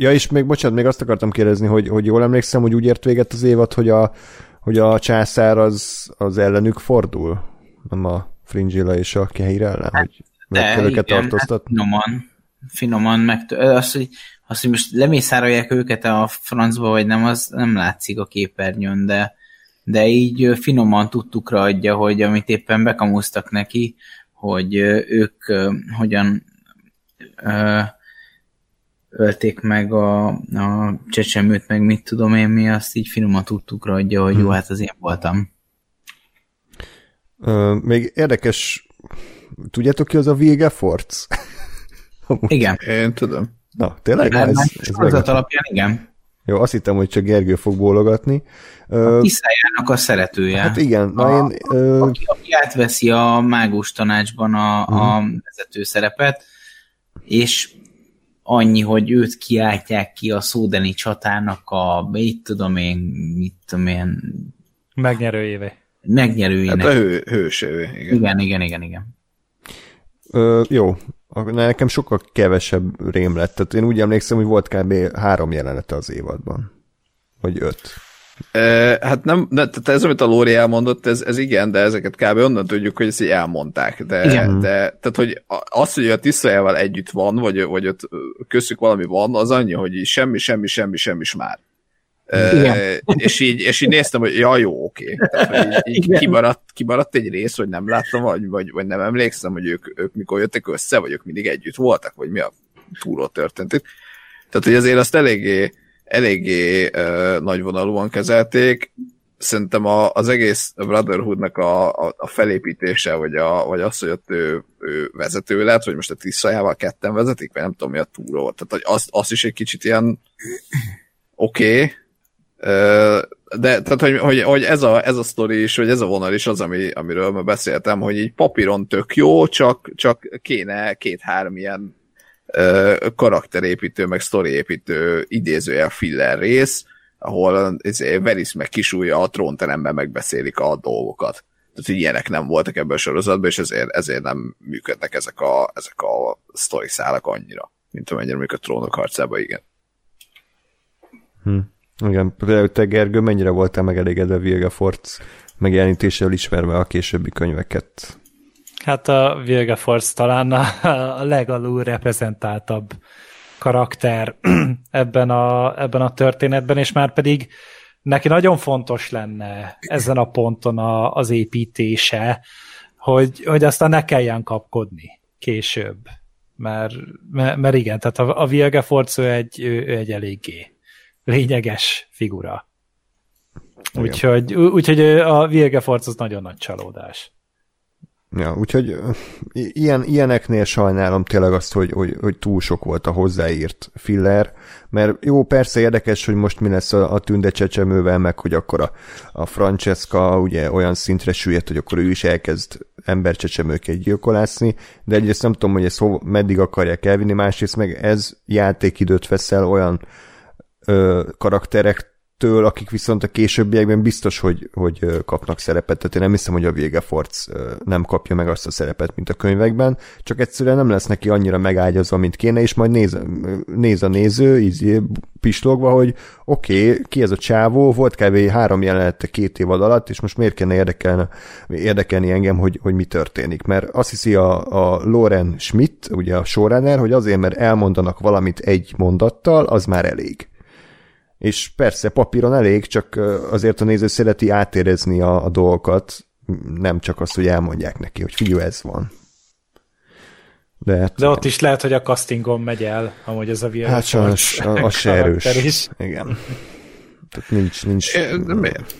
Speaker 1: Ja, és még, bocsánat, még azt akartam kérdezni, hogy, hogy jól emlékszem, hogy úgy ért véget az évad, hogy a, hogy a császár az, az ellenük fordul, nem a Fringilla és a Keir ellen, hát, hogy meg kell őket tartóztatni.
Speaker 4: Hát finoman, finoman meg, az, hogy, az, hogy most lemészárolják őket a francba, vagy nem, az nem látszik a képernyőn, de, de így finoman tudtukra adja, hogy amit éppen bekamusztak neki, hogy ők hogyan ölték meg a, a csecsemőt, meg mit tudom én mi, azt így finoman tudtuk adja, hogy hmm. jó, hát az én voltam.
Speaker 1: Uh, még érdekes, tudjátok ki az a Vilgefortz?
Speaker 4: igen.
Speaker 3: Én tudom.
Speaker 1: Na, tényleg?
Speaker 4: Igen, ez, ez az alapján igen.
Speaker 1: Jó, azt hittem, hogy csak Gergő fog bólogatni.
Speaker 4: A Tiszájának a szeretője.
Speaker 1: Hát igen. Na
Speaker 4: a,
Speaker 1: én,
Speaker 4: ö... aki, aki átveszi a mágus tanácsban a, uh-huh. a mhm. vezető szerepet, és annyi, hogy őt kiáltják ki a szódeni csatának a, mit tudom én, mit tudom én...
Speaker 2: Megnyerőjévé.
Speaker 4: Megnyerőjének.
Speaker 3: Hát a hő, hőső,
Speaker 4: igen. Igen, igen, igen, igen.
Speaker 1: Ö, jó, nekem sokkal kevesebb rém lett. Tehát én úgy emlékszem, hogy volt kb. három jelenete az évadban. Vagy öt.
Speaker 3: Hát nem, ne, tehát ez, amit a Lóri elmondott, ez, ez igen, de ezeket kb. onnan tudjuk, hogy ezt így elmondták. De, igen. de tehát, hogy az, hogy a Tisztajával együtt van, vagy, vagy ott köztük valami van, az annyi, hogy semmi, semmi, semmi, semmi már. Igen. Uh, és, így, és így néztem, hogy ja, jó, oké. Okay. így, így kimaradt, kimaradt egy rész, hogy nem láttam, vagy, vagy, vagy nem emlékszem, hogy ők, ők mikor jöttek össze, vagy ők mindig együtt voltak, vagy mi a túró történt itt. Tehát, hogy azért azt eléggé, eléggé uh, nagyvonalúan kezelték. Szerintem a, az egész Brotherhoodnak a, a, a felépítése, vagy, a, vagy az, hogy ott ő, ő vezető lett, vagy most a tisztajával ketten vezetik, vagy nem tudom mi a túró. Tehát, hogy azt, azt is egy kicsit ilyen oké, okay, de tehát, hogy, hogy, hogy ez, a, ez a sztori is, vagy ez a vonal is az, ami, amiről ma beszéltem, hogy így papíron tök jó, csak, csak kéne két-három ilyen karakterépítő, meg sztoriépítő idézőjel filler rész, ahol izé, Veris meg kisúlja a trónteremben megbeszélik a dolgokat. Tehát, hogy ilyenek nem voltak ebben a sorozatban, és ezért, ezért nem működnek ezek a, ezek a sztori szálak annyira, mint amennyire mondjuk a trónok harcában, igen.
Speaker 1: Hm. Igen, például te Gergő, mennyire voltál megelégedve Vilgefortz megjelenítésével ismerve a későbbi könyveket?
Speaker 2: Hát a Vilgefortz talán a, a legalul reprezentáltabb karakter ebben a, ebben a történetben, és már pedig neki nagyon fontos lenne ezen a ponton a, az építése, hogy, hogy aztán ne kelljen kapkodni később. Mert, mert, mert igen, tehát a, a Vilgefortz ő egy, ő, ő egy eléggé lényeges figura. Úgyhogy, úgyhogy a Vilgefortz az nagyon nagy csalódás.
Speaker 1: Ja, úgyhogy ilyen, ilyeneknél sajnálom tényleg azt, hogy, hogy, hogy túl sok volt a hozzáírt filler, mert jó, persze érdekes, hogy most mi lesz a, a tünde csecsemővel, meg hogy akkor a, a Francesca ugye olyan szintre süllyedt, hogy akkor ő is elkezd embercsecsemőket gyilkolászni, de egyrészt nem tudom, hogy ezt hov, meddig akarják elvinni, másrészt meg ez játékidőt veszel olyan ö, karakterektől, akik viszont a későbbiekben biztos, hogy, hogy kapnak szerepet. Tehát én nem hiszem, hogy a Végeforc nem kapja meg azt a szerepet, mint a könyvekben, csak egyszerűen nem lesz neki annyira megágyazva, mint kéne, és majd néz, néz a néző, így pislogva, hogy oké, okay, ki ez a csávó, volt kb. három jelenete két évad alatt, és most miért kéne érdekelni, érdekelni engem, hogy, hogy mi történik. Mert azt hiszi a, a Loren Schmidt, ugye a showrunner, hogy azért, mert elmondanak valamit egy mondattal, az már elég és persze papíron elég, csak azért a néző szereti átérezni a, a dolgokat, nem csak azt, hogy elmondják neki, hogy figyelj, ez van.
Speaker 2: De, hát, De ott is lehet, hogy a castingon megy el, amúgy ez a
Speaker 1: világ. Hát sajnos, az se erős. Is. Igen. Tehát nincs, nincs...
Speaker 3: É, de miért?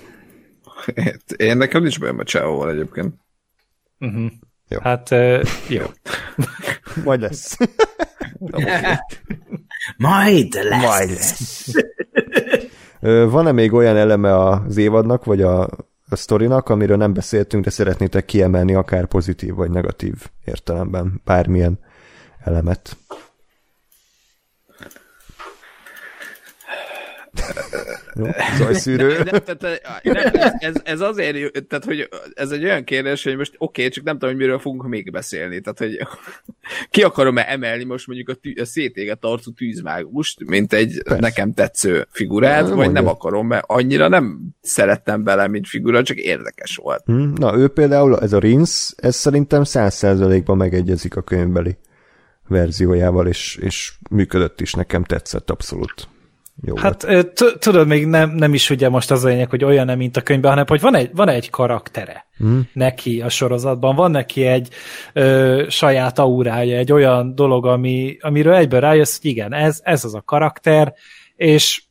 Speaker 3: Én nekem nincs bajom a Csávóval egyébként.
Speaker 2: Uh-huh. Jó. Hát uh, jó.
Speaker 1: Majd lesz.
Speaker 4: Majd lesz. Majd lesz.
Speaker 1: Van-e még olyan eleme az évadnak, vagy a, a sztorinak, amiről nem beszéltünk, de szeretnétek kiemelni akár pozitív vagy negatív értelemben bármilyen elemet? Zajszűrő.
Speaker 3: Nem, tehát, nem, ez, ez, ez azért, tehát, hogy ez egy olyan kérdés, hogy most oké, okay, csak nem tudom, hogy miről fogunk még beszélni. Tehát, hogy ki akarom-e emelni most mondjuk a, tű, a szétéget arcú tűzmágust, mint egy Persze. nekem tetsző figurát, nem vagy mondja. nem akarom, mert annyira nem szerettem bele, mint figura, csak érdekes volt.
Speaker 1: Hmm, na, ő például, ez a Rinsz, ez szerintem száz százalékban megegyezik a könyvbeli verziójával, és, és működött is, nekem tetszett abszolút.
Speaker 2: Jó hát tudod, még nem, nem is ugye most az a lényeg, hogy olyan nem, mint a könyvben, hanem hogy van egy, van egy karaktere hmm. neki a sorozatban, van neki egy ö, saját aurája, egy olyan dolog, ami, amiről egyből rájössz, hogy igen, ez, ez az a karakter, és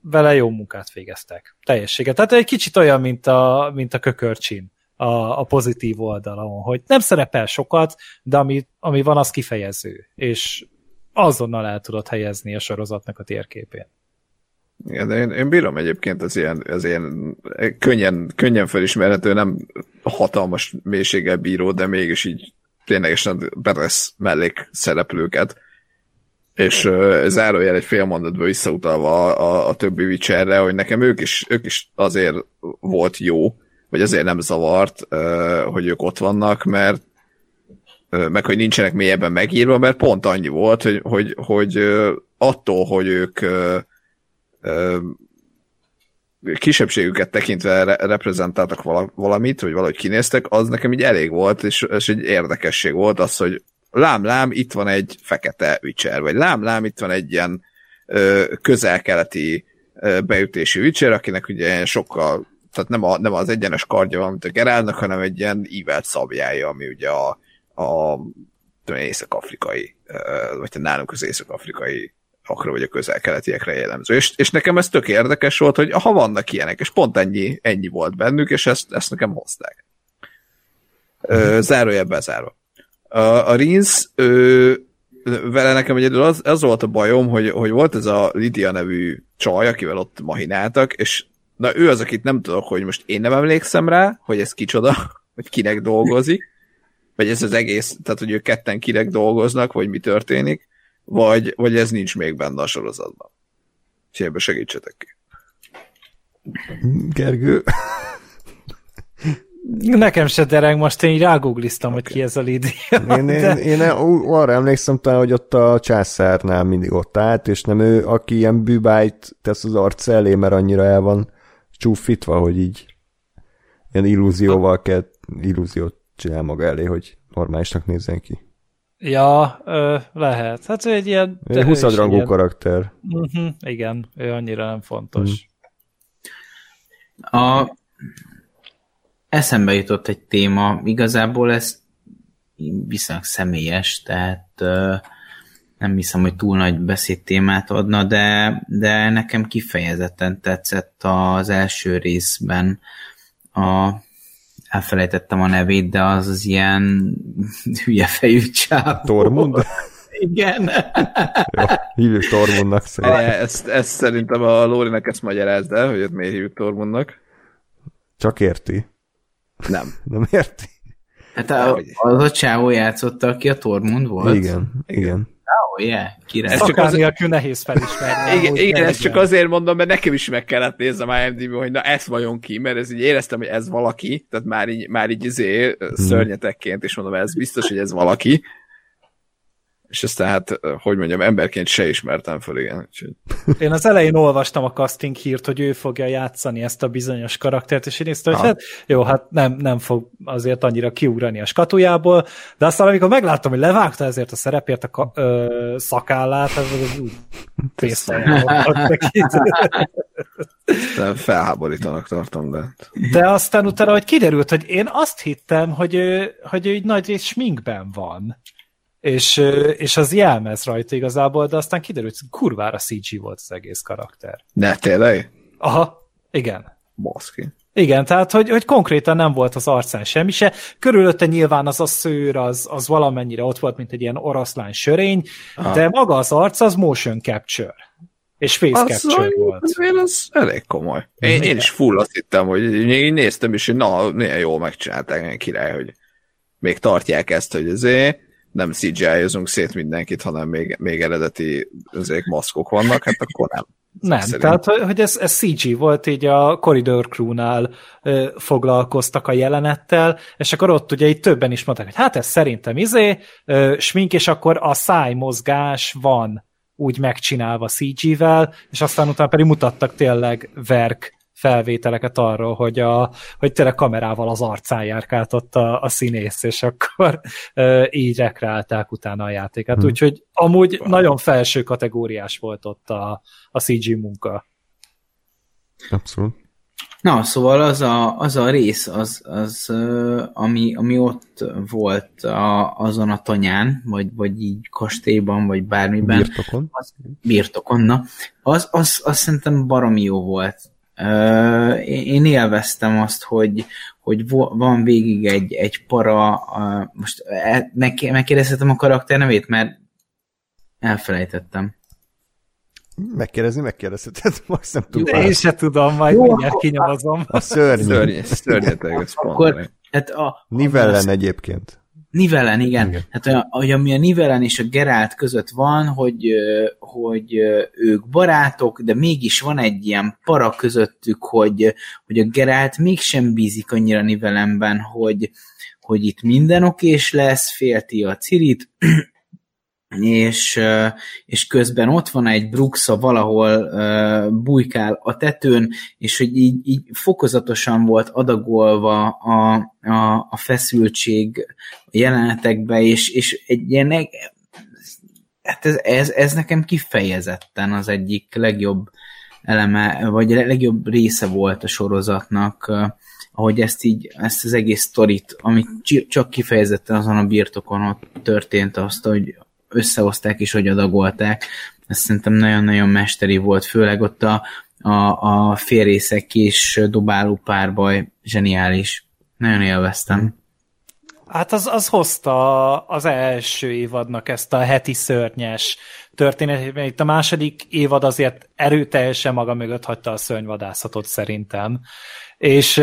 Speaker 2: vele jó munkát végeztek. Teljességet. Tehát egy kicsit olyan, mint a, mint a kökörcsin a, a pozitív oldalon, hogy nem szerepel sokat, de ami, ami van, az kifejező, és azonnal el tudod helyezni a sorozatnak a térképén.
Speaker 3: Igen, de én, én bírom egyébként az ilyen, az ilyen könnyen, könnyen felismerhető, nem hatalmas mélységgel bíró, de mégis így ténylegesen betesz mellék szereplőket. És uh, zárójel egy fél mondatban visszautalva a, a, a többi Witcherre, hogy nekem ők is, ők is azért volt jó, vagy azért nem zavart, hogy ők ott vannak, mert meg hogy nincsenek mélyebben megírva, mert pont annyi volt, hogy, hogy, hogy attól, hogy ők kisebbségüket tekintve re- reprezentáltak vala- valamit, vagy valahogy kinéztek, az nekem így elég volt, és, és egy érdekesség volt az, hogy lám-lám, itt van egy fekete Witcher, vagy lám-lám, itt van egy ilyen ö, közel-keleti ö, beütési Witcher, akinek ugye sokkal, tehát nem, a, nem az egyenes kardja van, mint a Gerálnak, hanem egy ilyen ívelt szabjája, ami ugye a, a észak-afrikai, ö, vagy nálunk az észak-afrikai akra vagy a közel-keletiekre jellemző. És, és nekem ez tök érdekes volt, hogy ha vannak ilyenek, és pont ennyi, ennyi volt bennük, és ezt, ezt nekem hozták. Ö, zárójel bezárva. A, a Rins, ő, vele nekem egyedül az, az volt a bajom, hogy, hogy volt ez a Lydia nevű csaj, akivel ott mahináltak, és na ő az, akit nem tudok, hogy most én nem emlékszem rá, hogy ez kicsoda, hogy kinek dolgozik, vagy ez az egész, tehát hogy ők ketten kinek dolgoznak, vagy mi történik, vagy, vagy ez nincs még benne a sorozatban. És ebbe segítsetek ki.
Speaker 1: Gergő.
Speaker 2: Nekem se dereng, most én így rágoogliztam, okay. hogy ki ez a Lidia.
Speaker 1: Én, én, én arra emlékszem talán, hogy ott a császárnál mindig ott állt, és nem ő, aki ilyen bűbájt tesz az arc elé, mert annyira el van csúfítva, hogy így ilyen illúzióval kell, illúziót csinál maga elé, hogy normálisnak nézzen ki.
Speaker 2: Ja, ö, lehet. Hát ő egy ilyen...
Speaker 1: Egy 20 rangú ilyen... karakter.
Speaker 2: Uh-huh, igen, ő annyira nem fontos.
Speaker 4: Hmm. A... Eszembe jutott egy téma, igazából ez viszonylag személyes, tehát ö, nem hiszem, hogy túl nagy beszédtémát adna, de, de nekem kifejezetten tetszett az első részben a elfelejtettem a nevét, de az az ilyen hülye fejű csáv.
Speaker 1: Tormund?
Speaker 4: Igen.
Speaker 1: Jó, hívjuk Tormundnak
Speaker 3: szerintem. Ezt, ezt szerintem a Lórinak ezt magyarázd el, hogy miért hívjuk Tormundnak.
Speaker 1: Csak érti.
Speaker 3: Nem.
Speaker 1: Nem érti?
Speaker 4: Hát a, az a csávó játszotta, aki a Tormund volt.
Speaker 1: Igen, igen.
Speaker 4: Oh, yeah, király.
Speaker 2: Ez csak az... nélkül nehéz felismerni.
Speaker 3: igen, igen ezt csak azért mondom, mert nekem is meg kellett néznem a imdb hogy na ez vajon ki, mert ez így éreztem, hogy ez valaki, tehát már így, már így izé, hmm. szörnyetekként, és mondom, ez biztos, hogy ez valaki, és ezt tehát, hogy mondjam, emberként se ismertem fel, igen.
Speaker 2: Én az elején olvastam a casting hírt, hogy ő fogja játszani ezt a bizonyos karaktert, és én néztem, hogy hát jó, hát nem, nem fog azért annyira kiugrani a skatujából, de aztán amikor megláttam, hogy levágta ezért a szerepért a ka- ö, szakállát, ez az úgy
Speaker 3: Felháborítanak tartom, de...
Speaker 2: De aztán utána, hogy kiderült, hogy én azt hittem, hogy ő, hogy ő egy nagy rész sminkben van és, és az jelmez rajta igazából, de aztán kiderült, hogy kurvára CG volt az egész karakter.
Speaker 3: Ne, tényleg?
Speaker 2: Aha, igen.
Speaker 3: Baszki.
Speaker 2: Igen, tehát, hogy, hogy konkrétan nem volt az arcán semmi se. Körülötte nyilván az a szőr, az, az valamennyire ott volt, mint egy ilyen oroszlán sörény, Aha. de maga az arc az motion capture. És face az capture az, volt. Az,
Speaker 3: az elég komoly. Én, én is full azt hittem, hogy még néztem is, hogy na, milyen jól megcsinálták, milyen király, hogy még tartják ezt, hogy azért nem CGI-ozunk szét mindenkit, hanem még, még eredeti azért maszkok vannak, hát akkor nem.
Speaker 2: Nem, Szerint. tehát hogy ez, ez CG volt, így a Corridor Crew-nál ö, foglalkoztak a jelenettel, és akkor ott ugye így többen is mondták, hogy hát ez szerintem izé, ö, smink, és akkor a szájmozgás van úgy megcsinálva CG-vel, és aztán utána pedig mutattak tényleg verk felvételeket arról, hogy, a, hogy tényleg kamerával az arcán járkáltott a, a színész, és akkor e, így rekreálták utána a játékát. Hmm. Úgyhogy amúgy wow. nagyon felső kategóriás volt ott a, a CG munka.
Speaker 1: Abszolút.
Speaker 4: Na, szóval az a, az a rész, az, az ami, ami ott volt a, azon a tanyán, vagy, vagy így kastélyban, vagy bármiben.
Speaker 1: Birtokon.
Speaker 4: Az, birtokon, na. Az, az, az szerintem baromi jó volt én élveztem azt, hogy, hogy van végig egy, egy para, most e, megkérdezhetem a karakter nevét, mert elfelejtettem.
Speaker 1: Megkérdezni, megkérdezheted, most nem tudom.
Speaker 2: Én se tudom, majd Jó, mindjárt kinyomozom.
Speaker 1: A szörny.
Speaker 3: Szörny, szörnyeteg,
Speaker 4: Akkor, hát a,
Speaker 1: Nivellen egyébként.
Speaker 4: Nivellen, igen. igen. Hát hogy ami a Nivellen és a Gerált között van, hogy, hogy ők barátok, de mégis van egy ilyen para közöttük, hogy, hogy a Gerált mégsem bízik annyira Nivellenben, hogy, hogy itt minden okés lesz, félti a Cirit, és, és közben ott van egy Bruxa valahol bujkál a tetőn, és hogy így, így fokozatosan volt adagolva a, a, a feszültség a jelenetekbe, és, és egy ilyen hát ez, ez, ez nekem kifejezetten az egyik legjobb eleme, vagy legjobb része volt a sorozatnak, ahogy ezt így, ezt az egész sztorit, amit csak kifejezetten azon a birtokon ott történt azt, hogy összehozták és hogy adagolták, ez szerintem nagyon-nagyon mesteri volt, főleg ott a, a, a félrészek és dobáló párbaj zseniális. Nagyon élveztem.
Speaker 2: Hát az, az hozta az első évadnak ezt a heti szörnyes történetet. Itt a második évad azért erőteljesen maga mögött hagyta a szörnyvadászatot szerintem. És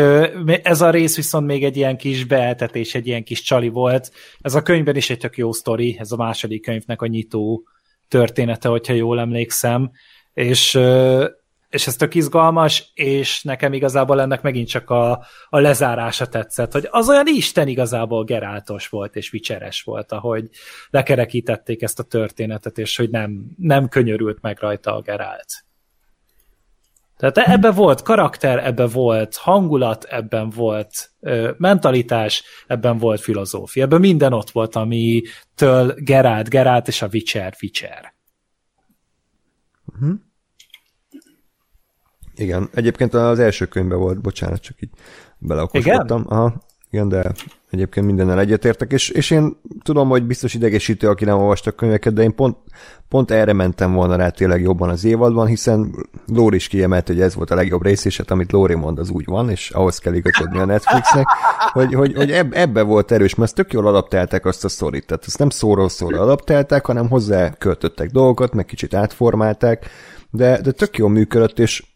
Speaker 2: ez a rész viszont még egy ilyen kis beeltetés, egy ilyen kis csali volt. Ez a könyvben is egy tök jó sztori, ez a második könyvnek a nyitó története, hogyha jól emlékszem. És és ez tök izgalmas, és nekem igazából ennek megint csak a, a lezárása tetszett, hogy az olyan Isten igazából geráltos volt, és vicseres volt, ahogy lekerekítették ezt a történetet, és hogy nem, nem könyörült meg rajta a Gerált. Tehát ebben volt karakter, ebben volt hangulat, ebben volt ö, mentalitás, ebben volt filozófia, ebben minden ott volt, amitől Gerált, Gerált és a Witcher, Witcher.
Speaker 1: Uh-huh. Igen, egyébként az első könyvben volt, bocsánat, csak így beleokosodtam. Igen? Aha, igen, de egyébként mindennel egyetértek, és, és én tudom, hogy biztos idegesítő, aki nem olvasta a könyveket, de én pont, pont erre mentem volna rá tényleg jobban az évadban, hiszen Lóri is kiemelt, hogy ez volt a legjobb rész, és hát amit Lóri mond, az úgy van, és ahhoz kell igazodni a Netflixnek, hogy, hogy, hogy eb, ebbe volt erős, mert ezt tök jól adaptálták azt a sztorit, tehát ezt nem szóról szóra adaptálták, hanem hozzá költöttek dolgokat, meg kicsit átformálták, de, de tök jól működött, és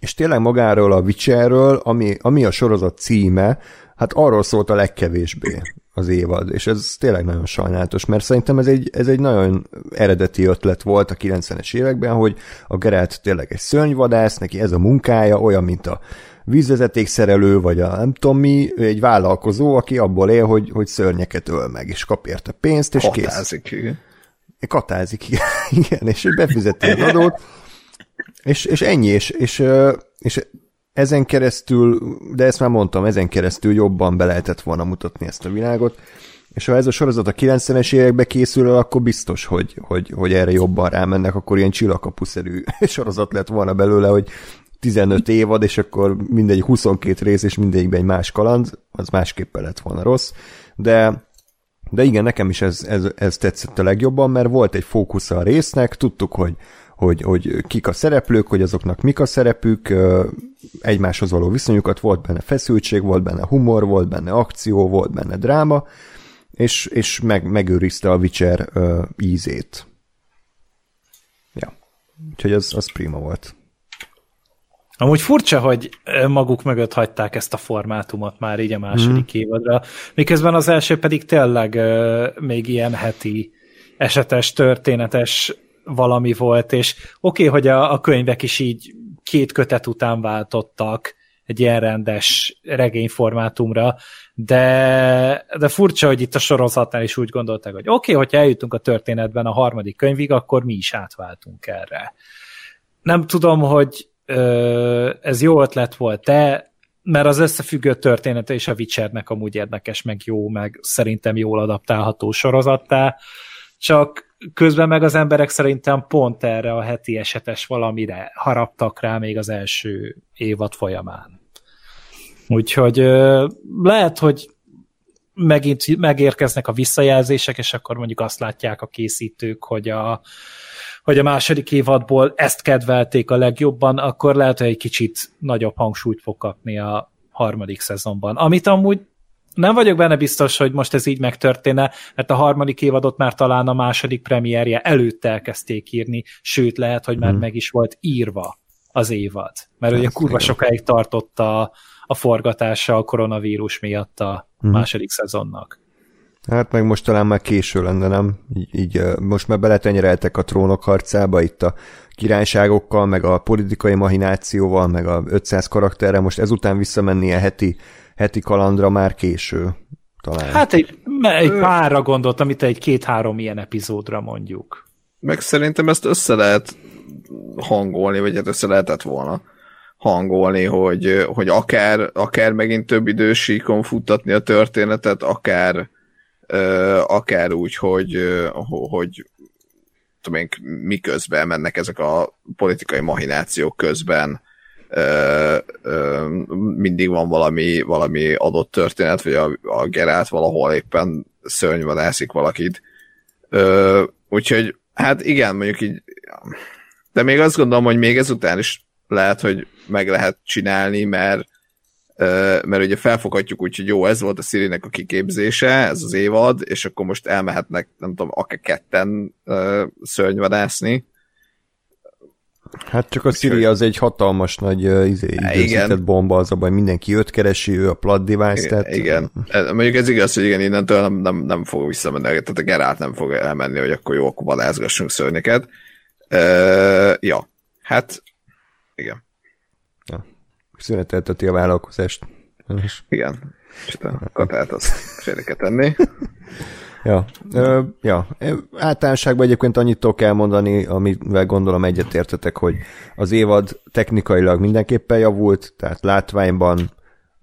Speaker 1: és tényleg magáról a Witcherről, ami, ami a sorozat címe, hát arról szólt a legkevésbé az évad, és ez tényleg nagyon sajnálatos, mert szerintem ez egy, ez egy nagyon eredeti ötlet volt a 90-es években, hogy a Geralt tényleg egy szörnyvadász, neki ez a munkája, olyan, mint a vízvezetékszerelő, vagy a nem tudom mi, egy vállalkozó, aki abból él, hogy, hogy szörnyeket öl meg, és kap érte pénzt, és
Speaker 3: Katázik, kész. igen.
Speaker 1: Katázik, igen, igen és befizeti az adót, és, és ennyi, és, és, és ezen keresztül, de ezt már mondtam, ezen keresztül jobban be lehetett volna mutatni ezt a világot, és ha ez a sorozat a 90-es évekbe készül el, akkor biztos, hogy, hogy, hogy erre jobban rámennek, akkor ilyen csillagkapuszerű sorozat lett volna belőle, hogy 15 évad, és akkor mindegy 22 rész, és mindegyikben egy más kaland, az másképp lett volna rossz, de de igen, nekem is ez, ez, ez tetszett a legjobban, mert volt egy fókusz a résznek, tudtuk, hogy hogy, hogy kik a szereplők, hogy azoknak mik a szerepük, egymáshoz való viszonyukat, volt benne feszültség, volt benne humor, volt benne akció, volt benne dráma, és, és meg, megőrizte a Witcher ízét. Ja. Úgyhogy az, az prima volt.
Speaker 2: Amúgy furcsa, hogy maguk mögött hagyták ezt a formátumot már így a második mm. évadra, miközben az első pedig tényleg uh, még ilyen heti esetes, történetes valami volt, és oké, okay, hogy a, a könyvek is így két kötet után váltottak egy ilyen rendes regényformátumra, de, de furcsa, hogy itt a sorozatnál is úgy gondolták, hogy oké, okay, hogyha eljutunk a történetben a harmadik könyvig, akkor mi is átváltunk erre. Nem tudom, hogy ö, ez jó ötlet volt-e, mert az összefüggő története és a Witchernek amúgy érdekes, meg jó, meg szerintem jól adaptálható sorozattá, csak közben meg az emberek szerintem pont erre a heti esetes valamire haraptak rá még az első évad folyamán. Úgyhogy lehet, hogy megint megérkeznek a visszajelzések, és akkor mondjuk azt látják a készítők, hogy a, hogy a második évadból ezt kedvelték a legjobban, akkor lehet, hogy egy kicsit nagyobb hangsúlyt fog kapni a harmadik szezonban. Amit amúgy nem vagyok benne biztos, hogy most ez így megtörténne, mert a harmadik évadot már talán a második premierje előtt elkezdték írni, sőt lehet, hogy már hmm. meg is volt írva az évad. Mert ugye kurva igen. sokáig tartott a, a forgatása a koronavírus miatt a hmm. második szezonnak.
Speaker 1: Hát meg most talán már késő lenne, nem? Így, így most már beletenyereltek a trónok harcába itt a királyságokkal, meg a politikai mahinációval, meg a 500 karakterre, most ezután visszamennie heti heti kalandra már késő. talán.
Speaker 2: Hát egy, egy párra gondoltam, itt egy két-három ilyen epizódra mondjuk.
Speaker 3: Meg szerintem ezt össze lehet hangolni, vagy hát össze lehetett volna hangolni, hogy, hogy akár, akár megint több idősíkon futtatni a történetet, akár, akár úgy, hogy, hogy tudom én, miközben mennek ezek a politikai mahinációk közben, ö, ö, mindig van valami, valami adott történet, vagy a, a Gerált valahol éppen szörnyvadászik valakit. Ö, úgyhogy, hát igen, mondjuk így, de még azt gondolom, hogy még ezután is lehet, hogy meg lehet csinálni, mert mert ugye felfoghatjuk úgy, hogy jó, ez volt a Szirinek a kiképzése, ez az évad, és akkor most elmehetnek, nem tudom, akár ketten szörnyvadászni.
Speaker 1: Hát csak a Siri az egy hatalmas nagy izé, időzített bomba, az a baj, mindenki őt keresi, ő a plat device,
Speaker 3: tehát... Igen, mondjuk ez igaz, hogy igen, innentől nem, nem, nem fog visszamenni, tehát a Geralt nem fog elmenni, hogy akkor jó, akkor vadázgassunk szörnyeket. Uh, ja, hát igen
Speaker 1: szünetelteti a vállalkozást.
Speaker 3: Igen, és a katát azt félre kell tenni.
Speaker 1: Ja, ö, ja. Általánosságban egyébként annyit tudok elmondani, amivel gondolom egyetértetek, hogy az évad technikailag mindenképpen javult, tehát látványban,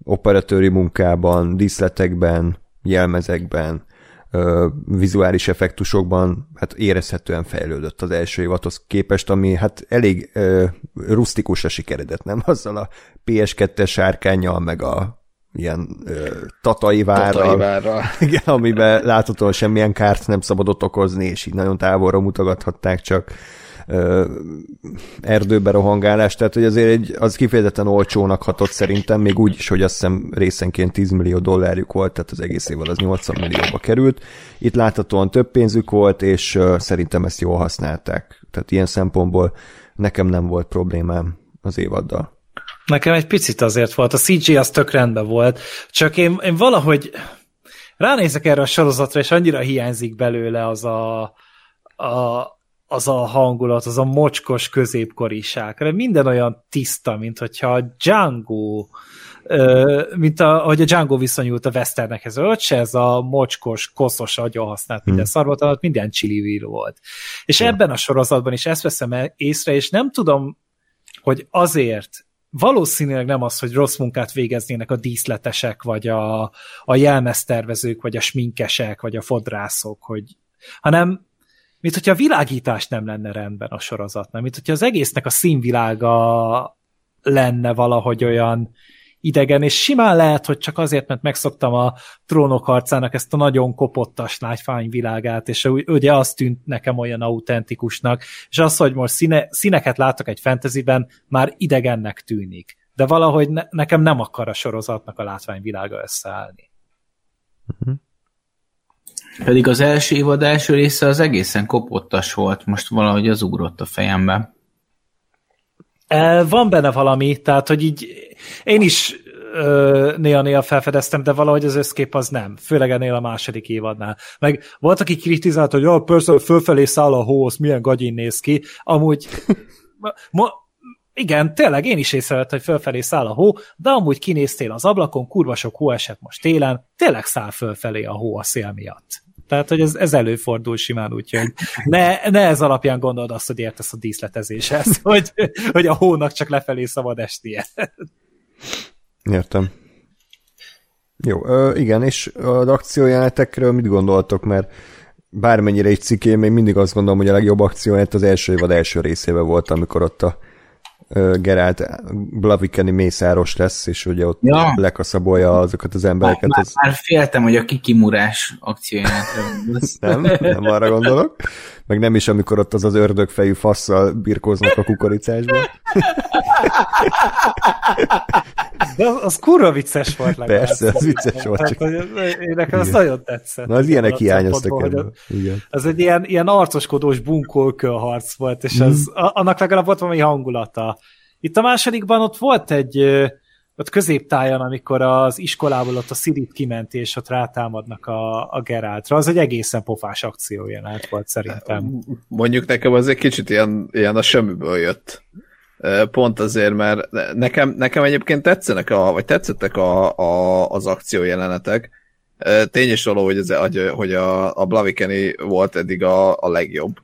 Speaker 1: operatőri munkában, díszletekben, jelmezekben, ö, vizuális effektusokban hát érezhetően fejlődött az első évadhoz képest, ami hát elég ö, rustikusra sikeredett, nem? Azzal a PS2-es sárkányjal, meg a ilyen ö, tatai várral, tatai várral. Igen, amiben láthatóan semmilyen kárt nem szabadott okozni, és így nagyon távolra mutogathatták csak erdőbe rohangálás, tehát hogy azért egy, az kifejezetten olcsónak hatott szerintem, még úgy is, hogy azt hiszem részenként 10 millió dollárjuk volt, tehát az egész évvel az 80 millióba került. Itt láthatóan több pénzük volt, és szerintem ezt jól használták. Tehát ilyen szempontból nekem nem volt problémám az évaddal.
Speaker 2: Nekem egy picit azért volt, a CG az tök rendben volt, csak én, én valahogy ránézek erre a sorozatra, és annyira hiányzik belőle az a, a az a hangulat, az a mocskos középkoriság. Minden olyan tiszta, mint hogyha a Django mint a, ahogy a Django viszonyult a Westernekhez, ott se ez a mocskos, koszos agyon használt minden hmm. szarvat, alatt minden chili volt. És ja. ebben a sorozatban is ezt veszem észre, és nem tudom, hogy azért valószínűleg nem az, hogy rossz munkát végeznének a díszletesek, vagy a, a jelmeztervezők, vagy a sminkesek, vagy a fodrászok, hogy, hanem mint hogyha a világítás nem lenne rendben a sorozatnál, mint hogyha az egésznek a színvilága lenne valahogy olyan idegen, és simán lehet, hogy csak azért, mert megszoktam a trónok harcának ezt a nagyon kopottas lágyfány világát, és ugye az tűnt nekem olyan autentikusnak, és az, hogy most színe, színeket látok egy fantasyben, már idegennek tűnik. De valahogy ne, nekem nem akar a sorozatnak a látványvilága összeállni. Uh-huh.
Speaker 4: Pedig az első évad első része az egészen kopottas volt, most valahogy az ugrott a fejembe.
Speaker 2: Van benne valami, tehát hogy így én is néha-néha felfedeztem, de valahogy az összkép az nem. Főleg ennél a második évadnál. Meg volt, aki kritizált, hogy oh, persze fölfelé száll a hó, milyen gagyin néz ki. Amúgy ma, igen, tényleg én is észrevettem, hogy fölfelé száll a hó, de amúgy kinéztél az ablakon, kurva sok hó esett most télen, tényleg száll fölfelé a hó a szél miatt. Tehát, hogy ez, ez előfordul simán, úgyhogy ne, ne ez alapján gondold azt, hogy értesz a díszletezéshez, hogy, hogy a hónak csak lefelé szabad estie.
Speaker 1: Értem. Jó, ö, igen, és az akciójelenetekről mit gondoltok, mert bármennyire egy cikkén, még mindig azt gondolom, hogy a legjobb akciójelenet az első évad első részében volt, amikor ott a Gerált Blavikeni mészáros lesz, és ugye ott ja. lekaszabolja azokat az embereket.
Speaker 4: Már, az... már féltem, hogy a kikimurás akciójátra
Speaker 1: Nem, nem arra gondolok. Meg nem is, amikor ott az az ördögfejű fasszal birkóznak a kukoricásban.
Speaker 2: De az, az kurva vicces volt
Speaker 1: legalább. Persze, az vicces volt. Csak...
Speaker 2: Én nekem az nagyon tetszett.
Speaker 1: Na, az ilyenek hiányoztak ebből.
Speaker 2: Ez egy ilyen, ilyen arcoskodós bunkókő harc volt, és mm. az, annak legalább volt valami hangulata. Itt a másodikban ott volt egy ott középtájon, amikor az iskolából ott a Szirit kiment, és ott rátámadnak a, a Geráltra, az egy egészen pofás akció jelent volt szerintem.
Speaker 3: Mondjuk nekem az egy kicsit ilyen, ilyen a semmiből jött. Pont azért, mert nekem, nekem egyébként tetszenek, a, vagy tetszettek a, a, az akciójelenetek, Tény is való, hogy, ez, hogy, a, a Blavikeni volt eddig a, a legjobb,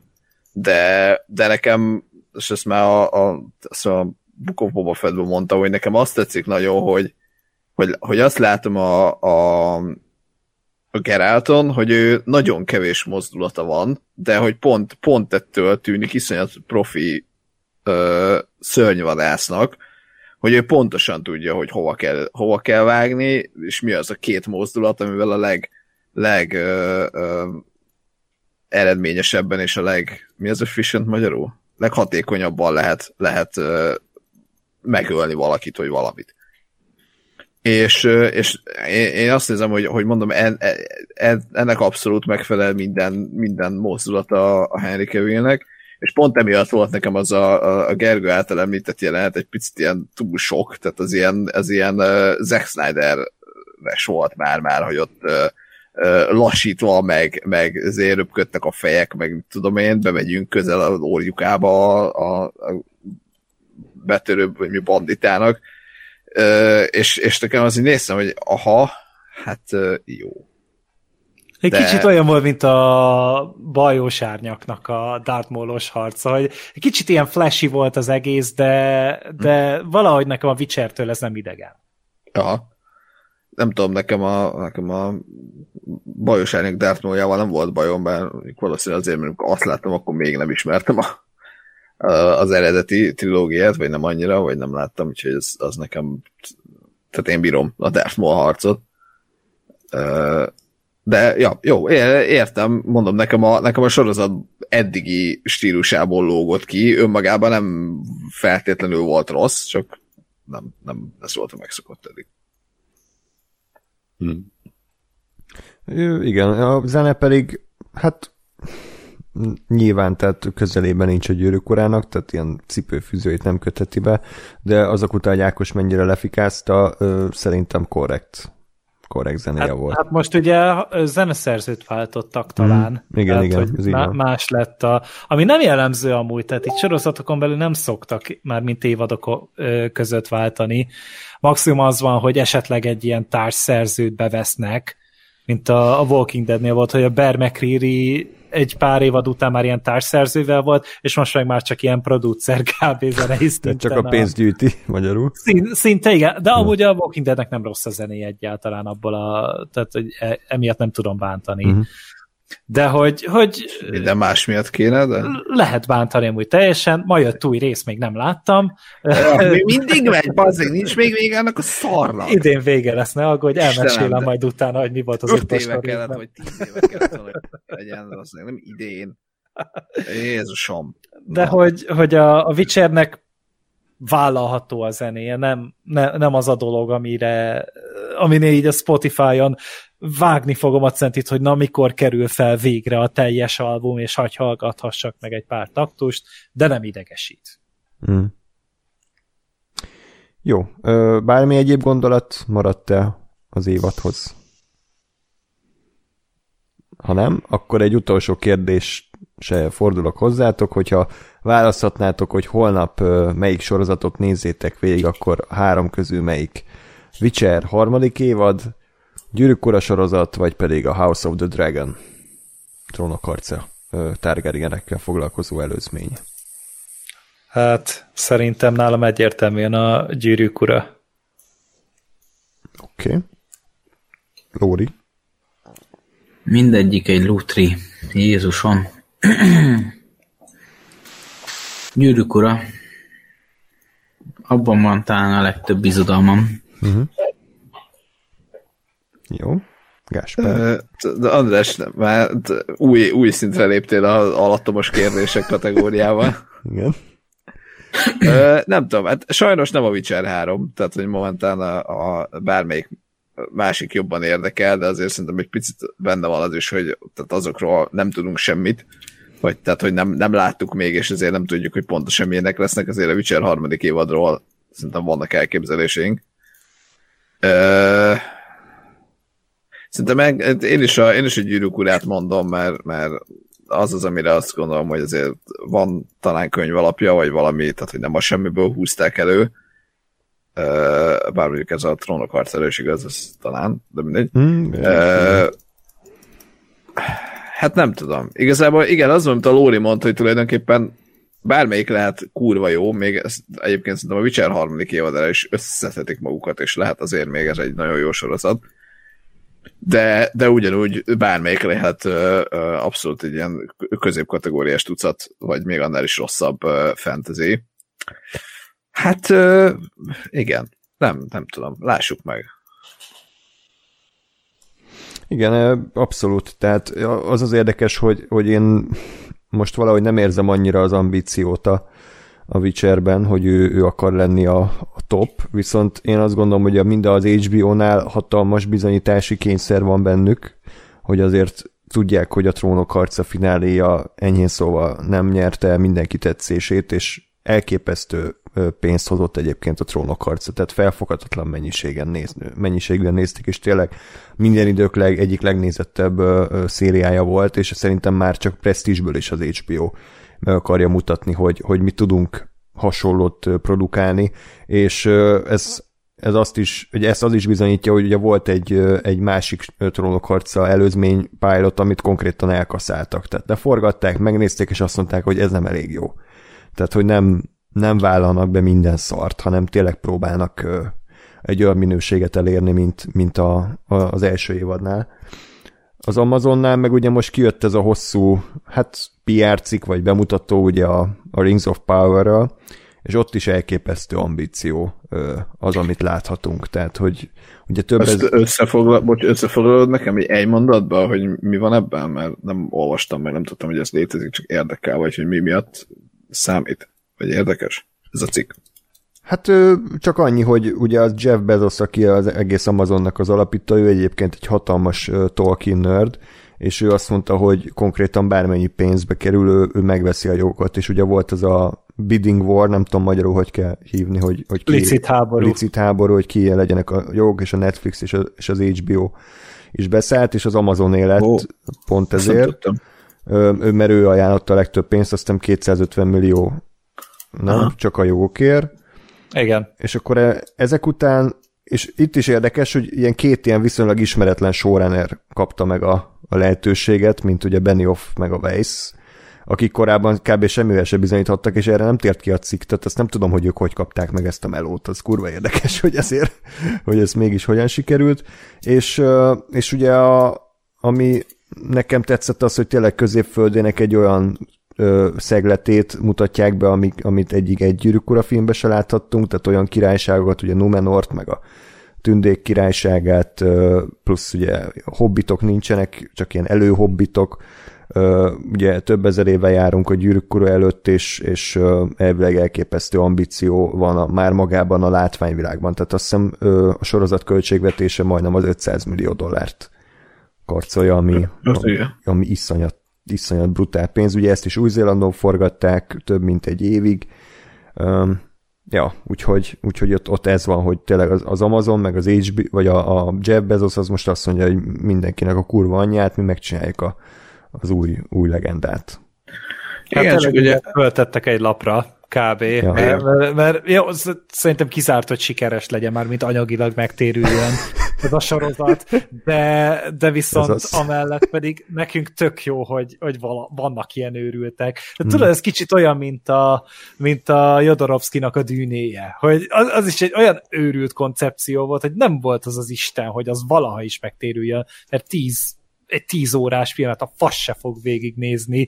Speaker 3: de, de nekem, és ezt már a, a, azt a Book of Boba mondta, hogy nekem azt tetszik nagyon, hogy, hogy, hogy azt látom a, a, a Geralton, hogy ő nagyon kevés mozdulata van, de hogy pont, pont ettől tűnik iszonyat profi ö, szörnyvadásznak, hogy ő pontosan tudja, hogy hova kell, hova kell vágni, és mi az a két mozdulat, amivel a leg, leg ö, ö, eredményesebben és a leg, mi az efficient magyarul? Leghatékonyabban lehet, lehet ö, megölni valakit, vagy valamit. És, és én azt nézem, hogy, hogy mondom, en, en, ennek abszolút megfelel minden, minden mozdulata a Henry Cavillnek, és pont emiatt volt nekem az a, a, Gergő által említett jelenet egy picit ilyen túl sok, tehát az ilyen, az ilyen uh, Zack Snyder-es volt már, már, hogy ott uh, uh, lassítva, meg, meg azért röpködtek a fejek, meg tudom én, bemegyünk közel az orjukába a, a, a betörő, vagy mi banditának, uh, és, és nekem az így néztem, hogy aha, hát uh, jó
Speaker 2: egy de... kicsit olyan volt, mint a bajós árnyaknak a Darth Maul-os harca, hogy egy kicsit ilyen flashy volt az egész, de, de hm. valahogy nekem a Witcher-től ez nem idegen.
Speaker 3: Ja. Nem tudom, nekem a, nekem a bajos árnyak Darth Maul-jával nem volt bajom, mert valószínűleg azért, mert azt láttam, akkor még nem ismertem a, a, az eredeti trilógiát, vagy nem annyira, vagy nem láttam, úgyhogy ez, az nekem tehát én bírom a Darth Maul harcot. De ja, jó, értem, mondom, nekem a, nekem a sorozat eddigi stílusából lógott ki, önmagában nem feltétlenül volt rossz, csak nem, nem ez volt a megszokott eddig.
Speaker 1: Hmm. Igen, a zene pedig, hát nyilván, tehát közelében nincs a gyűrűkorának, tehát ilyen cipőfűzőit nem köteti be, de azok után, hogy Ákos mennyire lefikázta, szerintem korrekt korrekt zenéje
Speaker 2: hát,
Speaker 1: volt.
Speaker 2: Hát most ugye zeneszerzőt váltottak talán. Mm,
Speaker 1: igen, tehát, igen.
Speaker 2: Hogy má- más lett a... Ami nem jellemző amúgy, tehát itt sorozatokon belül nem szoktak már mint évadok között váltani. Maximum az van, hogy esetleg egy ilyen társszerzőt bevesznek, mint a, a Walking Dead-nél volt, hogy a Bear McCreary egy pár évad után már ilyen társszerzővel volt, és most meg már csak ilyen producer kb. zenei
Speaker 1: Csak a pénzt gyűjti, magyarul.
Speaker 2: Szín, szinte igen, de amúgy a Walking Deadnek nem rossz a zené egyáltalán abból a, tehát hogy e, emiatt nem tudom bántani. Uh-huh. De hogy, hogy...
Speaker 3: Minden más miatt kéne, de...
Speaker 2: Lehet bántani amúgy teljesen. Ma jött új rész, még nem láttam.
Speaker 3: még mindig megy, bazzeg, nincs még vége annak a szarnak.
Speaker 2: Idén vége lesz, ne aggódj, elmesélem de... majd utána, hogy mi volt az
Speaker 3: öt éve kellett, vagy tíz éve kellett, hogy legyen, nem idén. Jézusom.
Speaker 2: De hogy, hogy a, a Witchernek vállalható a zenéje, nem, ne, nem az a dolog, amire, aminél így a Spotify-on vágni fogom a centit, hogy na mikor kerül fel végre a teljes album, és hagy hallgathassak meg egy pár taktust, de nem idegesít. Mm.
Speaker 1: Jó, bármi egyéb gondolat maradt-e az évadhoz? Ha nem, akkor egy utolsó kérdés se fordulok hozzátok, hogyha választhatnátok, hogy holnap melyik sorozatot nézzétek végig, akkor három közül melyik Witcher harmadik évad, Gyűrűk Ura sorozat, vagy pedig a House of the Dragon trónok harca Targaryenekkel foglalkozó előzmény.
Speaker 2: Hát szerintem nálam egyértelműen a Gyűrűk Ura.
Speaker 1: Oké. Okay. Lóri?
Speaker 4: Mindegyik egy lutri. Jézusom. Gyűrűk Ura. Abban van talán a legtöbb bizodalmam. Uh-huh.
Speaker 1: Jó. Gáspár.
Speaker 3: De András, már új, új szintre léptél az alattomos kérdések kategóriával.
Speaker 1: Igen.
Speaker 3: nem tudom, hát sajnos nem a Witcher 3, tehát hogy momentán a, a bármelyik másik jobban érdekel, de azért szerintem egy picit benne van az is, hogy tehát azokról nem tudunk semmit, vagy tehát, hogy nem, nem láttuk még, és ezért nem tudjuk, hogy pontosan milyenek lesznek, azért a Witcher harmadik évadról szerintem vannak elképzeléseink. Szerintem meg, én is a, én is a gyűrűk urát mondom, mert, mert az az, amire azt gondolom, hogy azért van talán könyv alapja, vagy valami, tehát hogy nem a semmiből húzták elő. Bár mondjuk ez a trónok harc erős igaz, ez talán, de mindegy.
Speaker 1: Hmm,
Speaker 3: Uh, hát nem tudom. Igazából igen, az, amit a Lóri mondta, hogy tulajdonképpen bármelyik lehet kurva jó, még ezt egyébként szerintem a Witcher harmadik évadára is összetetik magukat, és lehet azért még ez egy nagyon jó sorozat. De, de ugyanúgy bármelyik lehet abszolút egy ilyen középkategóriás tucat, vagy még annál is rosszabb fantasy. Hát igen, nem, nem tudom, lássuk meg.
Speaker 1: Igen, abszolút. Tehát az az érdekes, hogy, hogy én most valahogy nem érzem annyira az ambíciót a, a Witcherben, hogy ő, ő akar lenni a, a top, viszont én azt gondolom, hogy mind az HBO-nál hatalmas bizonyítási kényszer van bennük, hogy azért tudják, hogy a trónok harca fináléja enyhén szóval nem nyerte mindenki tetszését, és elképesztő pénzt hozott egyébként a trónok harca, tehát felfoghatatlan mennyiségen néz, mennyiségben nézték, és tényleg minden idők leg, egyik legnézettebb szériája volt, és szerintem már csak presztízsből is az HBO meg akarja mutatni, hogy, hogy mi tudunk hasonlót produkálni, és ez, ez azt is, hogy ezt az is bizonyítja, hogy ugye volt egy, egy másik trónok harca előzmény pilot, amit konkrétan elkaszáltak. Tehát de forgatták, megnézték, és azt mondták, hogy ez nem elég jó. Tehát, hogy nem, nem vállalnak be minden szart, hanem tényleg próbálnak egy olyan minőséget elérni, mint, mint a, a, az első évadnál. Az Amazonnál meg ugye most kijött ez a hosszú, hát PR cikk, vagy bemutató ugye a, a Rings of Power-ral, és ott is elképesztő ambíció az, amit láthatunk. Tehát, hogy ugye több
Speaker 3: Ezt ez... összefoglal, bocs, összefoglalod nekem egy, egy mondatban, hogy mi van ebben, mert nem olvastam meg, nem tudtam, hogy ez létezik, csak érdekel, vagy hogy mi miatt számít, vagy érdekes ez a cikk.
Speaker 1: Hát csak annyi, hogy ugye az Jeff Bezos, aki az egész Amazonnak az alapító, ő egyébként egy hatalmas Tolkien nerd, és ő azt mondta, hogy konkrétan bármennyi pénzbe kerül, ő, ő megveszi a jogokat, és ugye volt az a bidding war, nem tudom magyarul, hogy kell hívni, hogy, hogy
Speaker 2: ki, licit háború.
Speaker 1: Licit háború, hogy ki legyenek a jogok, és a Netflix és, a, és az HBO is beszállt, és az Amazon élet oh, pont ezért. Ő, mert ő ajánlotta a legtöbb pénzt, aztán 250 millió nem, Aha. csak a jogokért.
Speaker 2: Igen.
Speaker 1: És akkor e, ezek után, és itt is érdekes, hogy ilyen két ilyen viszonylag ismeretlen showrunner kapta meg a, a lehetőséget, mint ugye Benioff meg a Weiss, akik korábban kb. semmivel se bizonyíthattak, és erre nem tért ki a cikk, tehát azt nem tudom, hogy ők hogy kapták meg ezt a melót, az kurva érdekes, hogy ezért, hogy ez mégis hogyan sikerült, és, és ugye a, ami nekem tetszett az, hogy tényleg középföldének egy olyan ö, szegletét mutatják be, amik, amit egyik egy gyűrűkura filmbe se láthattunk, tehát olyan királyságokat, ugye Numenort, meg a tündék királyságát, ö, plusz ugye hobbitok nincsenek, csak ilyen előhobbitok, ö, ugye több ezer éve járunk a gyűrűkura előtt, és, és ö, elvileg elképesztő ambíció van a, már magában a látványvilágban, tehát azt hiszem a sorozat költségvetése majdnem az 500 millió dollárt karcolja, ami, ami, ami iszonyat iszonyat brutál pénz. Ugye ezt is Új-Zélandon forgatták több mint egy évig. Um, ja, úgyhogy, úgyhogy ott, ott ez van, hogy tényleg az, az Amazon, meg az HB, vagy a, a Jeff Bezos az most azt mondja, hogy mindenkinek a kurva anyját, mi megcsináljuk a, az új, új legendát.
Speaker 2: Hát Igen, csak ugye föltettek egy lapra, kb. Ja. Mert, mert, mert jó, szerintem kizárt, hogy sikeres legyen már, mint anyagilag megtérüljön ez a sorozat, de, de viszont az... amellett pedig nekünk tök jó, hogy, hogy vala, vannak ilyen őrültek. De tudod, hmm. ez kicsit olyan, mint a, mint a Jodorowsky-nak a dűnéje, hogy az, az is egy olyan őrült koncepció volt, hogy nem volt az az Isten, hogy az valaha is megtérüljön, mert tíz egy tíz órás filmet a fasz se fog végignézni,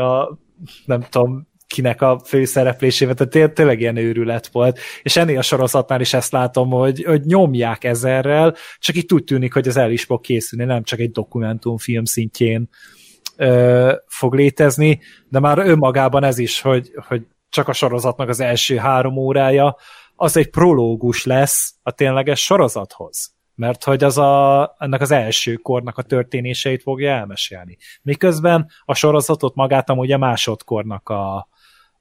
Speaker 2: a, nem tudom, kinek a főszereplésével, tehát tényleg ilyen őrület volt, és ennél a sorozatnál is ezt látom, hogy, hogy nyomják ezerrel, csak itt úgy tűnik, hogy ez el is fog készülni, nem csak egy dokumentumfilm szintjén ö, fog létezni, de már önmagában ez is, hogy, hogy csak a sorozatnak az első három órája, az egy prológus lesz a tényleges sorozathoz mert hogy az a, ennek az első kornak a történéseit fogja elmesélni. Miközben a sorozatot magát amúgy a másodkornak a,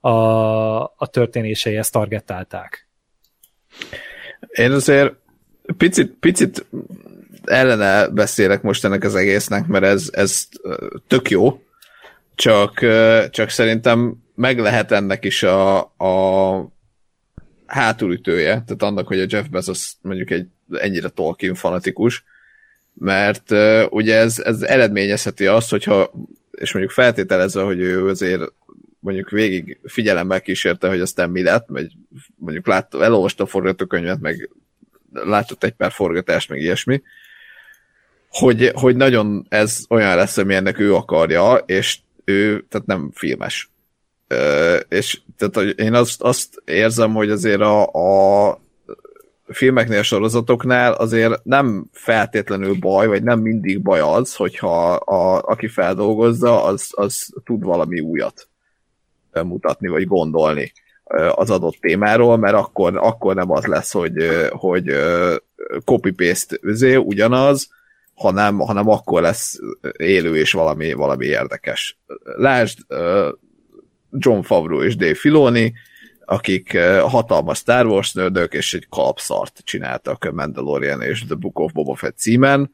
Speaker 2: a, a történéseihez targetálták.
Speaker 3: Én azért picit, picit ellene beszélek most ennek az egésznek, mert ez, ez tök jó, csak, csak szerintem meg lehet ennek is a, a hátulütője, tehát annak, hogy a Jeff Bezos mondjuk egy ennyire Tolkien fanatikus, mert ugye ez, ez eredményezheti azt, hogyha, és mondjuk feltételezve, hogy ő azért mondjuk végig figyelemmel kísérte, hogy aztán mi lett, vagy mondjuk látta, elolvasta a forgatókönyvet, meg látott egy pár forgatást, meg ilyesmi, hogy, hogy nagyon ez olyan lesz, ami ennek ő akarja, és ő, tehát nem filmes. Uh, és tehát én azt, azt érzem, hogy azért a, a filmeknél, sorozatoknál azért nem feltétlenül baj, vagy nem mindig baj az, hogyha a, aki feldolgozza, az, az tud valami újat mutatni, vagy gondolni az adott témáról, mert akkor, akkor nem az lesz, hogy, hogy copy-paste ugyanaz, hanem, hanem akkor lesz élő és valami, valami érdekes. Lásd John Favreau és Dave Filoni, akik hatalmas Star Wars nördök, és egy kalapszart csináltak Mandalorian és The Book of Boba Fett címen,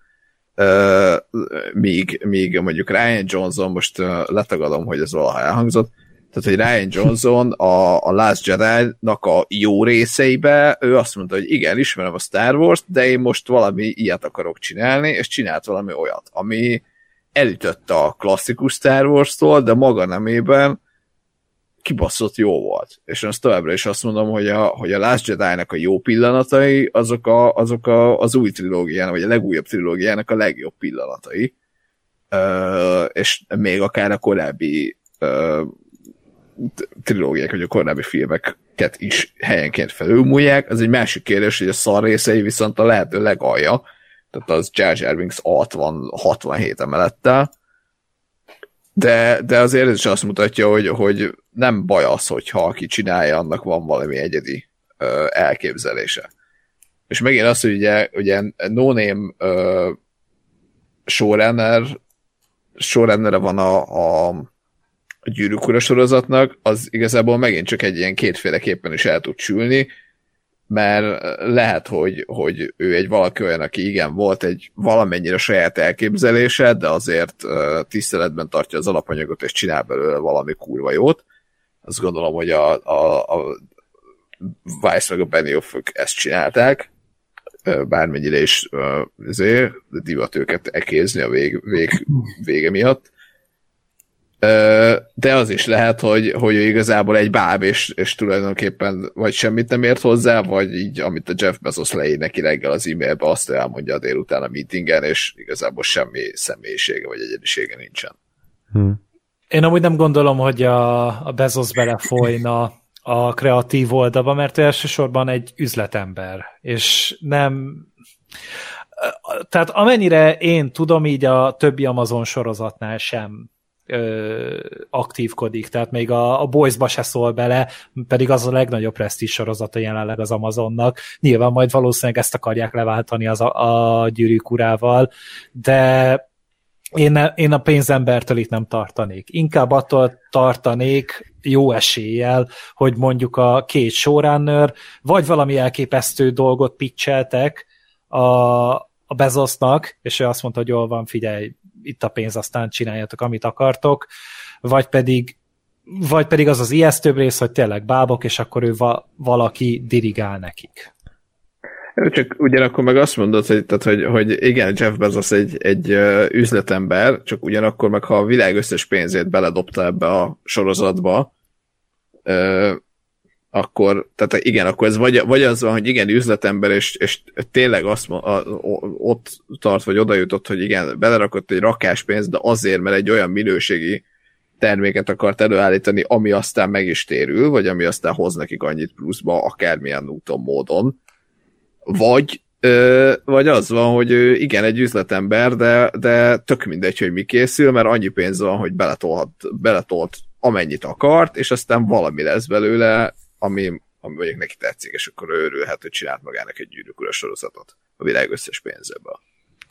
Speaker 3: míg, míg mondjuk Ryan Johnson, most letagadom, hogy ez valaha elhangzott, tehát, hogy Ryan Johnson a, a Last Jedi-nak a jó részeibe, ő azt mondta, hogy igen, ismerem a Star Wars-t, de én most valami ilyet akarok csinálni, és csinált valami olyat, ami elütötte a klasszikus Star Wars-tól, de maga nemében kibaszott jó volt. És azt továbbra is azt mondom, hogy a, hogy a Last Jedi-nak a jó pillanatai, azok, a, azok a, az új trilógiának, vagy a legújabb trilógiának a legjobb pillanatai. Uh, és még akár a korábbi uh, trilógiák, vagy a korábbi filmeket is helyenként felülmúlják. Az egy másik kérdés, hogy a szar részei viszont a lehető legalja, tehát az Jar Jar Binks 60, 67 emelettel, de, de azért ez is azt mutatja, hogy, hogy nem baj az, hogyha aki csinálja, annak van valami egyedi ö, elképzelése. És megint az, hogy ugye, ugye no name ö, showrunner, showrunner van a, a a gyűrűk sorozatnak, az igazából megint csak egy ilyen kétféleképpen is el tud sülni, mert lehet, hogy, hogy ő egy valaki olyan, aki igen, volt egy valamennyire saját elképzelése, de azért tiszteletben tartja az alapanyagot, és csinál belőle valami kurva jót. Azt gondolom, hogy a, a, a Vice meg a Benioff ezt csinálták, bármennyire is azért, divat őket ekézni a vég, vég, vége miatt de az is lehet, hogy, hogy ő igazából egy báb, és, és tulajdonképpen vagy semmit nem ért hozzá, vagy így, amit a Jeff Bezos leír neki reggel az e-mailbe, azt elmondja a délután a meetingen, és igazából semmi személyisége vagy egyedisége nincsen.
Speaker 2: Hmm. Én amúgy nem gondolom, hogy a, a Bezos belefolyna a kreatív oldalba, mert elsősorban egy üzletember, és nem... Tehát amennyire én tudom, így a többi Amazon sorozatnál sem ö, aktívkodik, tehát még a, a Boys-ba se szól bele, pedig az a legnagyobb presztízs sorozata jelenleg az Amazonnak. Nyilván majd valószínűleg ezt akarják leváltani az a, a gyűrűk urával, de én, én a pénzembertől itt nem tartanék. Inkább attól tartanék jó eséllyel, hogy mondjuk a két showrunner vagy valami elképesztő dolgot pitcheltek a, a Bezosnak, és ő azt mondta, hogy jól van, figyelj, itt a pénz, aztán csináljatok, amit akartok, vagy pedig vagy pedig az az ijesztőbb rész, hogy tényleg bábok, és akkor ő va- valaki dirigál nekik.
Speaker 3: Csak ugyanakkor meg azt mondod, hogy, tehát, hogy, hogy igen, Jeff Bezos egy, egy üzletember, csak ugyanakkor meg ha a világ összes pénzét beledobta ebbe a sorozatba, akkor, tehát igen, akkor ez vagy, vagy az van, hogy igen, üzletember, és, és tényleg azt, a, ott tart, vagy oda jutott, hogy igen, belerakott egy rakás pénzt, de azért, mert egy olyan minőségi terméket akart előállítani, ami aztán meg is térül, vagy ami aztán hoz nekik annyit pluszba, akármilyen úton, módon. Vagy, ö, vagy az van, hogy ő igen, egy üzletember, de, de tök mindegy, hogy mi készül, mert annyi pénz van, hogy beletolhat, beletolt amennyit akart, és aztán valami lesz belőle, ami, ami mondjuk neki tetszik, és akkor örülhet, hogy csinált magának egy gyűrűk sorozatot a világ összes pénzéből.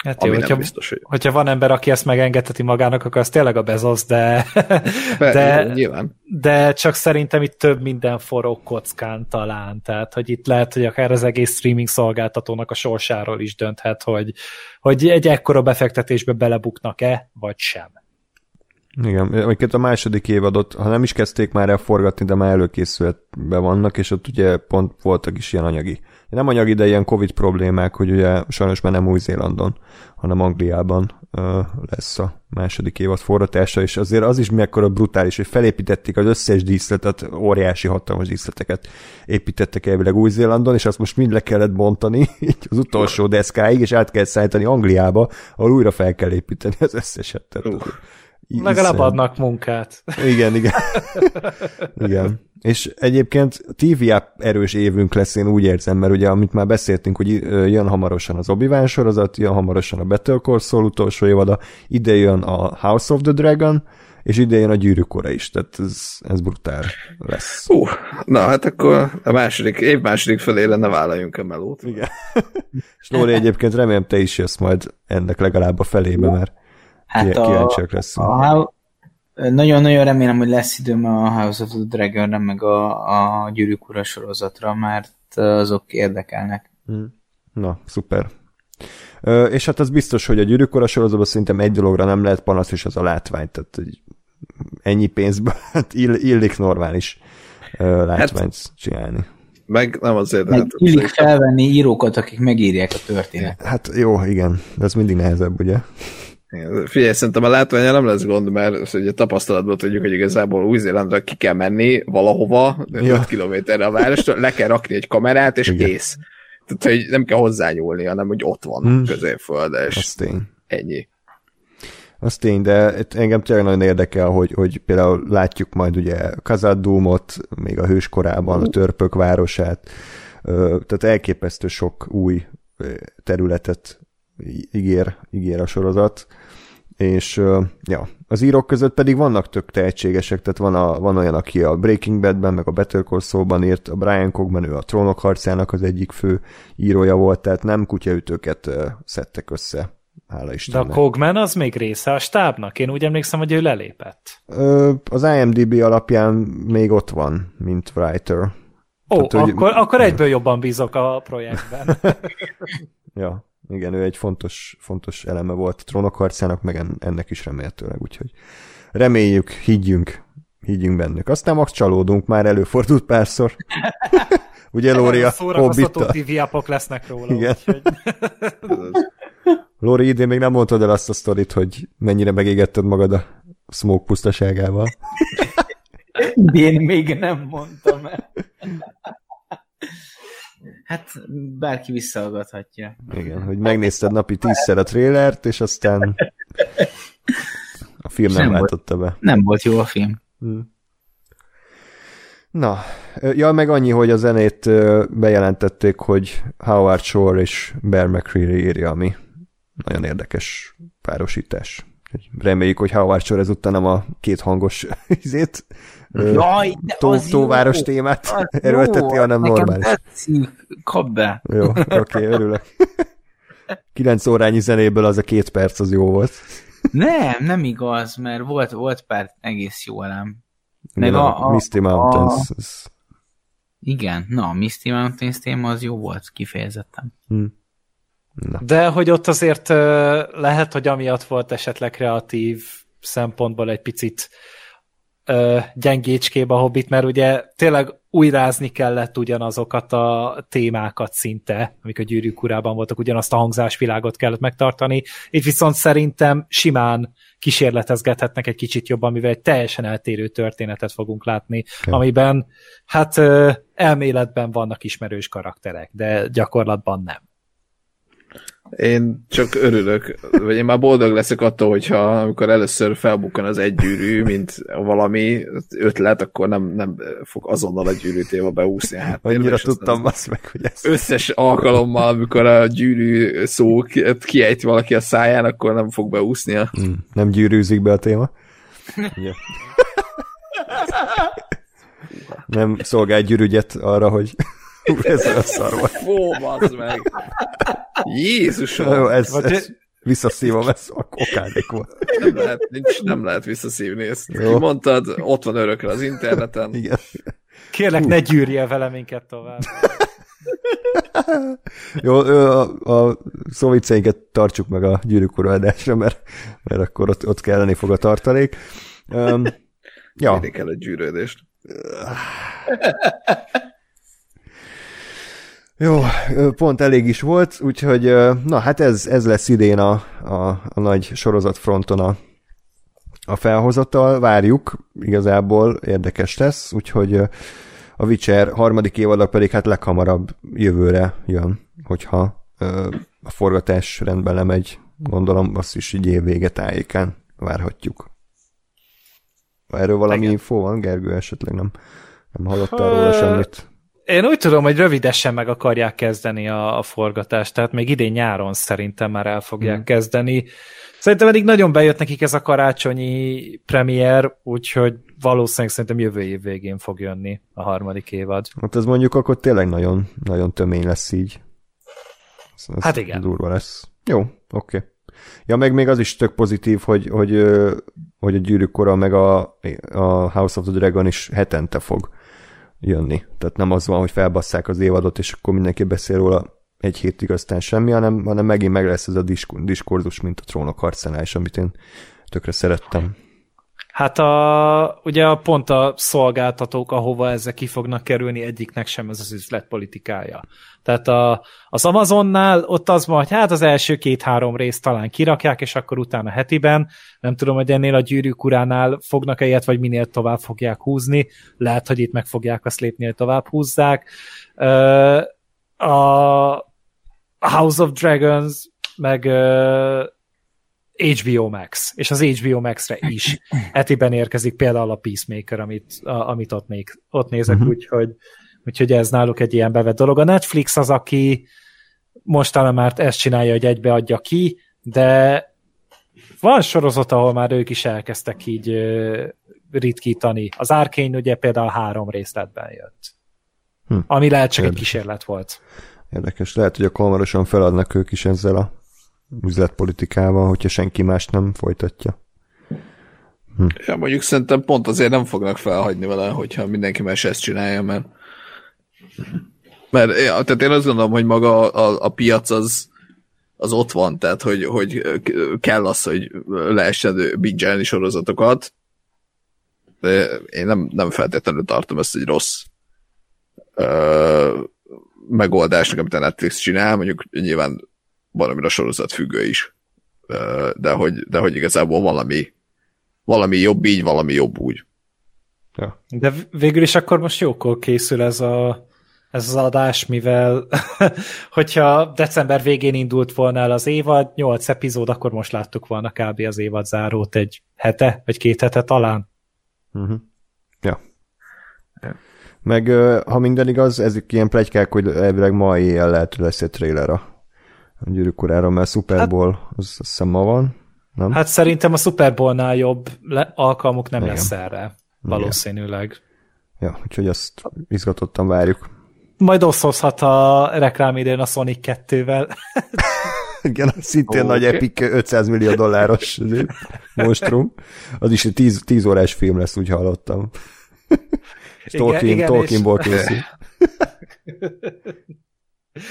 Speaker 2: Hát jó, hogyha, biztos, hogy... hogyha van ember, aki ezt megengedheti magának, akkor az tényleg a Bezos, de, Be, de, nyilván. de csak szerintem itt több minden forró kockán talán, tehát hogy itt lehet, hogy akár az egész streaming szolgáltatónak a sorsáról is dönthet, hogy, hogy egy ekkora befektetésbe belebuknak-e, vagy sem.
Speaker 1: Igen, amiket a második évadot, ha nem is kezdték már el forgatni, de már előkészületben vannak, és ott ugye pont voltak is ilyen anyagi. Nem anyagi, de ilyen Covid problémák, hogy ugye sajnos már nem Új-Zélandon, hanem Angliában ö, lesz a második évad forgatása, és azért az is mekkora brutális, hogy felépítették az összes díszletet, óriási hatalmas díszleteket építettek elvileg Új-Zélandon, és azt most mind le kellett bontani így az utolsó deszkáig, és át kell szállítani Angliába, ahol újra fel kell építeni az összeset. Tehát,
Speaker 2: Legalább adnak munkát.
Speaker 1: Igen, igen. igen. És egyébként TV erős évünk lesz, én úgy érzem, mert ugye, amit már beszéltünk, hogy jön hamarosan az obi sorozat, jön hamarosan a Better Call Saul utolsó évada, ide jön a House of the Dragon, és ide jön a gyűrűkora is, tehát ez, ez brutál lesz.
Speaker 3: Uh, na hát akkor a második, év második felére ne vállaljunk a melót.
Speaker 1: Igen. és Lóri egyébként remélem te is jössz majd ennek legalább a felébe, mert Hát kíváncsiak leszünk.
Speaker 4: Nagyon-nagyon remélem, hogy lesz időm a House of the Dragon-re, meg a, a Gyűrűk Ura sorozatra, mert azok érdekelnek. Hmm.
Speaker 1: Na, szuper. Ö, és hát az biztos, hogy a Gyűrűk Ura sorozatban szerintem egy dologra nem lehet panasz, és az a látvány. Tehát hogy ennyi pénzből hát ill, illik normális ö, látványt hát, csinálni.
Speaker 3: Meg nem azért.
Speaker 4: Meg hát, illik felvenni írókat, akik megírják a történetet.
Speaker 1: Hát jó, igen, de ez mindig nehezebb, ugye?
Speaker 3: Figyelj, szerintem a látványa nem lesz gond, mert ugye tapasztalatból tudjuk, hogy igazából Új-Zélandra ki kell menni valahova, ja. 5 kilométerre a várostól, le kell rakni egy kamerát, és Igen. kész. Tehát, hogy nem kell hozzányúlni, hanem hogy ott van hmm. középföld, és ennyi.
Speaker 1: Az tény, de engem tényleg nagyon érdekel, hogy, hogy például látjuk majd ugye Kazadumot, még a hőskorában, a törpök városát, tehát elképesztő sok új területet ígér, ígér a sorozat, és ja, az írók között pedig vannak tök tehetségesek, tehát van, a, van olyan, aki a Breaking Badben, meg a Better Call Saul-ban írt, a Brian Cogman, ő a Trónok harcának az egyik fő írója volt, tehát nem kutyaütőket szedtek össze. Hála Istennek.
Speaker 2: De a Cogman az még része a stábnak? Én úgy emlékszem, hogy ő lelépett.
Speaker 1: Ö, az IMDB alapján még ott van, mint writer.
Speaker 2: Ó, Tehát, akkor, hogy... akkor egyből jobban bízok a projektben.
Speaker 1: ja. Igen, ő egy fontos, fontos eleme volt a trónok harcának, meg ennek is remélhetőleg, úgyhogy reméljük, higgyünk, higgyünk bennük. Aztán max csalódunk, már előfordult párszor. Ugye, Lóri, a
Speaker 2: Szórakoztató TV lesznek róla. Igen. Úgyhogy...
Speaker 1: Lóri, idén még nem mondtad el azt a sztorit, hogy mennyire megégetted magad a smoke pusztaságával.
Speaker 4: Idén még nem mondtam el. Hát bárki visszahallgathatja.
Speaker 1: Igen, hogy megnézted napi tízszer a trélert, és aztán a film nem, nem váltotta be.
Speaker 4: Nem volt jó a film.
Speaker 1: Hmm. Na, ja, meg annyi, hogy a zenét bejelentették, hogy Howard Shore és Bear McCreary írja, ami nagyon érdekes párosítás. Reméljük, hogy Howard Shore ezúttal nem a két hangos izét Jaj, de tó, az tóváros jó. témát erőlteti, hanem normális.
Speaker 4: Tetszik, kap be.
Speaker 1: Jó, oké, okay, örülök. Kilenc órányi zenéből az a két perc az jó volt.
Speaker 4: Nem, nem igaz, mert volt, volt pár egész jó elem.
Speaker 1: Meg a, a, Misty Mountains. A...
Speaker 4: Igen, na, a Misty Mountains téma az jó volt, kifejezetten. Hmm.
Speaker 2: Na. De hogy ott azért lehet, hogy amiatt volt esetleg kreatív szempontból egy picit ö, gyengécskébe a Hobbit, mert ugye tényleg újrázni kellett ugyanazokat a témákat szinte, amik a gyűrűk urában voltak, ugyanazt a hangzásvilágot kellett megtartani. Itt viszont szerintem simán kísérletezgethetnek egy kicsit jobban, mivel egy teljesen eltérő történetet fogunk látni, okay. amiben hát elméletben vannak ismerős karakterek, de gyakorlatban nem.
Speaker 3: Én csak örülök, vagy én már boldog leszek attól, hogyha amikor először felbukkan az egy gyűrű, mint valami ötlet, akkor nem, nem fog azonnal a gyűrű téma beúszni a
Speaker 1: háttérbe. Annyira tudtam azt meg, hogy ez...
Speaker 3: Összes alkalommal, amikor a gyűrű szó kiejti valaki a száján, akkor nem fog beúszni a...
Speaker 1: Hmm, nem gyűrűzik be a téma. nem szolgál gyűrűgyet arra, hogy ez a szar volt.
Speaker 3: Fó, meg. Jézusom!
Speaker 1: Jó, ez, ez visszaszívom, ez okádék volt.
Speaker 3: Nem lehet, nincs, nem lehet visszaszívni ezt. Jó. Mondtad, ott van örökre az interneten.
Speaker 1: Igen.
Speaker 2: Kérlek, ne gyűrje vele minket tovább.
Speaker 1: Jó, a, a szóvicceinket tartsuk meg a gyűrűk adásra, mert, mert akkor ott, ott kelleni fog a tartalék. Um,
Speaker 3: ja. Mindig kell a gyűrődést.
Speaker 1: Jó, pont elég is volt, úgyhogy na hát ez, ez lesz idén a, a, a nagy sorozatfronton a, a felhozattal, várjuk, igazából érdekes lesz, úgyhogy a Witcher harmadik évada pedig hát leghamarabb jövőre jön, hogyha a forgatás rendben lemegy, gondolom azt is így évvége tájékán várhatjuk. Erről valami Igen. info van, Gergő, esetleg nem, nem hallottál róla semmit?
Speaker 2: Én úgy tudom, hogy rövidesen meg akarják kezdeni a, a forgatást, tehát még idén nyáron szerintem már el fogják hmm. kezdeni. Szerintem eddig nagyon bejött nekik ez a karácsonyi premier, úgyhogy valószínűleg szerintem jövő év végén fog jönni a harmadik évad.
Speaker 1: Hát ez mondjuk akkor tényleg nagyon, nagyon tömény lesz így. Ez, ez
Speaker 2: hát igen.
Speaker 1: Durva lesz. Jó, oké. Okay. Ja, meg még az is tök pozitív, hogy, hogy, hogy a gyűrűk kora meg a, a House of the Dragon is hetente fog jönni. Tehát nem az van, hogy felbasszák az évadot, és akkor mindenki beszél róla egy hétig aztán semmi, hanem, hanem megint meg lesz ez a diskurzus, mint a trónok harcánál is, amit én tökre szerettem.
Speaker 2: Hát a, ugye pont a szolgáltatók, ahova ezek ki fognak kerülni, egyiknek sem ez az üzletpolitikája. Tehát a, az Amazonnál ott az van, hogy hát az első két-három részt talán kirakják, és akkor utána hetiben, nem tudom, hogy ennél a gyűrűk uránál fognak-e ilyet, vagy minél tovább fogják húzni, lehet, hogy itt meg fogják azt lépni, tovább húzzák. A House of Dragons, meg HBO Max, és az HBO Max-re is etiben érkezik például a Peacemaker, amit, a, amit ott, még, ott nézek, uh-huh. úgyhogy, úgyhogy ez náluk egy ilyen bevett dolog. A Netflix az, aki most talán már ezt csinálja, hogy egybeadja ki, de van sorozat, ahol már ők is elkezdtek így ritkítani. Az Arkane ugye például három részletben jött. Hm. Ami lehet csak Érdekes. egy kísérlet volt.
Speaker 1: Érdekes. Lehet, hogy akkor hamarosan feladnak ők is ezzel a üzletpolitikával, hogyha senki más nem folytatja.
Speaker 3: Hm. Ja, mondjuk szerintem pont azért nem fognak felhagyni vele, hogyha mindenki más ezt csinálja, mert mert tehát én azt gondolom, hogy maga a, a piac az, az ott van, tehát hogy, hogy kell az, hogy lehessen bingelni sorozatokat, de én nem, nem feltétlenül tartom ezt egy rossz ö, megoldásnak, amit a Netflix csinál, mondjuk nyilván valamire sorozat függő is. De hogy, de hogy igazából valami, valami jobb így, valami jobb úgy.
Speaker 2: Ja. De végül is akkor most jókor készül ez a ez az adás, mivel hogyha december végén indult volna el az évad, 8 epizód, akkor most láttuk volna kb. az évad zárót egy hete, vagy két hete talán.
Speaker 1: Uh-huh. Ja. ja. Meg ha minden igaz, ezek ilyen plegykák, hogy elvileg ma éjjel lehet, hogy lesz egy trailer a a gyűrűk urára, mert Super hát- Bowl, hát, az azt hiszem ma van, nem?
Speaker 2: Hát szerintem a Super Bowl-nál jobb le- alkalmuk nem Igen. lesz erre, valószínűleg.
Speaker 1: Igen. Ja, úgyhogy azt izgatottan várjuk.
Speaker 2: Majd oszhozhat a reklám idén a Sonic 2-vel.
Speaker 1: Igen, szintén okay. nagy epic 500 millió dolláros monstrum. Az is egy 10, 10 órás film lesz, úgy hallottam. Tolkien, Tolkienból készül.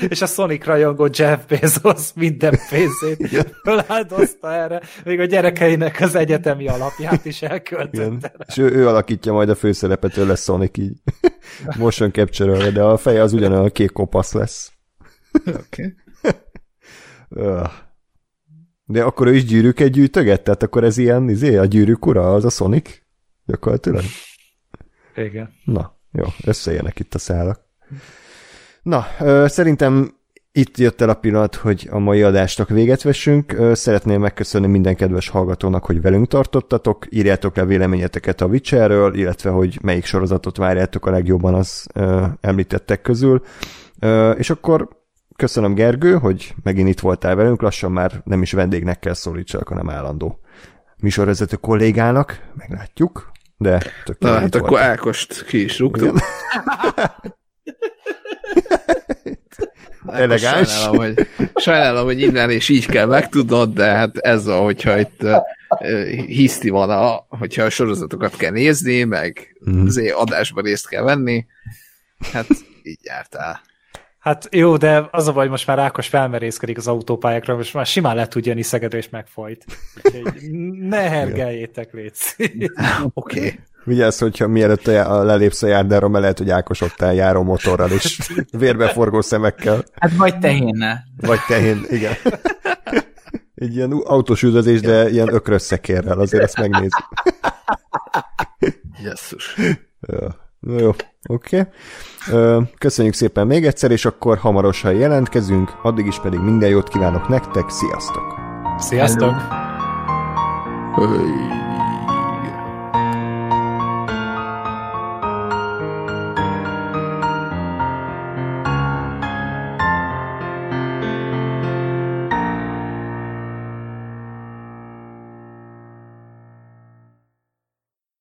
Speaker 2: és a Sonic rajongó Jeff Bezos minden pénzét feláldozta erre, még a gyerekeinek az egyetemi alapját is elköltötte.
Speaker 1: És ő, ő alakítja majd a főszerepet, ő lesz Sonic így. Motion capture de a feje az ugyanolyan a kék kopasz lesz.
Speaker 3: Oké. Okay.
Speaker 1: De akkor ő is gyűrűket gyűjtöget? Tehát akkor ez ilyen, izé, a gyűrűk ura, az a Sonic? Gyakorlatilag?
Speaker 2: Igen.
Speaker 1: Na, jó, összejönnek itt a szálak. Na, szerintem itt jött el a pillanat, hogy a mai adásnak véget vessünk. Szeretném megköszönni minden kedves hallgatónak, hogy velünk tartottatok. Írjátok le véleményeteket a Witcherről, illetve hogy melyik sorozatot várjátok a legjobban az említettek közül. És akkor köszönöm Gergő, hogy megint itt voltál velünk, lassan már nem is vendégnek kell szólítsak, hanem állandó műsorvezető kollégának, meglátjuk, de
Speaker 3: tök Na, hát akkor Ákost ki is rúgtuk.
Speaker 1: Elegáns.
Speaker 3: Sajnálom hogy, sajnálom, hogy innen és így kell megtudnod, de hát ez a, hogyha itt uh, hiszti van, a, hogyha a sorozatokat kell nézni, meg mm. azért adásban részt kell venni, hát így jártál.
Speaker 2: Hát jó, de az a baj, most már Ákos felmerészkedik az autópályákra, most már simán le tud jönni Szegedre, és megfojt. Úgyhogy ne hergeljétek, légy
Speaker 3: Oké. Okay.
Speaker 1: Vigyázz, hogyha mielőtt a, lelépsz a járdára, mert lehet, hogy Ákos ott eljáró motorral és vérbeforgó szemekkel.
Speaker 4: Hát vagy tehénnel.
Speaker 1: Vagy tehén, igen. Egy ilyen autós üldözés, de ilyen ökrös szekérrel, azért ezt megnézzük.
Speaker 3: Jesszus.
Speaker 1: Ja. Jó, oké. Okay. Köszönjük szépen még egyszer, és akkor hamarosan jelentkezünk, addig is pedig minden jót kívánok nektek, sziasztok!
Speaker 2: Sziasztok!
Speaker 3: Hello.